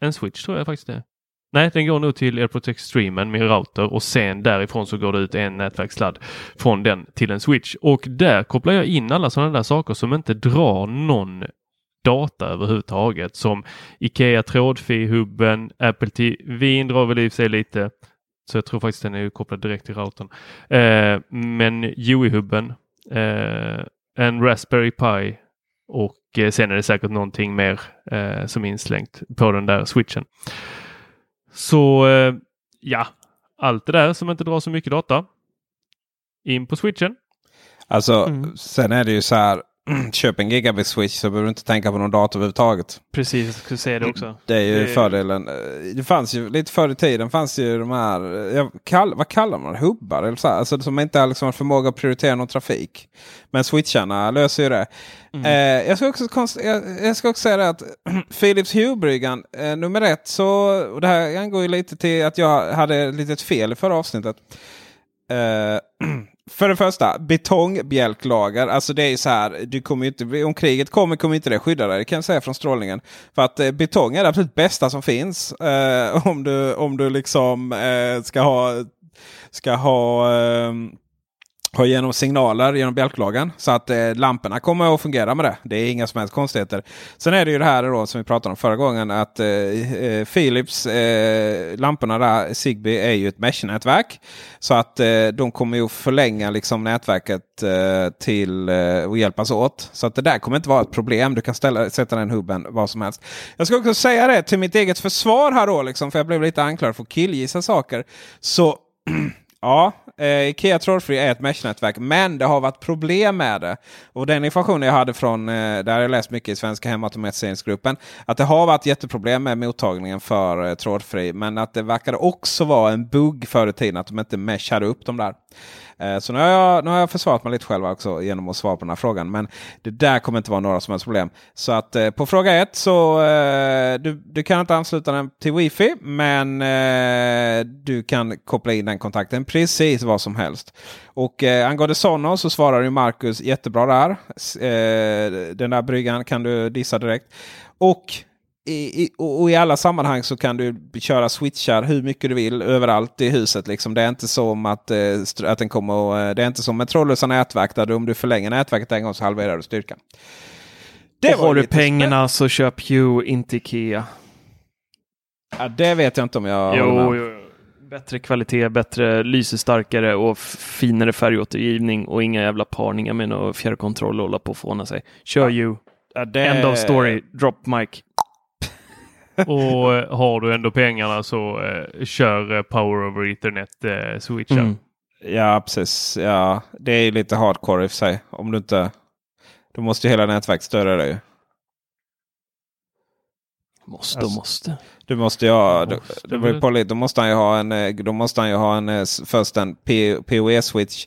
en switch tror jag faktiskt det. är. Nej, den går nog till AirPort Extremen, min router och sen därifrån så går det ut en nätverkssladd från den till en switch. Och där kopplar jag in alla sådana där saker som inte drar någon data överhuvudtaget som Ikea trådfi-hubben, Apple TV drar väl i och för sig lite. Så jag tror faktiskt den är kopplad direkt till routern. Eh, men UI-hubben, eh, en Raspberry Pi och eh, sen är det säkert någonting mer eh, som är inslängt på den där switchen. Så eh, ja, allt det där som inte drar så mycket data. In på switchen. Alltså, Mm. sen är det ju så här. Köp en gigabit switch så behöver du inte tänka på någon dator överhuvudtaget. Precis, jag skulle säga det också. Det är ju Det- fördelen. Eh, Det fanns ju lite förr i tiden fanns ju de här, eh, jag kall, vad kallar man det? Hubbar? Eller så här, alltså, som inte har liksom förmåga att prioritera någon trafik. Men switcharna löser ju det. Mm. Eh, jag, ska också konst- jag, jag ska också säga det att Philips Hue-bryggan, eh, nummer ett, så, och det här angår ju lite till att jag hade ett litet fel i förra avsnittet. Eh, för det första, betongbjälklager. Alltså det är så här, du kommer inte, om kriget kommer kommer inte det skydda dig. Det kan jag säga från strålningen. För att eh, betong är det absolut bästa som finns. Eh, om, du, om du liksom eh, ska ha, ska ha ehm, har genom signaler genom bjälklagen. Så att eh, lamporna kommer att fungera med det. Det är inga som helst konstigheter. Sen är det ju det här då som vi pratade om förra gången. Att eh, eh Philips eh, lamporna där, Zigbee är ju ett mesh-nätverk. Så att eh, de kommer ju förlänga liksom nätverket eh, till eh, och hjälpas åt. Så att det där kommer inte vara ett problem. Du kan ställa, sätta den hubben var som helst. Jag ska också säga det till mitt eget försvar här då. Liksom, för jag blev lite anklagad för att killgissa saker. Så Ja, eh, Ikea Trådfri är ett mesh-nätverk, men det har varit problem med det. Och den informationen jag hade från, eh, där jag läst mycket i Svenska Hemautomatiseringsgruppen, att det har varit jätteproblem med mottagningen för eh, trådfri. Men att det verkade också vara en bugg förr i tiden, att de inte meshade upp de där. Eh, så nu har, jag, nu har jag försvarat mig lite själv också genom att svara på den här frågan. Men det där kommer inte vara några som helst problem. Så att eh, på fråga ett så eh, du, du kan inte ansluta den till wifi. Men du kan koppla in den kontakten precis vad som helst. Och angående Sonos så svarar ju Marcus jättebra där. Den där bryggan kan du dissa direkt. Och i, och i alla sammanhang så kan du köra switchar hur mycket du vill överallt i huset. Liksom. Det är inte som att, eh, att den kommer eh, Det är inte som med trådlösa nätverk där du, om du förlänger nätverket en gång så halverar du styrkan. Det och har du pengarna så köp Hue, inte Ikea. Ja, det vet jag inte om jag jo, jo, Bättre kvalitet, bättre lysestarkare och finare färgåtergivning och inga jävla parningar med någon fjärrkontroll och hålla på och fåna sig. Kör. Hue. Ja, det... End of story. Drop mic. Och eh, har du ändå pengarna så eh, kör eh, Power over Ethernet eh, switchen. Mm. Ja, precis. Ja, det är lite hardcore i och för sig. Om du inte... Då måste ju hela nätverket stödja dig. Måste och alltså, måste. Du måste ju ha, måste, då, då, på, då måste han ju ha en, då måste han ju ha en först en PoE-switch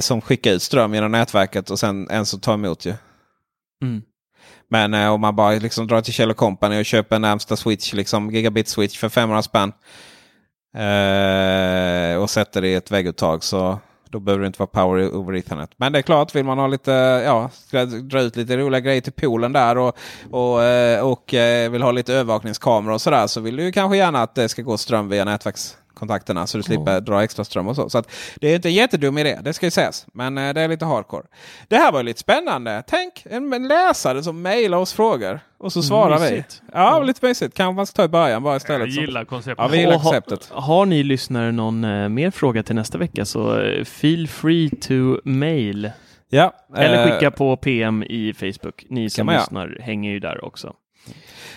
som skickar ut ström genom nätverket och sen en som tar emot ju. Mm. Men eh, om man bara liksom drar till Kjell Company och köper en närmsta switch, liksom gigabit switch för 500 spänn. Eh, och sätter det i ett vägguttag så då behöver det inte vara power over ethernet. Men det är klart, vill man ha lite, ja, dra ut lite roliga grejer till poolen där och, och, eh, och, och vill ha lite övervakningskameror och sådär så vill du kanske gärna att det ska gå ström via nätverks kontakterna så du slipper oh. dra extra ström och så. Så det är inte en jättedum idé, det ska ju sägas. Men eh, det är lite hardcore. Det här var lite spännande. Tänk en, en läsare som mejlar oss frågor och så svarar mysigt. vi. Ja, mm. lite mysigt. Kanske man ska ta i början bara istället. Jag gillar konceptet. Ja, vi gillar konceptet. Har, har ni lyssnare någon eh, mer fråga till nästa vecka så eh, feel free to mail. Ja, Eller skicka eh, på PM i Facebook. Ni som lyssnar hänger ju där också.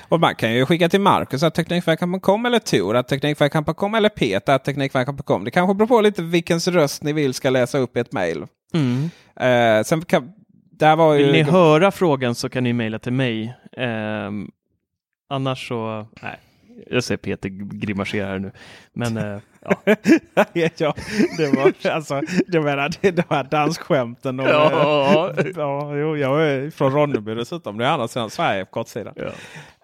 Och man kan ju skicka till Marcus att Teknikveckan.com eller Tor att Teknikveckan.com eller Peter att Teknikveckan.com. Det kanske beror på lite vilkens röst ni vill ska läsa upp i ett mejl. Mm. Sen kan, där var Vill ju... ni höra frågan så kan ni mejla till mig. Uh, annars så, nej. Jag ser Peter grimasera här nu. Men uh, ja. ja, det var alltså, det menar, det var dansskämten. Och, ja. ja, jo, jag är från Ronneby dessutom. Det är andra sidan Sverige på kortsidan. Ja.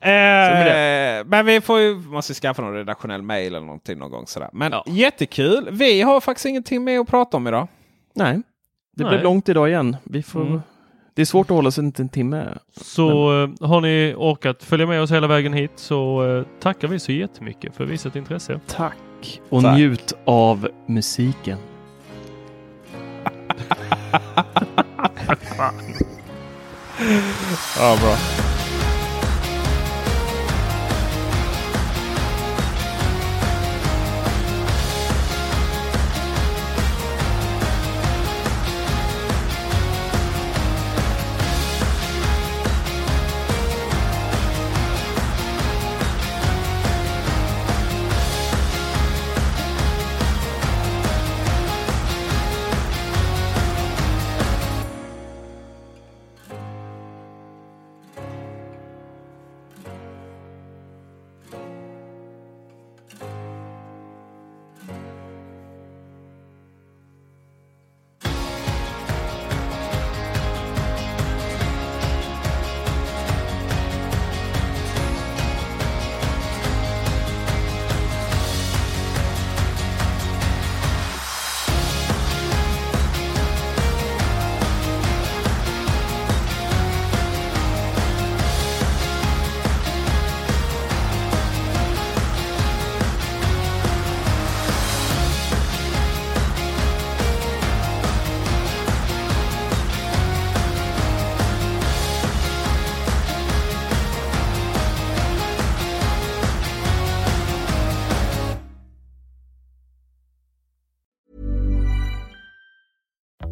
Eh, men vi får ju, måste skaffa någon redaktionell mail eller någonting någon gång. Sådär. Men ja. jättekul. Vi har faktiskt ingenting mer att prata om idag. Nej, det Nej. blev långt idag igen. Vi får... Mm. Det är svårt att hålla sig inte en timme. Så men... Eh, har ni orkat följa med oss hela vägen hit så uh, tackar vi så jättemycket för visat intresse. Tack och Tack. njut av musiken. ja, bra.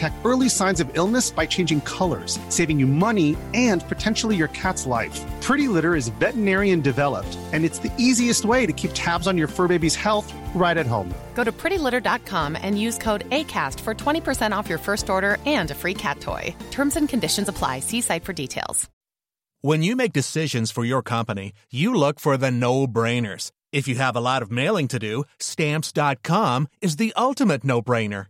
detect early signs of illness by changing colors, saving you money and potentially your cat's life. Pretty Litter is veterinarian developed, and it's the easiest way to keep tabs on your fur baby's health right at home. Go to prettylitter.com and use code ACAST for 20% off your first order and a free cat toy. Terms and conditions apply. See site for details. When you make decisions for your company, you look for the no brainers. If you have a lot of mailing to do, stamps.com is the ultimate no brainer.